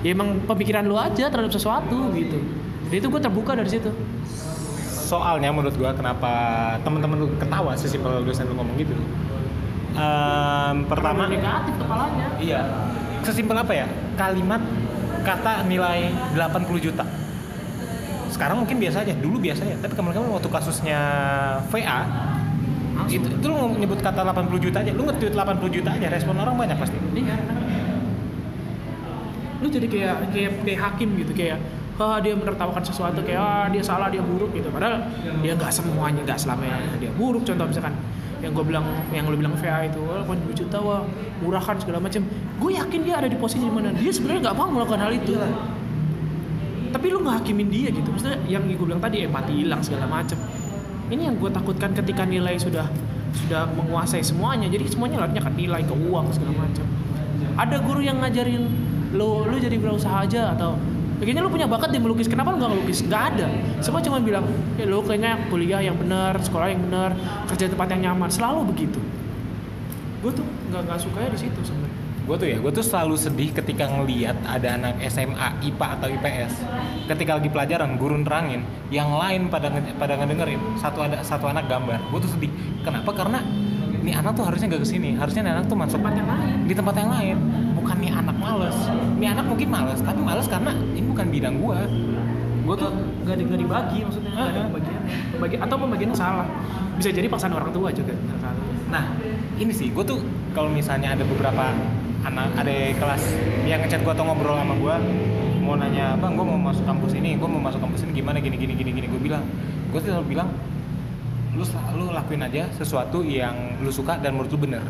S2: ya emang pemikiran lu aja terhadap sesuatu gitu jadi itu gue terbuka dari situ
S1: Soalnya menurut gua kenapa teman-teman lu ketawa sesimpel dosen lu ngomong gitu. Em, pertama
S2: negatif kepalanya
S1: Iya. Sesimpel apa ya? Kalimat kata nilai 80 juta. Sekarang mungkin biasa aja, dulu biasa ya. Tapi kemarin-kemarin waktu kasusnya VA itu, itu lu nyebut kata 80 juta aja, lu nge-tweet 80 juta aja, respon orang banyak pasti.
S2: Iya. Lu jadi kayak kayak kayak hakim gitu kayak ah dia menertawakan sesuatu kayak ah dia salah dia buruk gitu. Padahal dia nggak semuanya nggak selamanya dia buruk. Contoh misalkan yang gue bilang yang lu bilang VA itu wah 80 juta wah murah kan segala macam gue yakin dia ada di posisi mana dia sebenarnya nggak mau melakukan hal itu. Tapi lu nggak hakimin dia gitu. Maksudnya yang gue bilang tadi empati hilang segala macam ini yang gue takutkan ketika nilai sudah sudah menguasai semuanya. Jadi semuanya larinya ke nilai ke uang segala macam. Ada guru yang ngajarin lo lo jadi berusaha aja atau "Ya, kayaknya lu punya bakat di melukis. Kenapa lu nggak ngelukis? Nggak ada. Semua cuma bilang ya lu kayaknya kuliah yang benar sekolah yang benar kerja tempat yang nyaman. Selalu begitu. Gue tuh nggak nggak sukanya di situ sebenarnya
S1: gue tuh ya gue tuh selalu sedih ketika ngelihat ada anak SMA IPA atau IPS ketika lagi pelajaran guru nerangin yang lain pada nge- pada ngedengerin satu ada satu anak gambar. Gue tuh sedih. Kenapa? Karena ini anak tuh harusnya gak ke sini. Harusnya anak tuh masuk
S2: Tempat yang lain.
S1: di tempat yang lain. Bukan nih anak males. Ini anak mungkin males tapi males karena ini bukan bidang gue gue tuh
S2: nggak di, nggak dibagi maksudnya. Nggak ada pembagian Pembagi- atau pembagiannya salah. Bisa jadi paksaan orang tua juga.
S1: Nah, ini sih, gue tuh kalau misalnya ada beberapa anak ada kelas yang ngechat gue atau ngobrol sama gue mau nanya bang gue mau masuk kampus ini gue mau masuk kampus ini gimana gini gini gini gini. Gue bilang gue selalu bilang lu sel- lu lakuin aja sesuatu yang lu suka dan menurut lu bener.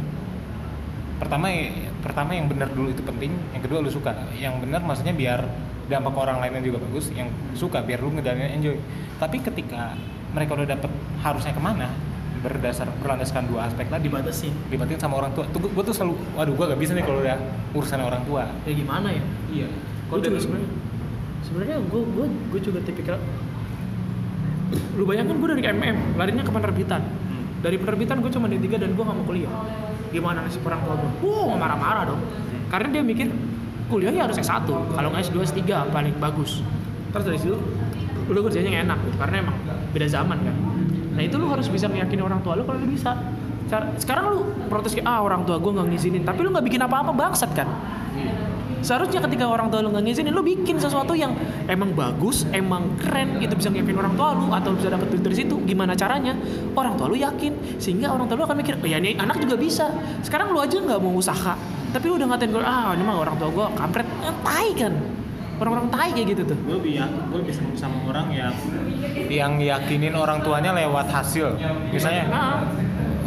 S1: Pertama pertama yang bener dulu itu penting yang kedua lu suka. Yang bener maksudnya biar dampak orang lainnya juga bagus yang suka biar lu ngejalanin enjoy. Tapi ketika mereka udah dapet harusnya ke mana berdasar berlandaskan dua aspek tadi.
S2: Dibatasin.
S1: Dibatin sama orang tua. Tuh gue tuh selalu waduh gue gak bisa nih kalau udah urusan orang tua.
S2: Ya gimana ya?
S1: Iya.
S2: Gue juga sebenarnya sebenarnya gue gue gue juga tipikal lu bayangin gue dari MM larinya ke penerbitan. Dari penerbitan gue cuma D3 dan gue gak mau kuliah. Gimana nasib orang tua gue wow marah-marah dong. Karena dia mikir kuliah ya harus S1 kalau nggak S2 S3 paling bagus. Terus dari situ lu kerjanya enak karena emang beda zaman kan nah itu lu harus bisa meyakini orang tua lu kalau lu bisa. Sekarang lu protes kayak ah orang tua gue nggak ngizinin. Tapi lu nggak bikin apa-apa bangsat kan? Seharusnya ketika orang tua lu nggak ngizinin lu bikin sesuatu yang emang bagus emang keren gitu bisa ngiyakinin orang tua lu atau bisa dapet duit dari situ gimana caranya? Orang tua lu yakin sehingga orang tua lu akan mikir oh, ya ini anak juga bisa. Sekarang lu aja nggak mau usaha tapi lu udah ngatain gue ah ini mah orang tua gue kampret. Eh, tai kan orang-orang tai kayak gitu tuh.
S1: Gue lebih gue lebih seneng sama orang yang yang yakinin orang tuanya lewat hasil misalnya.
S2: Nah,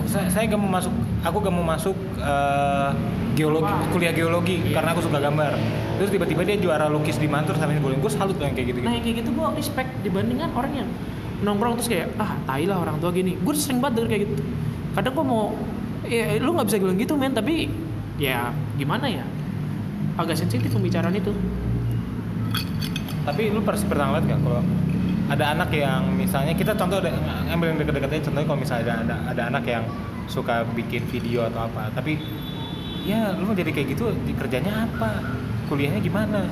S1: saya, saya gak mau masuk aku gak mau masuk eh, geologi kuliah geologi karena aku suka gambar. Terus tiba-tiba dia juara lukis di Mantur sampai boleh gue salut tuh yang kayak gitu
S2: nah
S1: gitu
S2: yang kayak gitu gue respect dibandingkan orang yang nongkrong terus kayak ah tai lah orang tua gini. Gue sering banget denger kayak gitu. Kadang gue mau ya lu nggak bisa bilang gitu men. Tapi ya gimana ya? Agak sensitif pembicaraan itu
S1: tapi lu pasti pernah ngeliat gak kalau ada anak yang misalnya kita contoh ada ambil yang deket-deket aja contohnya kalau misalnya ada, ada ada anak yang suka bikin video atau apa tapi ya lu mau jadi kayak gitu kerjanya apa? Kuliahnya gimana?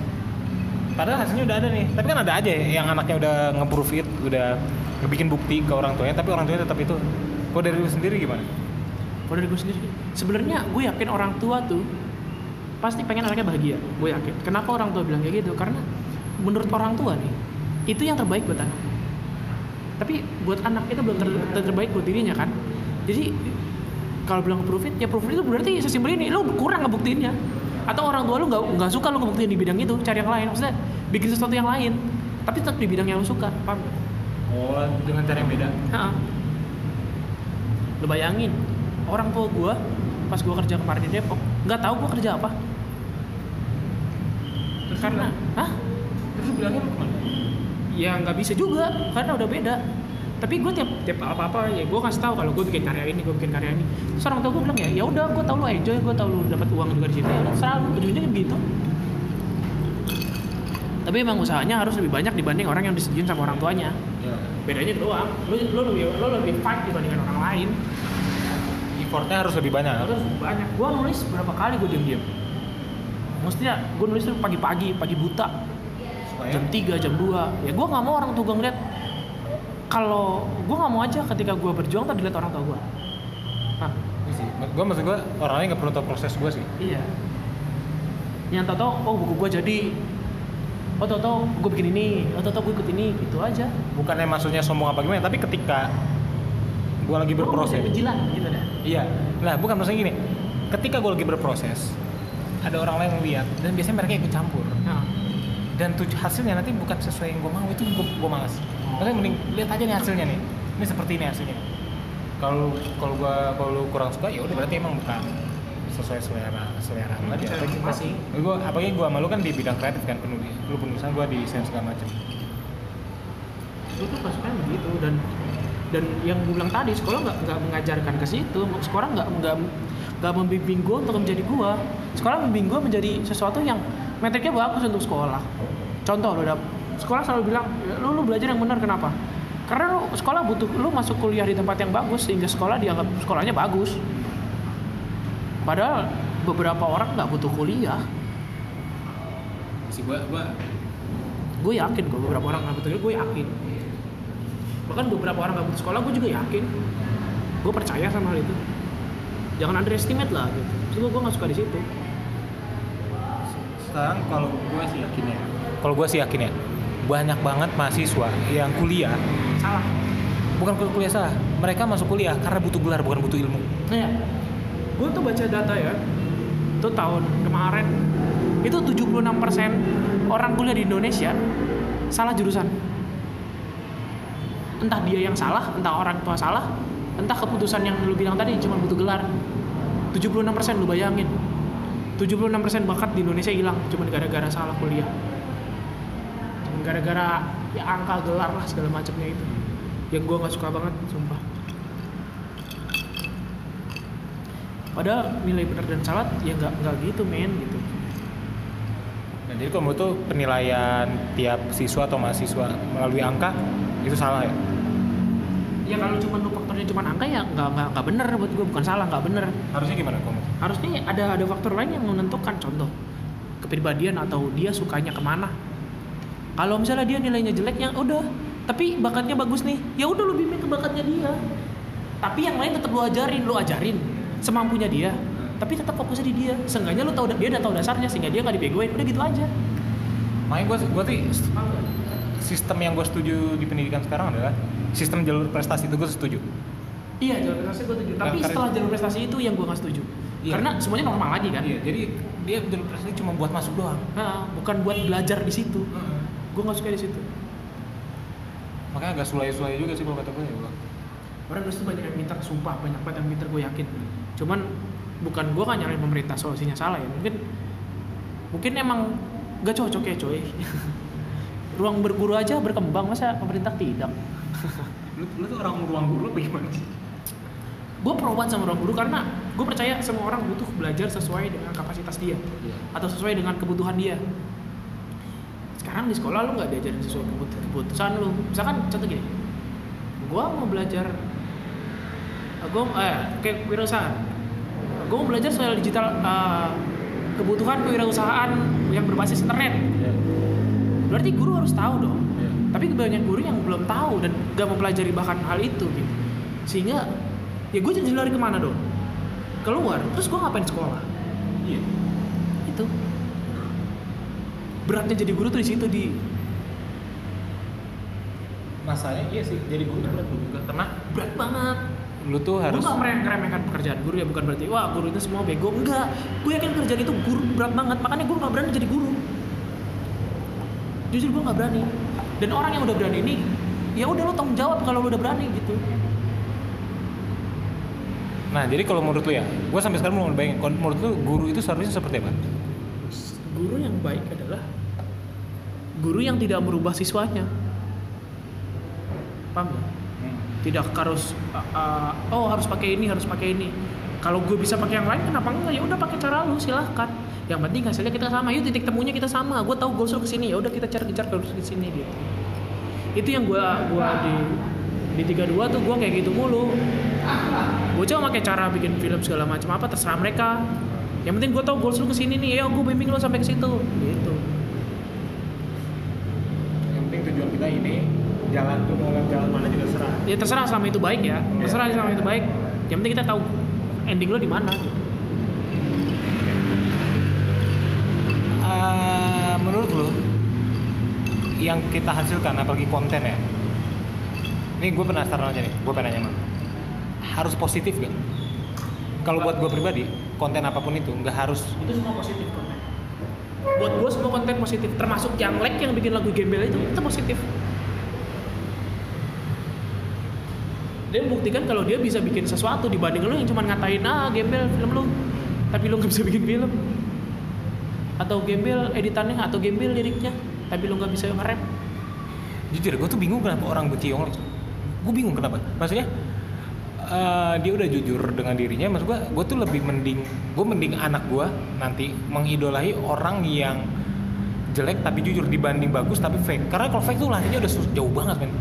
S1: Padahal hasilnya udah ada nih tapi kan ada aja yang anaknya udah nge-proof it udah ngebikin bukti ke orang tuanya tapi orang tuanya tetap itu. Kok dari lu sendiri gimana?
S2: Kalau dari gue sendiri sebenarnya gue yakin orang tua tuh pasti pengen anaknya bahagia. Gue yakin. Kenapa orang tua bilang kayak gitu? Karena menurut orang tua nih itu yang terbaik buat anak. Tapi buat anak itu belum ter- ter- terbaik buat dirinya kan? Jadi kalau bilang proof it ya proof it itu berarti sesimpel ini. Lu kurang ngebuktiinnya. Atau orang tua lu nggak nggak suka lu ngebuktiin di bidang itu cari yang lain. Maksudnya bikin sesuatu yang lain tapi tetap di bidang yang lu suka. Paham?
S1: Oh dengan cara yang beda.
S2: Ha-ha. Lu bayangin, orang tua gua pas gua kerja kemarin di Depok, nggak tahu gua kerja apa. Karena, hah?
S1: terus lu bilangnya lu ke mana
S2: Ya nggak bisa juga, karena udah beda. Tapi gue tiap tiap apa apa ya gue kasih tahu kalau gue bikin karya ini, gue bikin karya ini. Terus orang tua gue bilang ya, ya udah, gue tahu lu enjoy, gue tahu lu dapat uang juga di situ. Ya selalu ujungnya gitu. Tapi emang usahanya harus lebih banyak dibanding orang yang disetujuin sama orang tuanya.
S1: ya.
S2: Bedanya doang. Lu, lu lebih lu lebih fight dibandingkan orang lain.
S1: effortnya harus lebih banyak
S2: Terus banyak. Gua nulis berapa kali gue diam-diam. Maksudnya gue nulis tuh pagi-pagi, pagi buta,
S1: supaya
S2: jam 3, jam 2. Ya gue nggak mau orang tua gue ngeliat. Kalau gue nggak mau aja ketika gue berjuang tadi dilihat orang tua gue. Nah,
S1: Iya gue maksud gue orang lain nggak perlu tahu proses gue sih
S2: iya. Yang tau oh buku gue jadi. Oh tau tau gue bikin ini, oh tau tau gue ikut ini, itu aja.
S1: bukannya maksudnya sombong apa gimana tapi ketika gue lagi berproses
S2: Oh, penjilat gitu dah.
S1: iya nah bukan maksudnya gini ketika gue lagi berproses ada orang lain yang lihat dan biasanya mereka ikut campur.
S2: Nah,
S1: dan tujuh hasilnya nanti bukan sesuai yang gue mau itu gue gue malas. Makanya mending lihat aja nih hasilnya nih. Ini seperti ini hasilnya. Kalau kalau gue kalau kurang suka ya udah berarti emang bukan sesuai selera selera lu aja.
S2: Kita sih.
S1: gue apalagi gue malu kan di bidang kreatif kan penulis lu penulisan gue di desain segala macam.
S2: Gue tuh pasukan begitu dan dan yang gue bilang tadi sekolah nggak nggak mengajarkan ke situ sekolah nggak nggak nggak membimbing gue untuk menjadi gue sekolah membimbing gue menjadi sesuatu yang metriknya bagus untuk sekolah. Contoh lo dap. Sekolah selalu bilang lu lu belajar yang benar kenapa? Karena lu sekolah butuh lu masuk kuliah di tempat yang bagus sehingga sekolah dianggap sekolahnya bagus. Padahal beberapa orang nggak butuh kuliah.
S1: Si gua gua.
S2: Gue yakin kok beberapa orang nggak butuh kuliah gue yakin. Bahkan beberapa orang nggak butuh sekolah gue juga yakin. Gue percaya sama hal itu jangan underestimate lah gitu. Terus gue nggak suka di situ.
S1: Sekarang kalau gue sih yakin ya kalau gue sih yakin ya banyak banget mahasiswa yang kuliah
S2: salah.
S1: Bukan kuliah, kuliah salah. Mereka masuk kuliah karena butuh gelar bukan butuh ilmu.
S2: Nah, ya, gue tuh baca data ya, itu tahun kemarin. Itu 76% orang kuliah di Indonesia salah jurusan. Entah dia yang salah, entah orang tua salah, entah keputusan yang lu bilang tadi cuma butuh gelar. 76% lu bayangin. 76% bakat di Indonesia hilang cuma gara-gara salah kuliah. Cuma gara-gara ya angka gelar lah segala macamnya itu. Yang gue nggak suka banget, sumpah. padahal nilai benar dan salah ya nggak nggak gitu men gitu
S1: Nah, jadi kalau menurut tuh penilaian tiap siswa atau mahasiswa melalui angka itu salah ya?
S2: Ya kalau cuma lu faktornya cuma angka ya nggak nggak nggak bener buat gue bukan salah nggak bener.
S1: Harusnya gimana kamu?
S2: harusnya ada ada faktor lain yang menentukan contoh kepribadian atau dia sukanya ke mana. Kalau misalnya dia nilainya jelek ya udah. Tapi bakatnya bagus nih ya udah lu bimbing ke bakatnya dia. Tapi yang lain tetap lu ajarin lu ajarin semampunya dia. Tapi tetap fokusnya di dia. Seenggaknya lu tahu dia udah tahu dasarnya sehingga dia nggak dibegoin. Udah gitu aja.
S1: Makanya gue gue tuh sistem yang gue setuju di pendidikan sekarang adalah sistem jalur prestasi itu gue setuju.
S2: Iya jalur prestasi gue setuju. Tapi setelah jalur prestasi itu yang gue nggak setuju.
S1: Iya.
S2: Karena semuanya normal lagi kan.
S1: Iya, jadi dia jalur prestasi cuma buat masuk doang.
S2: Nah, bukan buat belajar di situ. Gue nggak suka di situ.
S1: Makanya agak sulai-sulai juga sih kalau kata gue ya. gua.
S2: Orang dulu tuh banyak yang pintar, sumpah banyak banget yang pintar gue yakin. Cuman bukan gue kan nyalain pemerintah solusinya salah ya. Mungkin mungkin emang gak cocok ya coy. Ruang berguru aja berkembang masa pemerintah tidak.
S1: Lu, lu tuh orang ruang guru apa gimana sih?
S2: Gue pro banget sama ruang guru karena gue percaya semua orang butuh belajar sesuai dengan kapasitas dia.
S1: Iya.
S2: atau sesuai dengan kebutuhan dia sekarang di sekolah lu nggak diajarin sesuai kebut- keputusan lu misalkan contoh gini gua mau belajar gua eh kayak kewirausahaan gua mau belajar soal digital eh, kebutuhan kewirausahaan yang berbasis internet
S1: Iya.
S2: berarti guru harus tahu dong. Tapi banyak guru yang belum tahu dan gak mempelajari bahkan hal itu gitu. Sehingga ya gue jadi lari ke mana dong? Keluar terus gue ngapain sekolah?
S1: Iya.
S2: itu. Beratnya jadi guru tuh di situ di.
S1: Masanya iya sih, jadi guru tuh berat juga karena
S2: berat banget.
S1: Lu tuh
S2: gue
S1: harus
S2: gak merem- ngeremehkan pekerjaan guru ya bukan berarti wah guru itu semua bego. Enggak gue yakin kerjaan itu guru berat banget makanya gue gak berani jadi guru. Jujur gue gak berani dan orang yang udah berani ini ya udah lo tanggung jawab kalau lo udah berani gitu
S1: Nah, jadi kalau menurut lu ya, gue sampai sekarang belum bayangin. Kalau menurut lu guru itu seharusnya seperti apa?
S2: guru yang baik adalah guru yang tidak merubah siswanya paham nggak? tidak harus uh, uh, oh harus pakai ini harus pakai ini kalau gue bisa pakai yang lain kenapa enggak ya udah pakai cara lu silahkan yang penting hasilnya kita sama. Yuk titik temunya kita sama. Gue tahu goals lu ke sini ya udah kita cari kejar goals ke sini gitu. Itu yang gue gua di di 32 tuh gue kayak gitu mulu. Gue coba pakai cara bikin film segala macam apa terserah mereka. Yang penting gue tahu goals lu ke sini nih. Ya gue bimbing lu sampai ke situ gitu.
S1: Yang penting tujuan kita ini jalan tuh dalam jalan mana juga serah.
S2: ya terserah selama itu baik ya. Terserah selama itu baik. Yang penting kita tahu ending lo di mana
S1: Eh, menurut lu yang kita hasilkan apalagi konten ya? Ini gue penasaran aja nih gue pengen nanya harus positif gak? kalau buat gue pribadi konten apa pun itu nggak harus
S2: itu semua positif konten. Buat gue semua konten positif termasuk yang like yang bikin lagu gembel itu itu positif. Dia membuktikan kalau dia bisa bikin sesuatu dibanding lo yang cuma ngatain ah gembel film lu. Tapi lo nggak bisa bikin film atau gembel editannya atau gembel liriknya tapi lo nggak bisa nge-rap.
S1: Jujur gue tuh bingung kenapa orang benci Yonglek gue bingung kenapa. Maksudnya eh, dia udah jujur dengan dirinya maksud gue gue tuh lebih mending gue mending anak gue nanti mengidolahi orang yang jelek tapi jujur dibanding bagus tapi fake. Karena kalau fake tuh larinya udah jauh banget men.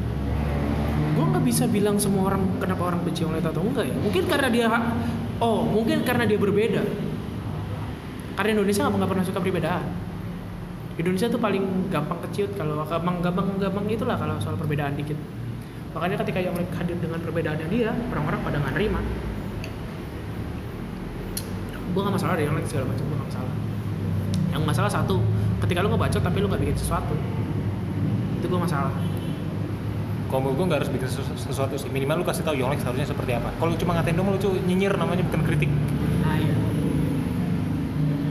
S2: Gue nggak bisa bilang semua orang kenapa orang benci OLED atau enggak ya. Mungkin karena dia oh mungkin karena dia berbeda karena Indonesia nggak nggak pernah suka perbedaan. Indonesia tuh paling gampang keciut kalau gampang gampang gampang itulah kalau soal perbedaan dikit. Makanya ketika yang hadir dengan perbedaannya dia orang-orang pada nggak nerima. Gue gak masalah deh yang lain segala macam gue gak masalah. Yang masalah satu ketika lu ngebacot tapi lu nggak bikin sesuatu itu gue masalah.
S1: Kalau gue nggak harus bikin sesu- sesuatu sih. Minimal lu kasih tahu Yonglek seharusnya seperti apa. Kalau cuma ngatain dong lu tuh nyinyir namanya bukan kritik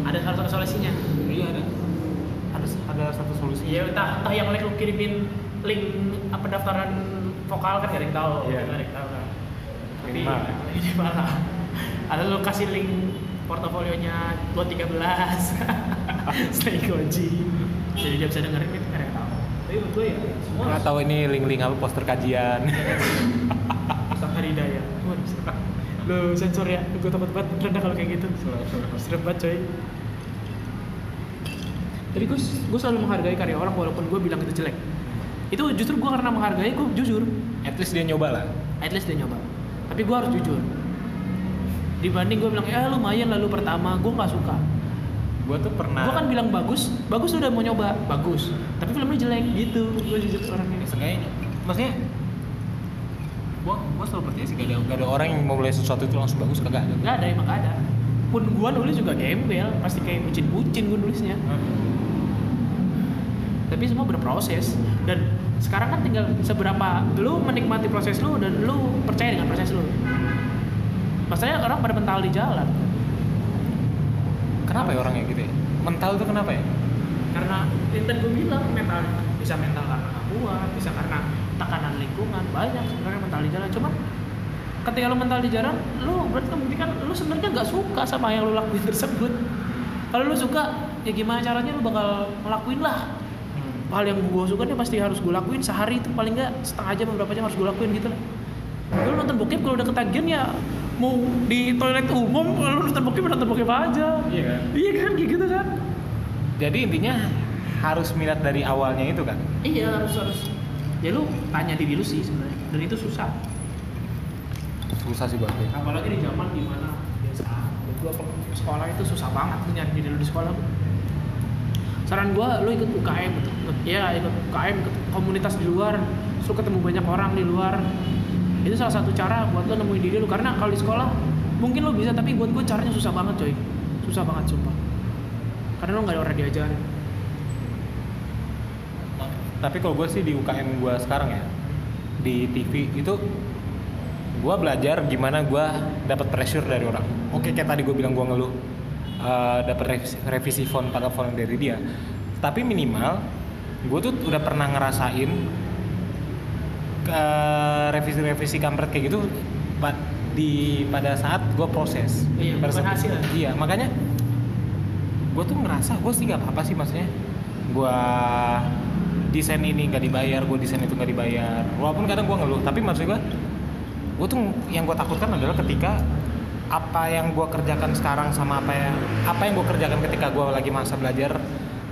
S2: ada satu solusinya?
S1: Iya ada. Ada ada satu solusi.
S2: Iya, entah, entah yang lain lu kirimin link apa pendaftaran vokal kan gak ada yang tahu,
S1: Iya.
S2: gak ada yang tahu kan. Tapi
S1: Minimal.
S2: minimal lah. Ada lu kasih link portofolionya 213 Snake Koji jadi dia bisa dengerin itu gak ada yang tahu. Tapi menurut gue ya semua
S1: nggak tahu ini link-link apa poster kajian.
S2: Tentang hari daya lu sensor ya gue takut banget rendah kalau kayak gitu. Serem banget coy jadi gue gue selalu menghargai karya orang walaupun gue bilang itu jelek. Itu justru gue karena menghargai gue jujur.
S1: At least dia nyoba lah.
S2: At least dia nyoba. Tapi gue harus jujur. Dibanding gue bilang ya lumayan lalu pertama gue nggak suka.
S1: Gue tuh pernah
S2: gue kan bilang bagus bagus udah mau nyoba. Bagus. Tapi filmnya jelek. Gitu gue jujur orang ini
S1: Seenggaknya, maksudnya gua gua selalu percaya sih gak ada, gak ada orang yang mau mulai sesuatu itu langsung bagus kagak. Ada
S2: nggak ada emang nggak ada. Pun gue nulis juga gembel pasti kayak bucin-bucin gue nulisnya tapi semua berproses. Dan sekarang kan tinggal seberapa lu menikmati proses lu dan lu percaya dengan proses lu. Masalahnya orang pada mental di jalan.
S1: Kenapa ya orangnya gitu ya? Mental itu kenapa ya?
S2: Karena yang tadi gue bilang mental bisa mental karena nggak kuat bisa karena tekanan lingkungan banyak sebenarnya mental di jalan. Cuman ketika lu mental di jalan lu berarti kan bukti kan lu sebenarnya nggak suka sama yang lu lakuin tersebut. Kalau lu suka ya gimana caranya lu bakal ngelakuin lah hal yang gue suka nih pasti harus gue lakuin sehari itu paling nggak setengah jam beberapa jam harus gue lakuin gitu lah lu nonton bokep kalau udah ketagihan ya mau di toilet umum lu nonton bokep nonton bokep aja
S1: iya kan
S2: iya kan kayak gitu kan
S1: jadi intinya harus minat dari awalnya itu kan
S2: Iya harus harus. Ya lu tanya diri lu sih sebenarnya. Dan itu susah.
S1: susah sih buat gue
S2: Apalagi di zaman di mana biasa kalau sekolah itu susah banget lu nyari diri lu di sekolah. Saran gua lu ikut UKM gitu. Ya ikut UKM ikut komunitas di luar. Lu ketemu banyak orang di luar. Itu salah satu cara buat lu nemuin diri lu karena kalau di sekolah mungkin lu bisa tapi buat gua caranya susah banget coy. Susah banget sumpah. Karena lu nggak ada orang diajarin.
S1: tapi kalau gue sih di UKM gue sekarang ya di TV itu gue belajar gimana gue dapat pressure dari orang oke kayak tadi gue bilang gue ngeluh eh, dapat revisi, revisi font pada font dari dia. Tapi minimal gue tuh udah pernah ngerasain ke revisi-revisi kampret kayak gitu pa- di pada saat gue proses.
S2: Iya,
S1: Pada
S2: bukan
S1: saat-
S2: hasil.
S1: iya makanya gue tuh ngerasa gue sih nggak apa-apa sih maksudnya gue desain ini nggak dibayar gue desain itu nggak dibayar. Walaupun kadang gue ngeluh tapi maksud gue gue tuh yang gue takutkan adalah ketika apa yang gue kerjakan sekarang sama apa yang apa yang gue kerjakan ketika gue lagi masa belajar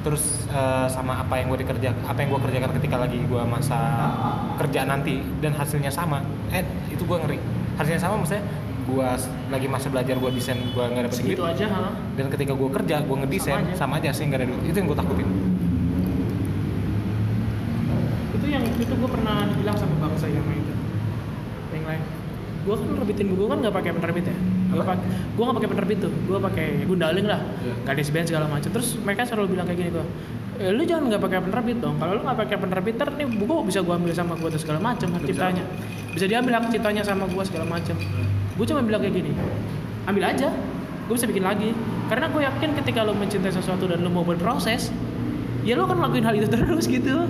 S1: terus eh, sama apa yang gue dikerja apa yang gue kerjakan ketika lagi gue masa kerja nanti dan hasilnya sama. Eh itu gue ngeri. Hasilnya sama maksudnya gue lagi masa belajar gue desain gue nggak dapet duit.
S2: Aja, ha?
S1: dan ketika gue kerja gue ngedesain
S2: Sama aja.
S1: sama aja sih nggak ada duit. Itu yang gue takutin.
S2: Itu yang itu gue pernah bilang sama bangsa yang itu. Yang lain. Gue kan nerbitin buku kan nggak pakai penerbit ya gue pakai gue nggak pakai penerbit tuh gue pakai gundaling lah.
S1: Iya.
S2: nggak ada SBN segala macam. Terus mereka selalu bilang kayak gini gue e, lu jangan nggak pakai penerbit dong. Kalau lu nggak pakai penerbit ntar nih buku bisa gue ambil sama gue segala macam hak
S1: Bisa.
S2: ciptanya bisa diambil hak ciptanya sama gue segala macam. Gue cuma bilang kayak gini ambil aja gue bisa bikin lagi. Karena gue yakin ketika lo mencintai sesuatu dan lo mau berproses ya lo akan lakuin hal itu terus gitu.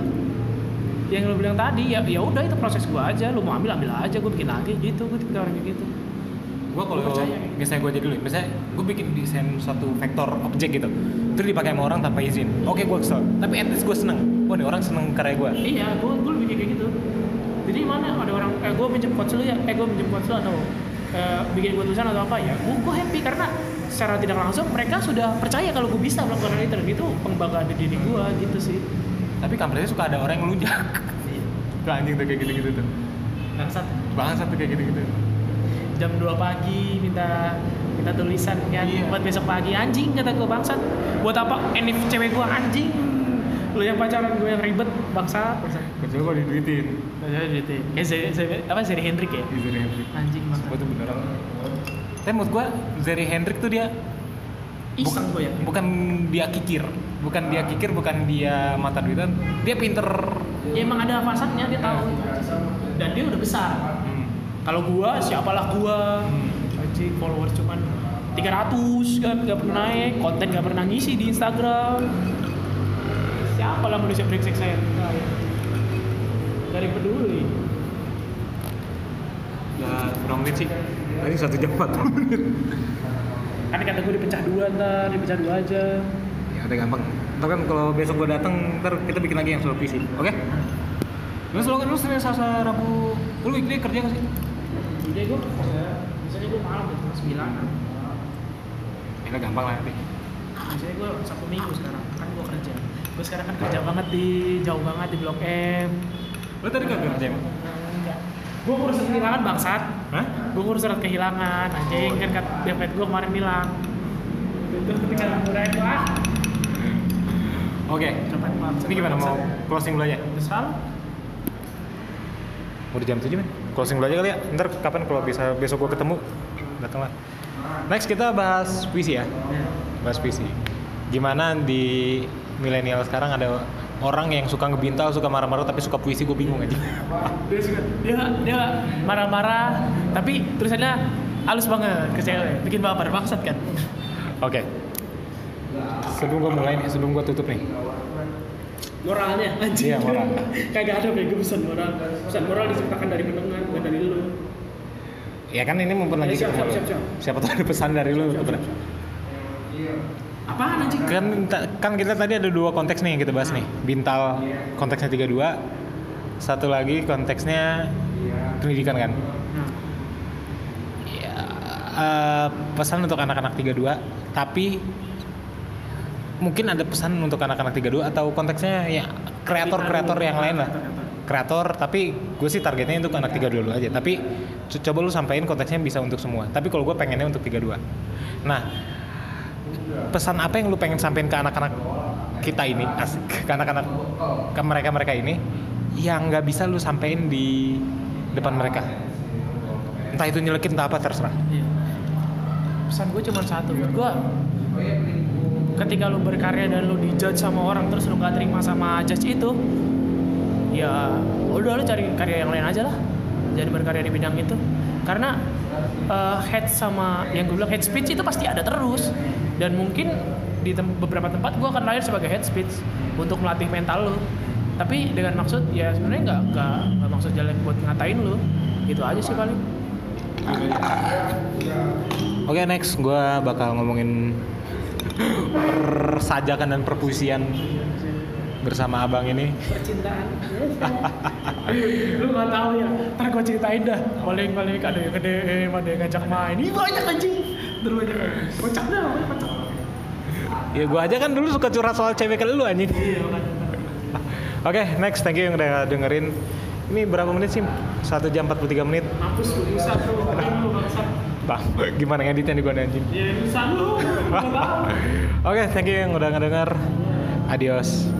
S2: Yang lo bilang tadi ya ya udah itu proses gua aja. Lo mau ambil ambil aja gue bikin lagi. Gitu gue tipe orang kayak gitu
S1: gue kalau misalnya gue jadi dulu misalnya gue bikin desain suatu vektor objek gitu terus dipakai sama orang tanpa izin. Oke gue kesel. Tapi at least gue seneng. Wah nih orang seneng karya gue
S2: iya gue gue lebih kayak gitu. Jadi mana ada orang eh gue pinjam quotes lu ya. Eh gue pinjam quotes lu atau eh, bikin gue tulisan atau apa ya gue gue happy karena secara tidak langsung mereka sudah percaya kalau gue bisa melakukan hal itu. Dan itu pembanggaan diri gue gitu sih.
S1: Tapi kampretnya suka ada orang yang ngelunjak. Ke anjing tuh kayak gitu-gitu tuh.
S2: bangsat.
S1: Bangsat tuh kayak gitu-gitu.
S2: Jam 2 pagi minta minta tulisan kan
S1: Iya.
S2: buat besok pagi. Anjing kata gue bangsat. Buat apa? Enif cewek gue anjing. Lu yang pacaran gue yang ribet bangsat.
S1: Kecuali kalau diduitin.
S2: Bangsat gitu kayak Zeri, Zeri- apa Zeri Hendrik ya?
S1: Di Zeri Hendrik.
S2: anjing bangsat.
S1: Gue tuh beneran. Tapi menurut gue Zeri Hendrik tuh dia
S2: iseng gue ya?
S1: bukan dia kikir, bukan dia kikir, bukan dia mata duitan, dia pinter.
S2: ya emang ada fasanya dia tahu. Dan dia udah besar.
S1: Hmm.
S2: Kalau gua siapalah gua
S1: Hmm.
S2: anjing follower cuman 300 kan gak pernah naik konten gak pernah ngisi di Instagram siapalah manusia brengsek saya Enggak, ya. dari peduli
S1: Ya kurang menit sih. Ini satu jam 40 menit.
S2: kan kata gue dipecah dua ntar dipecah dua aja
S1: Ya udah gampang. Ntar kan kalau besok gue datang, ntar kita bikin lagi yang soal PC. Oke? Lu selalu kan lu Senin Selasa Rabu, lu weekday kerja gak sih?
S2: Udah gue biasanya gue malam itu sembilan
S1: Ya udah gampang lah nanti.
S2: biasanya gue sabtu minggu sekarang kan gue kerja gue sekarang kan kerja banget di jauh banget di blok M
S1: Lu tadi gak kerja emang?
S2: enggak gue ngurus surat kehilangan bangsat
S1: Hah?
S2: gue ngurus surat kehilangan anjing kan kat dompet gue kemarin hilang itu ketika udah itu ah
S1: Oke.
S2: bangsat
S1: Ini gimana mau closing dulu aja?
S2: terserah lu.
S1: Udah jam 7 men. Closing dulu aja kali ya. Ntar kapan kalau bisa besok gue ketemu, datanglah. Next kita bahas puisi ya. Bahas puisi. Gimana di milenial sekarang ada orang yang suka ngebintal, suka marah-marah tapi suka puisi gue bingung aja.
S2: dia suka dia dia marah-marah tapi tulisannya halus banget ke cewek bikin baper bangsat kan
S1: Oke. Sebelum gue mulai nih, sebelum gue tutup nih.
S2: Moralnya anjing
S1: Iya, moral.
S2: kagak ada kayak pesan moral pesan moral diciptakan dari pendengar bukan dari lu
S1: Ya kan ini mumpun lagi
S2: Siap, siap, siap, siap.
S1: Siapa tahu ada pesan dari lu.
S2: apaan anjing
S1: Kan kan kita tadi ada dua konteks nih yang kita bahas nih. Bintal konteksnya 32. Satu lagi konteksnya pendidikan kan.
S2: Nah,
S1: Ya, eh, pesan untuk anak-anak 32, tapi mungkin ada pesan untuk anak-anak 32 atau konteksnya ya kreator-kreator yang lain lah. Kreator, tapi gue sih targetnya untuk anak 32 dulu aja. Tapi co- coba lu sampein konteksnya bisa untuk semua. Tapi kalau gue pengennya untuk 32. Nah, pesan apa yang lu pengen sampein ke anak-anak kita ini, asik, ke anak-anak ke mereka-mereka ini yang nggak bisa lu sampein di depan mereka? Entah itu nyelekit entah apa terserah.
S2: iya. pesan gue cuma satu gue ketika lu berkarya dan lu dijudge sama orang terus lu gak terima sama judge itu ya udah lu cari karya yang lain aja lah. Jadi berkarya di bidang itu. Karena eh, hate sama yang gue bilang hate speech itu pasti ada terus. Dan mungkin di tem- beberapa tempat gue akan lahir sebagai hate speech untuk melatih mental lu. Tapi dengan maksud ya sebenarnya nggak nggak maksud jelek buat ngatain lu. Itu aja sih paling.
S1: Oke next, gue bakal ngomongin persajakan dan perpuisian bersama abang ini.
S2: percintaan. Lu nggak tahu ya? Ntar gue ceritain dah. Paling paling ada yang gede ada yang ngajak main. Ini banyak anjing. Terus banyak kocak dah kocak.
S1: Ya gue aja kan dulu suka curhat soal cewek ke lu anjing.
S2: iya
S1: Oke next, thank you yang udah dengerin. Ini berapa menit sih? 1 jam 43 menit.
S2: mampus lu bisa tuh lu
S1: gimana ngeditnya nih gue anjing?
S2: ya bisa lu
S1: Oke, thank you yang udah ngedenger. Adios.